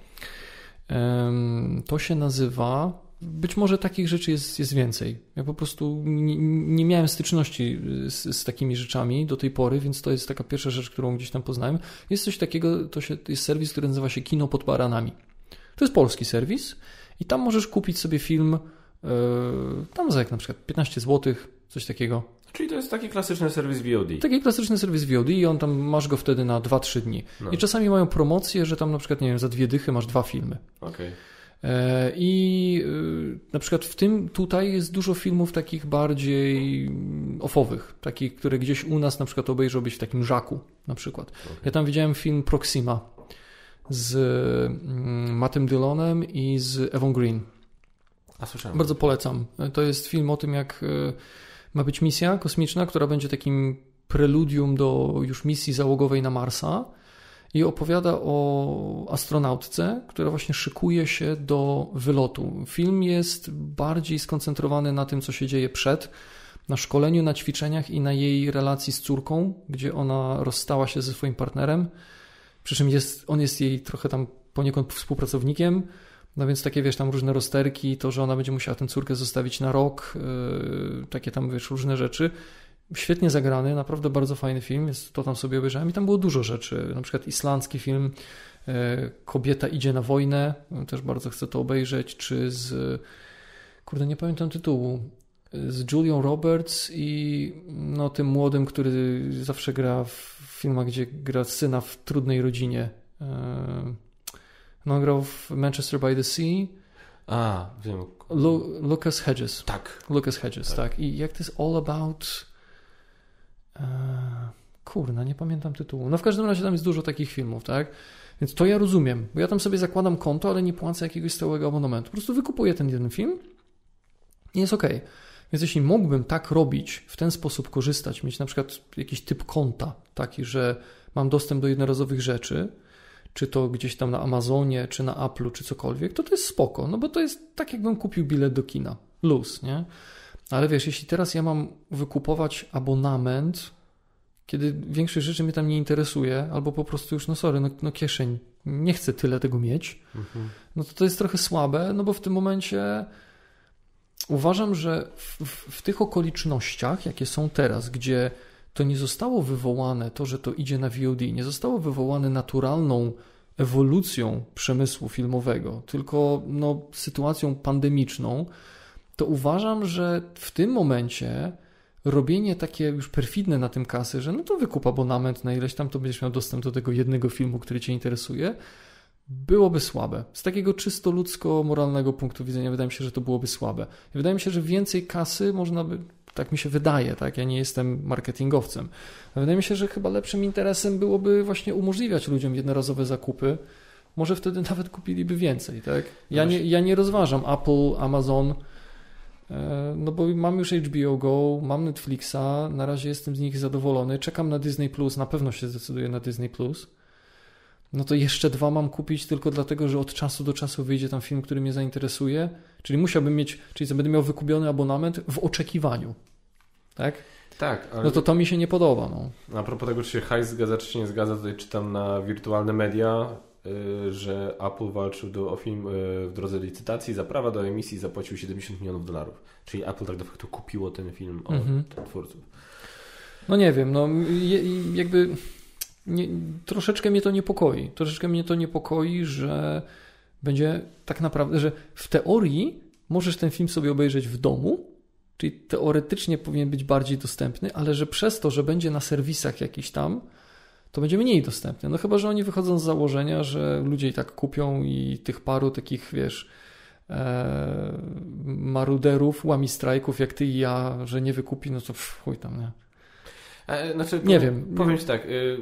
to się nazywa być może takich rzeczy jest, jest więcej. Ja po prostu nie, nie miałem styczności z, z, takimi rzeczami do tej pory, więc to jest taka pierwsza rzecz, którą gdzieś tam poznałem. Jest coś takiego, to się, jest serwis, który nazywa się Kino pod Baranami. To jest polski serwis i tam możesz kupić sobie film yy, tam za jak na przykład 15 zł, coś takiego. Czyli to jest taki klasyczny serwis VOD. Taki klasyczny serwis VOD i on tam masz go wtedy na 2-3 dni. No. I czasami mają promocje, że tam na przykład, nie wiem, za dwie dychy masz dwa filmy. Okej. Okay. E, I y, na przykład w tym tutaj jest dużo filmów takich bardziej mm, ofowych, takich, które gdzieś u nas na przykład obejrzałbyś w takim żaku na przykład. Okay. Ja tam widziałem film Proxima z mm, Mattem Dylonem i z Ewą Green. A słyszałem. Bardzo polecam. To jest film o tym, jak y, ma być misja kosmiczna, która będzie takim preludium do już misji załogowej na Marsa i opowiada o astronautce, która właśnie szykuje się do wylotu. Film jest bardziej skoncentrowany na tym, co się dzieje przed, na szkoleniu, na ćwiczeniach i na jej relacji z córką, gdzie ona rozstała się ze swoim partnerem. Przy czym jest, on jest jej trochę tam poniekąd współpracownikiem. No więc takie, wiesz, tam różne rozterki, to, że ona będzie musiała tę córkę zostawić na rok, yy, takie tam, wiesz, różne rzeczy. Świetnie zagrany, naprawdę bardzo fajny film, jest, to tam sobie obejrzałem i tam było dużo rzeczy, na przykład islandzki film e, Kobieta idzie na wojnę, też bardzo chcę to obejrzeć, czy z, kurde nie pamiętam tytułu, z Julią Roberts i no, tym młodym, który zawsze gra w filmach, gdzie gra syna w trudnej rodzinie. E, no, grał w Manchester by the Sea. A, wiem. Lu Lucas Hedges. Tak. Lucas Hedges, tak. tak. I jak to jest All About Eee, kurna, nie pamiętam tytułu. No w każdym razie tam jest dużo takich filmów, tak? Więc to ja rozumiem, bo ja tam sobie zakładam konto, ale nie płacę jakiegoś stałego abonamentu. Po prostu wykupuję ten jeden film i jest ok. Więc jeśli mógłbym tak robić, w ten sposób korzystać, mieć na przykład jakiś typ konta, taki, że mam dostęp do jednorazowych rzeczy, czy to gdzieś tam na Amazonie, czy na Apple'u, czy cokolwiek, to to jest spoko, no bo to jest tak, jakbym kupił bilet do kina. Luz, nie? Ale wiesz, jeśli teraz ja mam wykupować abonament, kiedy większość rzeczy mnie tam nie interesuje, albo po prostu już, no sorry, no, no kieszeń, nie chcę tyle tego mieć, mhm. no to to jest trochę słabe, no bo w tym momencie uważam, że w, w, w tych okolicznościach, jakie są teraz, gdzie to nie zostało wywołane, to, że to idzie na VOD, nie zostało wywołane naturalną ewolucją przemysłu filmowego, tylko no, sytuacją pandemiczną, to uważam, że w tym momencie robienie takie już perfidne na tym kasy, że no to wykup abonament na ileś tam, to będziesz miał dostęp do tego jednego filmu, który Cię interesuje, byłoby słabe. Z takiego czysto ludzko-moralnego punktu widzenia wydaje mi się, że to byłoby słabe. Wydaje mi się, że więcej kasy można by, tak mi się wydaje, tak, ja nie jestem marketingowcem. Wydaje mi się, że chyba lepszym interesem byłoby właśnie umożliwiać ludziom jednorazowe zakupy. Może wtedy nawet kupiliby więcej, tak? Ja nie, ja nie rozważam Apple, Amazon, E, no bo mam już HBO Go, mam Netflixa, na razie jestem z nich zadowolony, czekam na Disney Plus, na pewno się zdecyduję na Disney Plus. No to jeszcze dwa mam kupić tylko dlatego, że od czasu do czasu wyjdzie tam film, który mnie zainteresuje. Czyli musiałbym mieć, czyli będę miał wykupiony abonament w oczekiwaniu. Tak? Tak. Ale... No to to mi się nie podoba. No. A propos tego, czy się hajs zgadza, czy się nie zgadza, tutaj czytam na wirtualne media, Y, że Apple walczył do, o film y, w drodze licytacji za prawa do emisji zapłacił 70 milionów dolarów. Czyli Apple tak de facto kupiło ten film od mhm. twórców. No nie wiem, no jakby nie, troszeczkę mnie to niepokoi. Troszeczkę mnie to niepokoi, że będzie tak naprawdę, że w teorii możesz ten film sobie obejrzeć w domu, czyli teoretycznie powinien być bardziej dostępny, ale że przez to, że będzie na serwisach jakiś tam, to będzie mniej dostępne. No chyba, że oni wychodzą z założenia, że ludzie i tak kupią i tych paru takich, wiesz, e, maruderów, łamistrajków jak ty i ja, że nie wykupi, no to pff, chuj tam, nie? E, znaczy, nie powiem, wiem. Powiem Ci tak, y,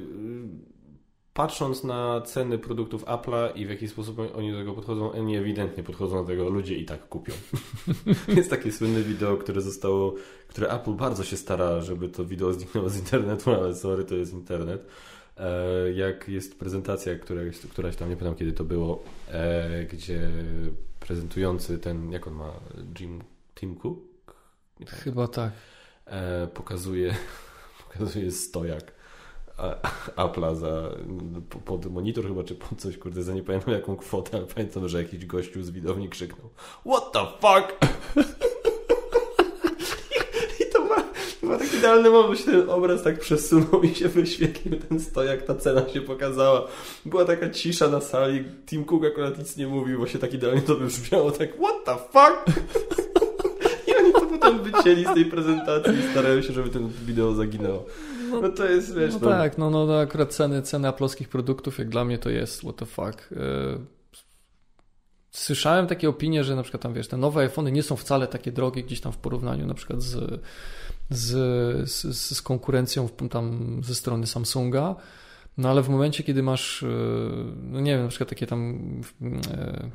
patrząc na ceny produktów Apple'a i w jaki sposób oni do tego podchodzą, oni ewidentnie podchodzą do tego, ludzie i tak kupią. Jest takie słynne wideo, które zostało, które Apple bardzo się stara, żeby to wideo zniknęło z internetu, ale sorry, to jest internet E, jak jest prezentacja, któraś, któraś tam, nie pamiętam kiedy to było, e, gdzie prezentujący ten, jak on ma, Jim, Tim Cook? Chyba tak. Pokazuje, pokazuje stojak Apple'a za, pod monitor chyba, czy pod coś, kurde, za nie pamiętam jaką kwotę, ale pamiętam, że jakiś gościu z widowni krzyknął What the fuck? Chyba taki idealny moment, się ten obraz tak przesunął i się wyświetlił ten stojak, ta cena się pokazała. Była taka cisza na sali, Tim Cook akurat nic nie mówił, bo się tak idealnie to brzmiało, tak what the fuck? I oni to potem wycięli z tej prezentacji i starają się, żeby ten wideo zaginęło. No to jest, wiesz... No, no tak, no, no, no akurat ceny, ceny aploskich produktów, jak dla mnie to jest what the fuck. Yy słyszałem takie opinie, że na przykład tam wiesz, te nowe iPhony nie są wcale takie drogie gdzieś tam w porównaniu na przykład z, z, z, z konkurencją tam ze strony Samsunga. No ale w momencie, kiedy masz, e, no nie wiem, na przykład takie tam e,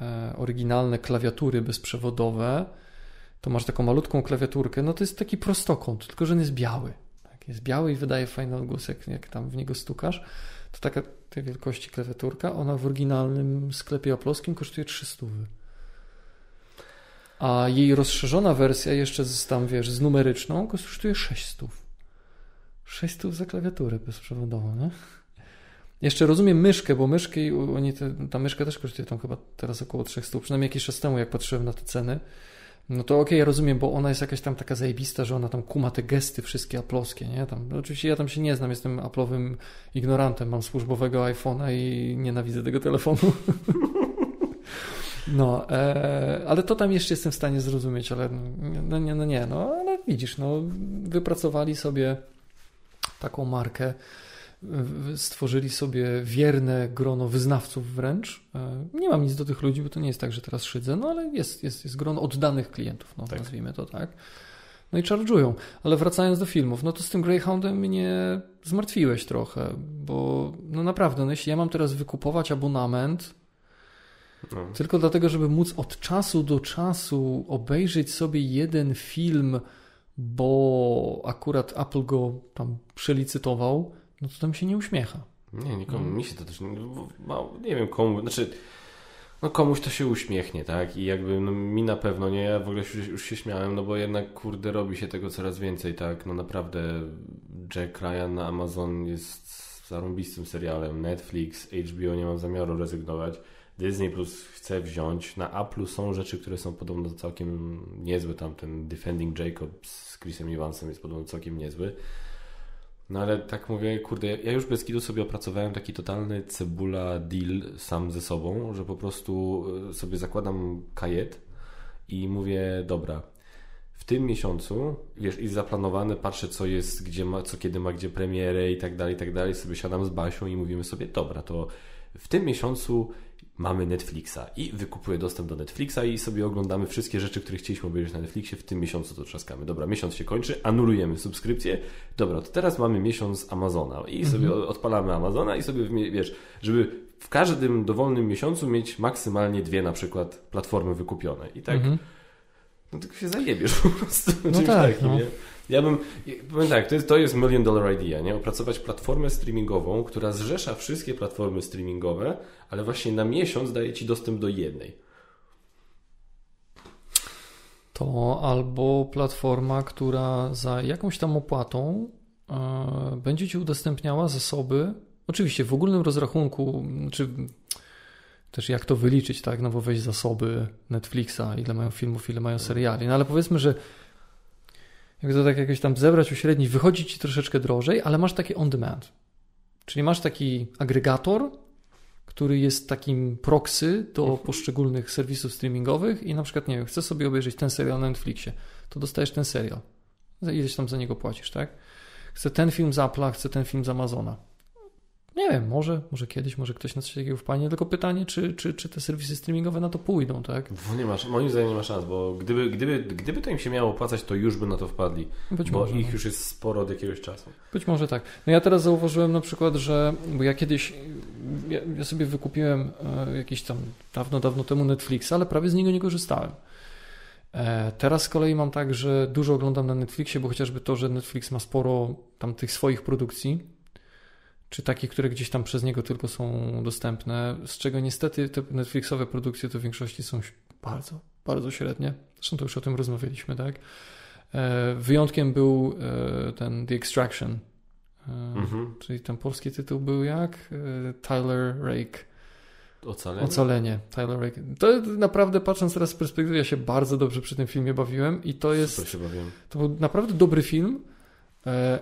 e, oryginalne klawiatury bezprzewodowe, to masz taką malutką klawiaturkę, no to jest taki prostokąt, tylko że on jest biały. Tak? Jest biały i wydaje fajny odgłos, jak, jak tam w niego stukasz. To taka tej wielkości klawiaturka, ona w oryginalnym sklepie aploskim kosztuje 300. A jej rozszerzona wersja jeszcze z tam, wiesz, z numeryczną kosztuje 600. 600 za klawiaturę bezprzewodową, nie? Jeszcze rozumiem myszkę, bo myszki, oni te, ta myszka też kosztuje tam chyba teraz około 300, przynajmniej jakiś czas temu, jak patrzyłem na te ceny. No to okej, okay, ja rozumiem, bo ona jest jakaś tam taka zajebista, że ona tam kuma te gesty wszystkie aplowskie, nie? Tam, no oczywiście ja tam się nie znam, jestem aplowym ignorantem, mam służbowego iPhone'a i nienawidzę tego telefonu. No, e, ale to tam jeszcze jestem w stanie zrozumieć, ale no nie, no nie, no ale widzisz, no wypracowali sobie taką markę, stworzyli sobie wierne grono wyznawców wręcz. E, nie mam nic do tych ludzi, bo to nie jest tak, że teraz szydzę, no ale jest, jest, jest grono oddanych klientów, no, tak. nazwijmy to tak. No i charge'ują. Ale wracając do filmów, no to z tym Greyhoundem mnie zmartwiłeś trochę, bo no naprawdę, no jeśli ja mam teraz wykupować abonament no. tylko dlatego, żeby móc od czasu do czasu obejrzeć sobie jeden film, bo akurat Apple go tam przelicytował, no to tam się nie uśmiecha. Nie, nikomu, no. mi się to też, no, nie wiem komu, znaczy no komuś to się uśmiechnie, tak? I jakby no, mi na pewno nie, ja w ogóle już, już się śmiałem, no bo jednak kurde robi się tego coraz więcej, tak? No naprawdę Jack Ryan na Amazon jest zarąbistym serialem, Netflix, HBO nie mam zamiaru rezygnować. Disney Plus chce wziąć. Na Apple są rzeczy, które są podobno całkiem niezłe. Tam ten Defending Jacob z Chrisem Evansem jest podobno całkiem niezły. No ale tak mówię, kurde, ja już bez kidu sobie opracowałem taki totalny cebula deal sam ze sobą, że po prostu e, sobie zakładam kajet i mówię, dobra, w tym miesiącu, wiesz, i zaplanowane, patrzę co jest, gdzie ma, co kiedy ma gdzie premierę i tak dalej, i tak dalej, sobie siadam z Basią i mówimy sobie, dobra, to w tym miesiącu mamy Netflixa i wykupuję dostęp do Netflixa i sobie oglądamy wszystkie rzeczy, które chcieliśmy obejrzeć na Netflixie. W tym miesiącu to trzaskamy. Dobra, miesiąc się kończy, anulujemy subskrypcję. Dobra, to teraz mamy miesiąc Amazona i mhm. sobie odpalamy Amazona i sobie, wiesz, żeby w każdym dowolnym miesiącu mieć maksymalnie dwie na przykład platformy wykupione. I tak, mhm. no tylko się zajebiesz po prostu. No tak, takim, no. nie? Ja bym, powiem tak, to jest, to jest million dollar idea, nie? Opracować platformę streamingową, która zrzesza wszystkie platformy streamingowe, ale właśnie na miesiąc daje Ci dostęp do jednej. To albo platforma, która za jakąś tam opłatą e, będzie Ci udostępniała zasoby, oczywiście w ogólnym rozrachunku, czy też jak to wyliczyć, tak, no bo weź zasoby Netflixa, ile mają filmów, ile mają seriali, no ale powiedzmy, że jak to tak jakoś tam zebrać, uśrednić, wychodzi ci troszeczkę drożej, ale masz takie on demand. Czyli masz taki agregator, który jest takim proxy do mhm. poszczególnych serwisów streamingowych i na przykład, nie wiem, chcesz sobie obejrzeć ten serial na Netflixie, to dostajesz ten serial. Ileś tam za niego płacisz, tak? Chcę ten film z Apple'a, chcę ten film z Amazona. Nie wiem, może, może kiedyś, może ktoś na coś takiego wpadnie, tylko pytanie, czy, czy, czy te serwisy streamingowe na to pójdą, tak? No nie masz, moim zdaniem nie ma szans, bo gdyby, gdyby, gdyby to im się miało opłacać, to już by na to wpadli, Być bo może, ich no. już jest sporo od jakiegoś czasu. Być może tak. No ja teraz zauważyłem na przykład, że, bo ja kiedyś, ja, ja sobie wykupiłem e, jakiś tam dawno, dawno temu Netflix, ale prawie z niego nie korzystałem. E, teraz z kolei mam tak, że dużo oglądam na Netflixie, bo chociażby to, że Netflix ma sporo tam tych swoich produkcji, czy takie, które gdzieś tam przez niego tylko są dostępne, z czego niestety te Netflixowe produkcje to w większości są bardzo, bardzo średnie. Zresztą to już o tym rozmawialiśmy, tak? E, wyjątkiem był e, ten The Extraction, e, mhm. czyli ten polski tytuł był jak? Tyler Rake. Ocalenie? Ocalenie. Tyler Rake. To naprawdę patrząc teraz z perspektywy, ja się bardzo dobrze przy tym filmie bawiłem i to jest... Super się bawiłem. To był naprawdę dobry film,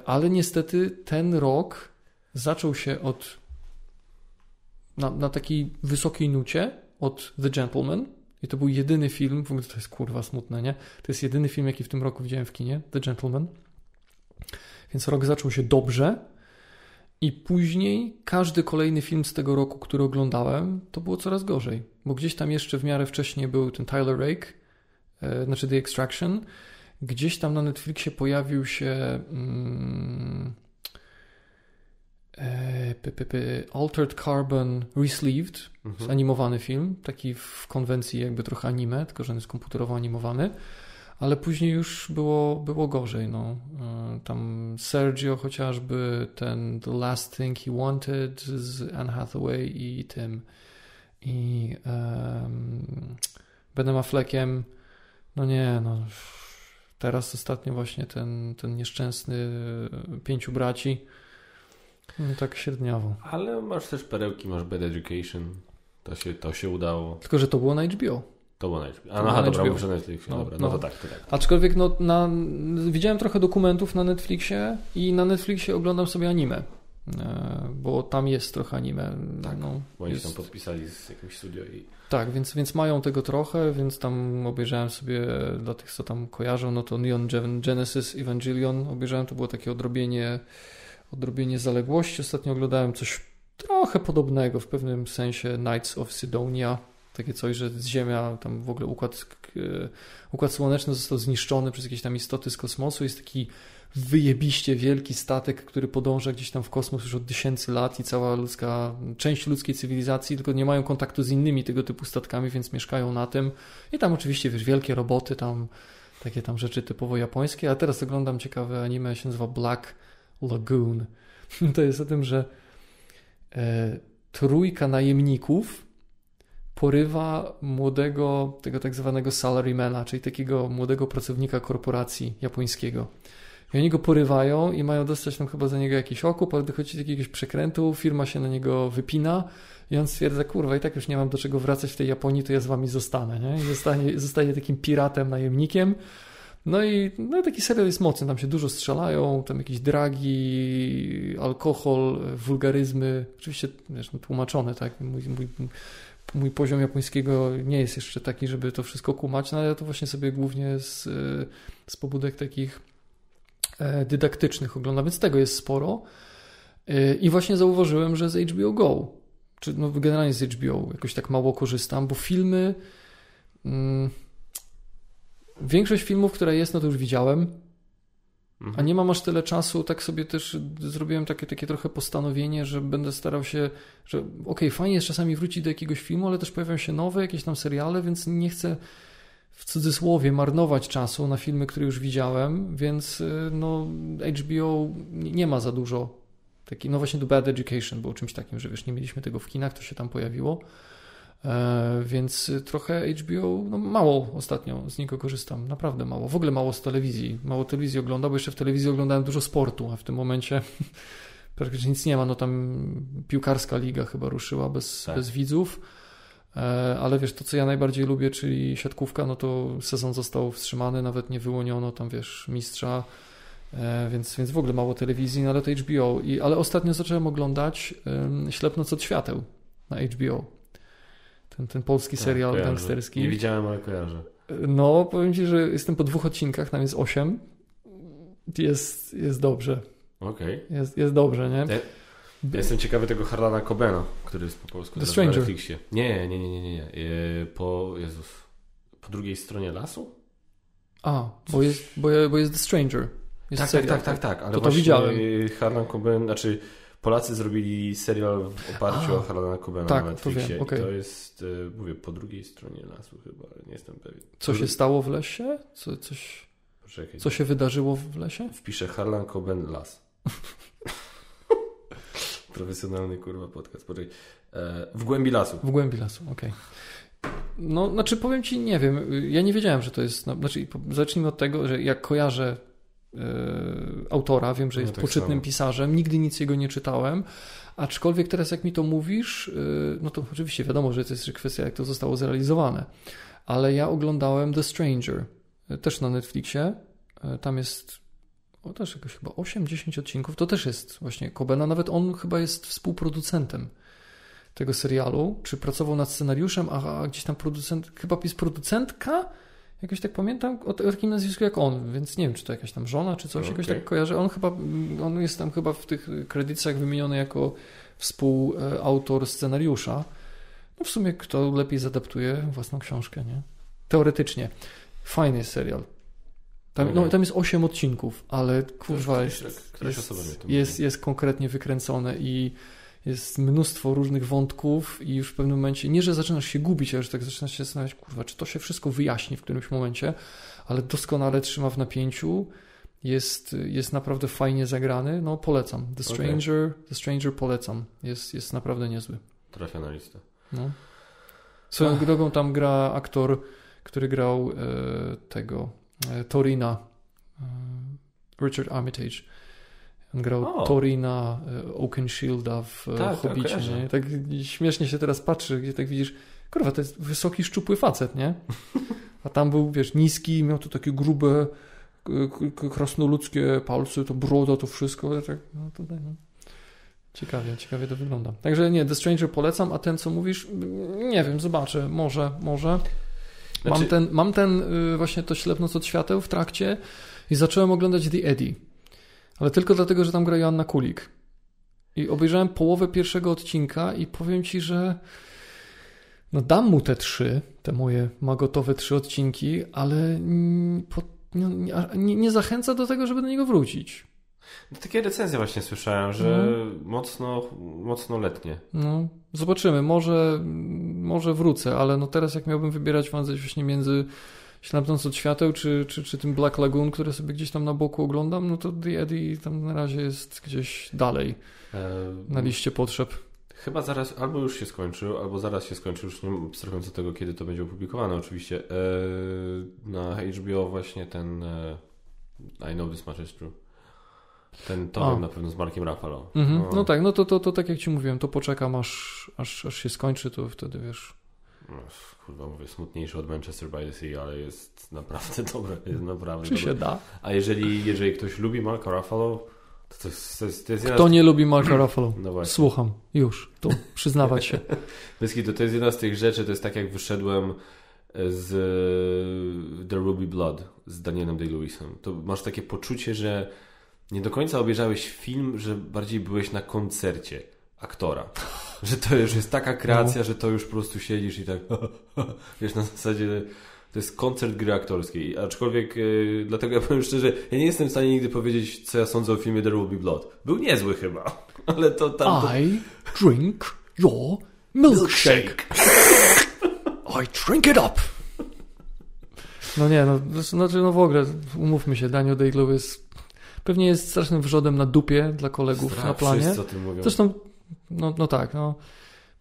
ale niestety ten rok zaczął się od na, na takiej wysokiej nucie od The Gentleman i to był jedyny film, w ogóle to jest kurwa smutne, nie? To jest jedyny film, jaki w tym roku widziałem w kinie, The Gentleman. Więc rok zaczął się dobrze I później każdy kolejny film z tego roku, który oglądałem, to było coraz gorzej. Bo gdzieś tam jeszcze w miarę wcześniej był ten Tyler Rake, e, znaczy The Extraction. Gdzieś tam na Netflixie pojawił się mm, p, p, p, Altered Carbon Resleeved, Mhm. animowany film, taki w konwencji jakby trochę anime, tylko że on jest komputerowo animowany. Ale później już było, było gorzej. No. E, Tam Sergio chociażby, ten The Last Thing He Wanted z Anne Hathaway i tym i um, Benem Affleckiem. No nie, no. Teraz ostatnio właśnie ten, ten nieszczęsny Pięciu Braci. No, tak średniawo. Ale masz też perełki, masz Bad Education. To się, to się udało. Tylko, że to było na HBO. To było na HBO. A, było aha, na dobra, HBO. muszę Netflixie. No, dobra, no, no. to tak, to tak. Aczkolwiek no, na, widziałem trochę dokumentów na Netflixie i na Netflixie oglądam sobie anime. E, Bo tam jest trochę anime. Tak, no, Bo oni się jest, tam podpisali z jakimś studio i... tak więc, więc mają tego trochę, więc tam obejrzałem sobie dla tych, co tam kojarzą, no to Neon Gen- Genesis Evangelion obejrzałem, to było takie odrobienie, odrobienie zaległości. Ostatnio oglądałem coś trochę podobnego w pewnym sensie Knights of Sidonia. Takie coś, że Ziemia, tam w ogóle układ, układ słoneczny został zniszczony przez jakieś tam istoty z kosmosu. Jest taki wyjebiście wielki statek, który podąża gdzieś tam w kosmos już od tysięcy lat i cała ludzka, część ludzkiej cywilizacji, tylko nie mają kontaktu z innymi tego typu statkami, więc mieszkają na tym. I tam oczywiście, wiesz, wielkie roboty, tam takie tam rzeczy typowo japońskie. A teraz oglądam ciekawe anime, się nazywa Black Lagoon. To jest o tym, że e, trójka najemników porywa młodego, tego tak zwanego salarymana, czyli takiego młodego pracownika korporacji japońskiego. I oni go porywają i mają dostać tam chyba za niego jakiś okup, ale dochodzi do jakiegoś przekrętu, firma się na niego wypina i on stwierdza, kurwa, i tak już nie mam do czego wracać w tej Japonii, to ja z wami zostanę, nie? I zostanie, takim piratem, najemnikiem. No i no, taki serial jest mocny, tam się dużo strzelają, tam jakieś dragi, alkohol, wulgaryzmy, oczywiście wiesz, no, tłumaczone, tak? Mój, mój, mój poziom japońskiego nie jest jeszcze taki, żeby to wszystko kumać, no ale ja to właśnie sobie głównie z, z pobudek takich e, dydaktycznych oglądam, więc tego jest sporo. E, I właśnie zauważyłem, że z HBO Go, czy no generalnie z HBO jakoś tak mało korzystam, bo filmy... Większość filmów, które jest, no to już widziałem, Mhm. a nie mam aż tyle czasu. Tak sobie też zrobiłem takie, takie trochę postanowienie, że będę starał się, że okej, fajnie jest czasami wrócić do jakiegoś filmu, ale też pojawiają się nowe, jakieś tam seriale, więc nie chcę w cudzysłowie marnować czasu na filmy, które już widziałem, więc y, no HBO nie nie ma za dużo. Taki, no właśnie The Bad Education było czymś takim, że wiesz, nie mieliśmy tego w kinach, to się tam pojawiło. E, więc trochę HBO, no mało ostatnio z niego korzystam, naprawdę mało. W ogóle mało z telewizji. Mało telewizji oglądam, bo jeszcze w telewizji oglądałem dużo sportu, a w tym momencie praktycznie nic nie ma. No tam piłkarska liga chyba ruszyła bez, Tak. bez widzów. E, Ale wiesz, to co ja najbardziej lubię, czyli siatkówka, no to sezon został wstrzymany, nawet nie wyłoniono tam, wiesz, mistrza, E, więc, więc w ogóle mało telewizji, no ale to HBO. I, ale ostatnio zacząłem oglądać um, Ślepnoc od świateł na HBO. Ten, ten polski Tak, serial kojarzę. gangsterski. Nie widziałem, ale kojarzę. No, powiem Ci, że jestem po dwóch odcinkach, tam jest osiem. Jest, jest dobrze. Okej. Jest, jest dobrze, nie? Ja jestem ciekawy tego Harlana Cobena, który jest po polsku The Stranger. na Netflixie. Nie, nie, nie, nie, nie. nie. E, Po, Jezus, po drugiej stronie lasu? A, bo jest, bo, bo jest The Stranger. Jest tak, tak, tak, tak, tak. Ale To to widziałem. Harlan Coben, znaczy Polacy zrobili serial w oparciu A, o Harlana Cobena tak, na to Netflixie. wiem, okej. I to jest, e, mówię, po drugiej stronie lasu chyba, ale nie jestem pewien. Co się stało w lesie? Co, coś, Poczekaj. co się wydarzyło w lesie? Wpiszę Harlan Coben Las. Profesjonalny kurwa podcast. Poczekaj. E, w głębi lasu. W głębi lasu, okej. No, znaczy powiem Ci, nie wiem, ja nie wiedziałem, że to jest, no, znaczy zacznijmy od tego, że jak kojarzę autora, wiem, że No jest tak poczytnym samo. pisarzem, nigdy nic jego nie czytałem, aczkolwiek teraz jak mi to mówisz, e, no to oczywiście wiadomo, że to jest kwestia, jak to zostało zrealizowane, ale ja oglądałem The Stranger, e, też na Netflixie, E, tam jest o, też jakoś chyba 8-10 odcinków, to też jest właśnie Kobena, nawet on chyba jest współproducentem tego serialu, czy pracował nad scenariuszem, a, a gdzieś tam producent, chyba jest producentka, Jakoś tak pamiętam o, o takim nazwisku jak on, więc nie wiem, czy to jakaś tam żona, czy coś, Okay. jakoś tak kojarzę. On chyba, on jest tam chyba w tych kredytach wymieniony jako współautor scenariusza. No w sumie kto lepiej zadaptuje własną książkę, nie? Teoretycznie. Fajny serial. Tam, no, tam jest 8 odcinków, ale kurwa jest, któraś jest, jest konkretnie wykręcone i jest mnóstwo różnych wątków i już w pewnym momencie, nie że zaczynasz się gubić, ale że tak zaczynasz się zastanawiać, kurwa, czy to się wszystko wyjaśni w którymś momencie, ale doskonale trzyma w napięciu, jest, jest naprawdę fajnie zagrany, no polecam. The. Stranger, The Stranger polecam, jest, jest naprawdę niezły. Trafia na listę. No. Swoją Ach. drogą tam gra aktor, który grał e, tego e, Torina, e, Richard Armitage. On grał O. Torina e, Oakenshielda w e, Tak, tak, Hobbicie. nie? Tak śmiesznie się teraz patrzy, gdzie tak widzisz, kurwa, to jest wysoki, szczupły facet, nie? A tam był, wiesz, niski, miał tu takie grube, k- krasnoludzkie palce, to broda, to wszystko. Ja Tak, no tutaj, no. Ciekawie, ciekawie to wygląda. Także nie, The Stranger polecam, a ten, co mówisz, nie wiem, zobaczę, może, może. Mam Znaczy- ten, mam ten y, właśnie to ślepnąc od świateł w trakcie i zacząłem oglądać The Eddie. Ale tylko dlatego, że tam gra Joanna Kulik. I obejrzałem połowę pierwszego odcinka i powiem ci, że no dam mu te trzy, te moje magotowe trzy odcinki, ale mm, po, no, nie, nie, zachęca do tego, żeby do niego wrócić. No, takie recenzje właśnie słyszałem, że mocno, mocno letnie. No, zobaczymy. Może, może wrócę, ale no teraz jak miałbym wybierać właśnie między Ślepnąc od świateł, czy, czy, czy tym Black Lagoon, które sobie gdzieś tam na boku oglądam, no to The Eddie tam na razie jest gdzieś dalej na liście potrzeb. Chyba zaraz, albo już się skończył, albo zaraz się skończy, już nie abstrahując od tego, kiedy to będzie opublikowane oczywiście. E, na HBO właśnie ten e, I Know This Much Is True. Ten to A. na pewno z Markiem Ruffalo. Mhm. No tak, no to, to, to tak jak ci mówiłem, to poczekam aż, aż, aż się skończy, to wtedy wiesz. Kurwa mówię, smutniejszy od Manchester by the Sea, ale jest naprawdę dobre, jest naprawdę Czy dobre. się da? A jeżeli, jeżeli ktoś lubi Marka Ruffalo, to to jest, to jest, to jest Kto nie lubi Marka Ruffalo? No. Słucham, już, tu, przyznawać się. Wyski, to, to jest jedna z tych rzeczy, to jest tak jak wyszedłem z e, Will Be Blood z Danielem Day-Lewisem. To masz takie poczucie, że nie do końca obejrzałeś film, że bardziej byłeś na koncercie aktora. Że to już jest taka kreacja, że to już po prostu siedzisz i tak wiesz, na zasadzie to jest koncert gry aktorskiej. Aczkolwiek e, dlatego ja powiem szczerze, ja nie jestem w stanie nigdy powiedzieć, co ja sądzę o filmie There Will Be Blood. Był niezły chyba, ale to tam... To... I drink your milkshake. I drink it up. No nie, no, znaczy, no w ogóle, umówmy się, Daniel Day-Lewis pewnie jest strasznym wrzodem na dupie dla kolegów Strach, na planie. Wszyscy o tym mówią. Zresztą, no, no tak, no.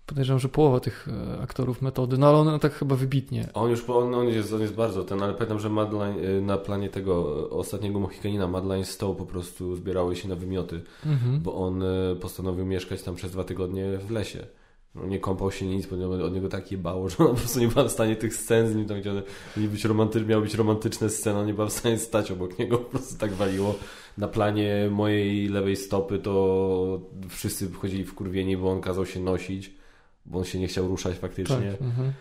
Podejrzewam, że połowa tych e, aktorów metody, no ale on tak chyba wybitnie. On już, on, on, jest, on jest bardzo ten, ale pamiętam, że Madeline, y, na planie tego y, ostatniego Mohikanina Madeline Stowe po prostu zbierały się na wymioty, Mhm. bo on postanowił mieszkać tam przez dwa tygodnie w lesie. No, nie kąpał się nic, bo od niego tak jebało, że ona po prostu nie była w stanie tych scen z nim tam, gdzie one miały być romanty, miały być romantyczne sceny, on nie była w stanie stać obok niego, po prostu tak waliło. Na planie mojej lewej stopy to wszyscy wchodzili w kurwienie, bo on kazał się nosić, bo on się nie chciał ruszać faktycznie. Tak, mhm.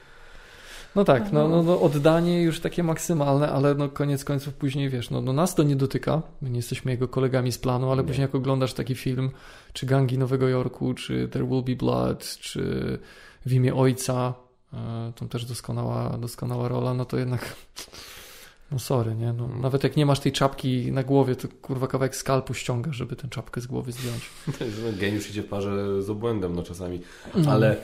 No tak, no, no, no oddanie już takie maksymalne, ale no koniec końców później wiesz, no, no nas to nie dotyka, my nie jesteśmy jego kolegami z planu, ale Nie. później jak oglądasz taki film, czy Gangi Nowego Jorku, czy There Will Be Blood, czy W imię Ojca, e, tam też doskonała, doskonała rola, no to jednak no sorry, nie, no, Mm. nawet jak nie masz tej czapki na głowie, to kurwa kawałek skalpu ściągasz, żeby tę czapkę z głowy zdjąć. No, geniusz idzie w parze z obłędem no czasami. No. Ale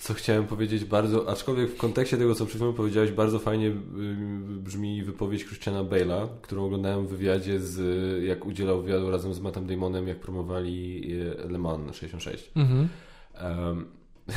co chciałem powiedzieć bardzo, aczkolwiek w kontekście tego, co przed chwilą powiedziałeś, bardzo fajnie y, brzmi wypowiedź Christiana Bale'a, którą oglądałem w wywiadzie z, jak udzielał wywiadu razem z Mattem Damonem, jak promowali y, Le Mans 66. Mhm. Um,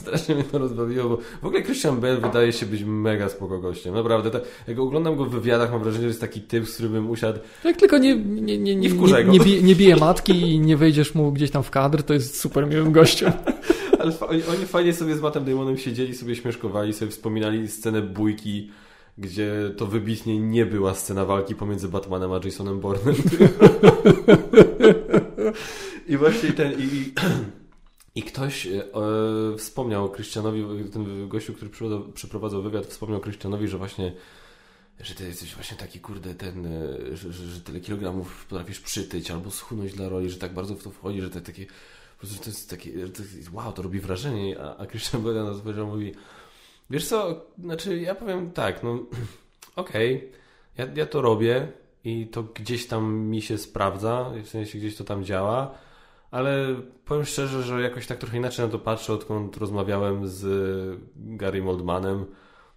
strasznie mnie to rozbawiło, bo w ogóle Christian Bale wydaje się być mega spoko gościem. Naprawdę, tak, jak oglądam go w wywiadach, mam wrażenie, że jest taki typ, z którym bym usiadł Jak tylko nie, nie, nie, nie, Nie wkurzaj go. nie, bije, nie bije matki i nie wejdziesz mu gdzieś tam w kadr, to jest super miłym gościem. Ale oni, oni fajnie sobie z Mattem Damonem siedzieli, sobie śmieszkowali, sobie wspominali scenę bójki, gdzie to wybitnie nie była scena walki pomiędzy Batmanem a Jasonem Bournem. I właśnie ten... I, i, i ktoś e, e, wspomniał Krystianowi, ten gościu, który przeprowadzał, wywiad, wspomniał Krystianowi, że właśnie że ty jesteś właśnie taki, kurde, ten, e, że, że, że tyle kilogramów potrafisz przytyć albo schudnąć dla roli, że tak bardzo w to wchodzi, że to takie, po prostu to jest takie, to jest, wow, to robi wrażenie, a, a Christian Bale na to mówi, wiesz co, znaczy ja powiem tak, no okej, okay, ja, ja to robię i to gdzieś tam mi się sprawdza, w sensie gdzieś to tam działa, ale powiem szczerze, że jakoś tak trochę inaczej na to patrzę, odkąd rozmawiałem z Gary Oldmanem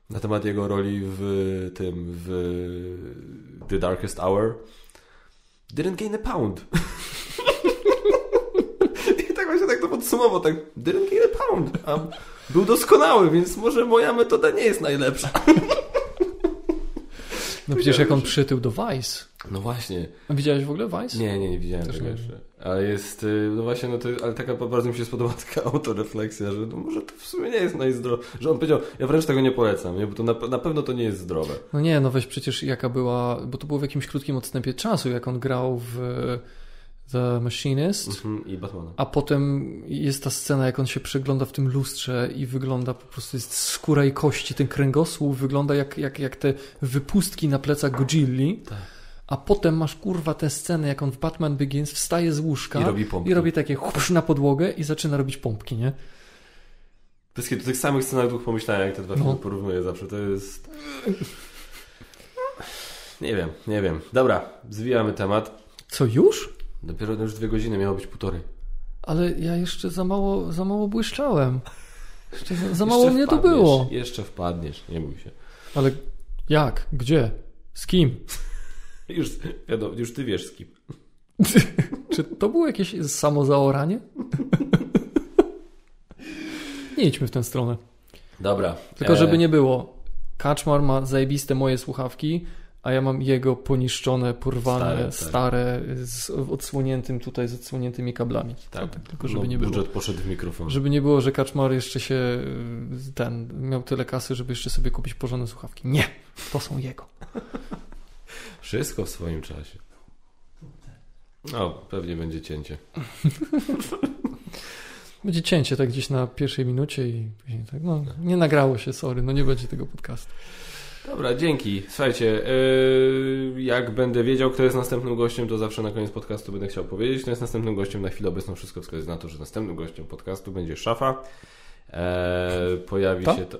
na temat jego roli w tym, w The Darkest Hour. Didn't gain a pound. I tak właśnie tak to podsumował, tak didn't gain a pound. A był doskonały, więc może moja metoda nie jest najlepsza. No przecież jak on przytył do Vice. No właśnie. A widziałeś w ogóle Vice? Nie, nie, nie widziałem Też tego nie. jeszcze. Ale jest, y, no właśnie, no to, ale taka bardzo mi się spodobała taka autorefleksja, że no może to w sumie nie jest najzdrowe. Że on powiedział, ja wręcz tego nie polecam, nie? bo to na, na pewno to nie jest zdrowe. No nie, no weź przecież jaka była, bo to było w jakimś krótkim odstępie czasu, jak on grał w The Machinist, Mhm, I Batmana. a potem jest ta scena, jak on się przegląda w tym lustrze i wygląda po prostu, jest skóra i kości, ten kręgosłup wygląda jak, jak, jak te wypustki na plecach Godzilli, Tak. A potem masz kurwa tę scenę, jak on w Batman Begins wstaje z łóżka I robi pompki. i robi takie chupsz na podłogę i zaczyna robić pompki, nie? Jest do tych samych scenach dwóch pomyślałem, jak te dwa No. filmy porównuję zawsze. To jest... Nie wiem, nie wiem. Dobra, zwijamy temat. Co, już? Dopiero już dwie godziny, miało być półtorej. Ale ja jeszcze za mało, za mało błyszczałem. Jeszcze za, za mało mnie to było. Jeszcze wpadniesz, nie bój się. Ale jak? Gdzie? Z kim? Już, wiadomo, już ty wiesz z kim. Czy to było jakieś samozaoranie? Nie idźmy w tę stronę. Dobra. Tylko e, żeby nie było. Kaczmar ma zajebiste moje słuchawki, a ja mam jego poniszczone, porwane, Stare, stare, tak. z odsłoniętym tutaj, z odsłoniętymi kablami. Tak, To tylko żeby no, nie było. budżet poszedł w mikrofon. Żeby nie było, że Kaczmar jeszcze się y, ten, miał tyle kasy, żeby jeszcze sobie kupić porządne słuchawki. Nie! To są jego. Wszystko w swoim czasie. No, pewnie będzie cięcie. Będzie cięcie tak gdzieś na pierwszej minucie i później tak, no nie nagrało się, sorry, no nie będzie tego podcastu. Dobra, dzięki. Słuchajcie, yy, jak będę wiedział, kto jest następnym gościem, to zawsze na koniec podcastu będę chciał powiedzieć, kto jest następnym gościem. Na chwilę obecną wszystko wskazuje na to, że następnym gościem podcastu będzie szafa. Eee, pojawi To? się to.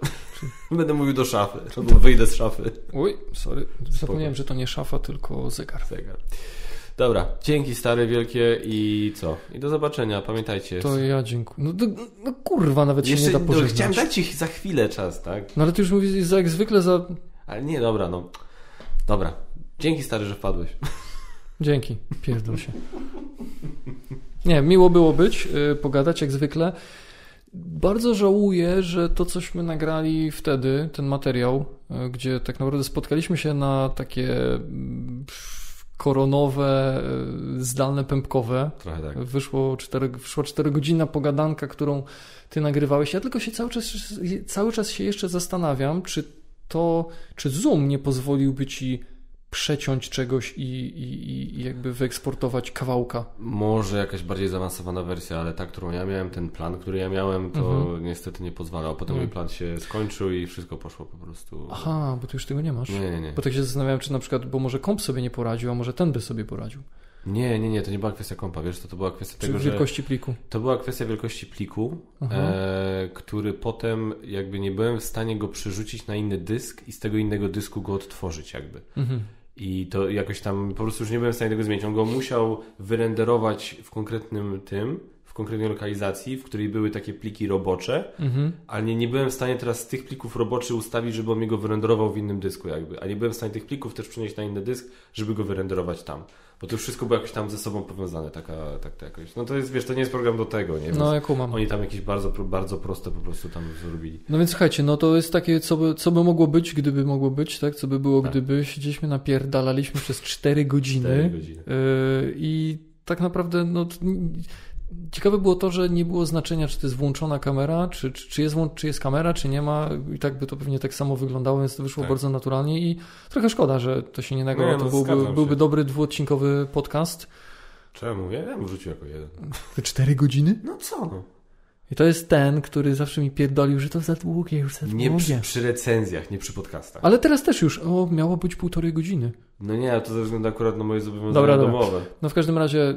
będę mówił do szafy, albo wyjdę z szafy. Oj, sorry, zapomniałem, że to nie szafa, tylko zegar. Zegar. Dobra, dzięki stare, wielkie i co? I do zobaczenia, pamiętajcie. To ja dziękuję. No, to, no kurwa, nawet Jeszcze się nie da no, pożegnać. chciałem dać ci za chwilę czas, tak? No ale ty już mówisz jak zwykle za... Ale nie, dobra, no. Dobra. Dzięki stary, że wpadłeś. Dzięki, pierdol się. Nie, miło było być, yy, pogadać jak zwykle. Bardzo żałuję, że to cośmy nagrali wtedy, ten materiał, yy, gdzie tak naprawdę spotkaliśmy się na takie mm, koronowe, yy, zdalne pępkowe. Trochę tak. Wyszło 4, wyszła 4 godzina pogadanka, którą ty nagrywałeś. Ja tylko się cały czas, cały czas się jeszcze zastanawiam, czy to, czy Zoom nie pozwoliłby ci przeciąć czegoś i, i, i jakby wyeksportować kawałka. Może jakaś bardziej zaawansowana wersja, ale ta, którą ja miałem, ten plan, który ja miałem, to Mhm. niestety nie pozwalał. Potem Mm. mój plan się skończył i wszystko poszło po prostu. Aha, bo ty już tego nie masz. Nie, nie, nie. Bo tak się zastanawiałem, czy na przykład, bo może komp sobie nie poradził, a może ten by sobie poradził. Nie, nie, nie, to nie była kwestia kompa, wiesz, to, to była kwestia Czy tego, że wielkości pliku. to była kwestia wielkości pliku, e, który potem jakby nie byłem w stanie go przerzucić na inny dysk i z tego innego dysku go odtworzyć jakby. Mhm. I to jakoś tam po prostu już nie byłem w stanie tego zmienić. On go musiał wyrenderować w konkretnym tym, w konkretnej lokalizacji, w której były takie pliki robocze, Mhm. ale nie, nie byłem w stanie teraz z tych plików roboczych ustawić, żeby on mi go wyrenderował w innym dysku jakby. A nie byłem w stanie tych plików też przenieść na inny dysk, żeby go wyrenderować tam. Bo to wszystko było jakoś tam ze sobą powiązane, taka, tak to jakoś. No to jest, wiesz, to nie jest program do tego, nie? Więc No, ja kumam. Oni tam jakieś bardzo, bardzo proste po prostu tam zrobili. No więc słuchajcie, no to jest takie, co by, co by mogło być, gdyby mogło być, tak? Co by było, Tak. gdyby siedzieliśmy napierdalaliśmy przez 4 godziny. 4 godziny. Yy, I tak naprawdę, no, ciekawe było to, że nie było znaczenia, czy to jest włączona kamera, czy, czy, czy, jest, czy jest kamera, czy nie ma. I tak by to pewnie tak samo wyglądało, więc to wyszło Tak. bardzo naturalnie i trochę szkoda, że to się nie nagrało. Nie, no, to byłby, byłby dobry dwuodcinkowy podcast. Czemu? Ja bym wrzucił jako jeden. Te 4 godziny? No co no? I to jest ten, który zawsze mi pierdolił, że to za długie, już za Nie długie. przy, przy recenzjach, nie przy podcastach. Ale teraz też już, o, miało być półtorej godziny. No nie, to ze względu akurat na moje zobowiązania Dobra, dobra. domowe. No w każdym razie, y,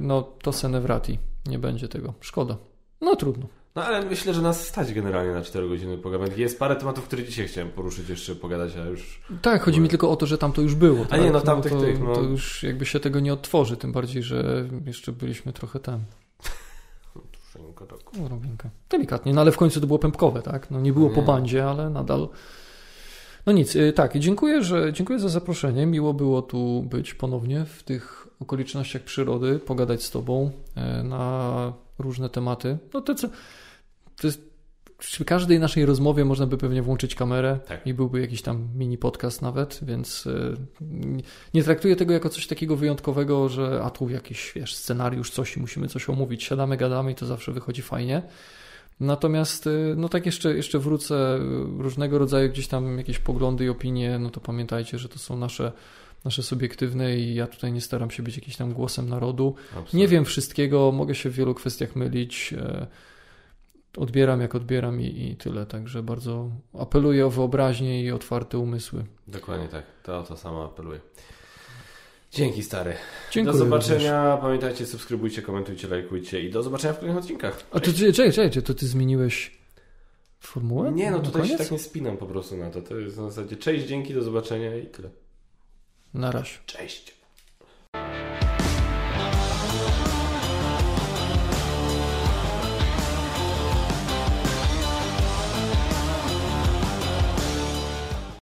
no to Senevrati. Nie będzie tego. Szkoda. No trudno. No ale myślę, że nas stać generalnie na 4 godziny pogadać. Jest parę tematów, które dzisiaj chciałem poruszyć, jeszcze pogadać, a już... Tak, chodzi mi tylko o to, że tam to już było. tak? nie, no tamtych to, tych, no. to już jakby się tego nie odtworzy, tym bardziej, że jeszcze byliśmy trochę tam. O, Robinka. Delikatnie, no ale w końcu to było pępkowe, tak? No nie było po Nie. bandzie, ale nadal. No nic, y, tak, dziękuję, że dziękuję za zaproszenie. Miło było tu być ponownie w tych okolicznościach przyrody, pogadać z Tobą e, na różne tematy. No to co. To jest. Przy każdej naszej rozmowie można by pewnie włączyć kamerę Tak. i byłby jakiś tam mini podcast nawet, więc y, nie traktuję tego jako coś takiego wyjątkowego, że a tu jakiś wiesz, scenariusz, coś i musimy coś omówić. Siadamy, gadamy i to zawsze wychodzi fajnie. Natomiast, y, no tak jeszcze, jeszcze wrócę, różnego rodzaju gdzieś tam jakieś poglądy i opinie, no to pamiętajcie, że to są nasze, nasze subiektywne i ja tutaj nie staram się być jakimś tam głosem narodu. Absolutnie. Nie wiem wszystkiego, mogę się w wielu kwestiach mylić. e, Odbieram jak odbieram i, i tyle. Także bardzo apeluję o wyobraźnię i otwarte umysły. Dokładnie tak, to o to samo apeluję. Dzięki stary. Dziękuję. do również. zobaczenia. Pamiętajcie, subskrybujcie, komentujcie, lajkujcie i do zobaczenia w kolejnych odcinkach. A to czekaj, czekaj, czekaj, to ty zmieniłeś formułę? Nie, no tutaj się tak nie spinam po prostu na to. To jest na zasadzie cześć, dzięki, do zobaczenia i tyle. Na razie. Cześć.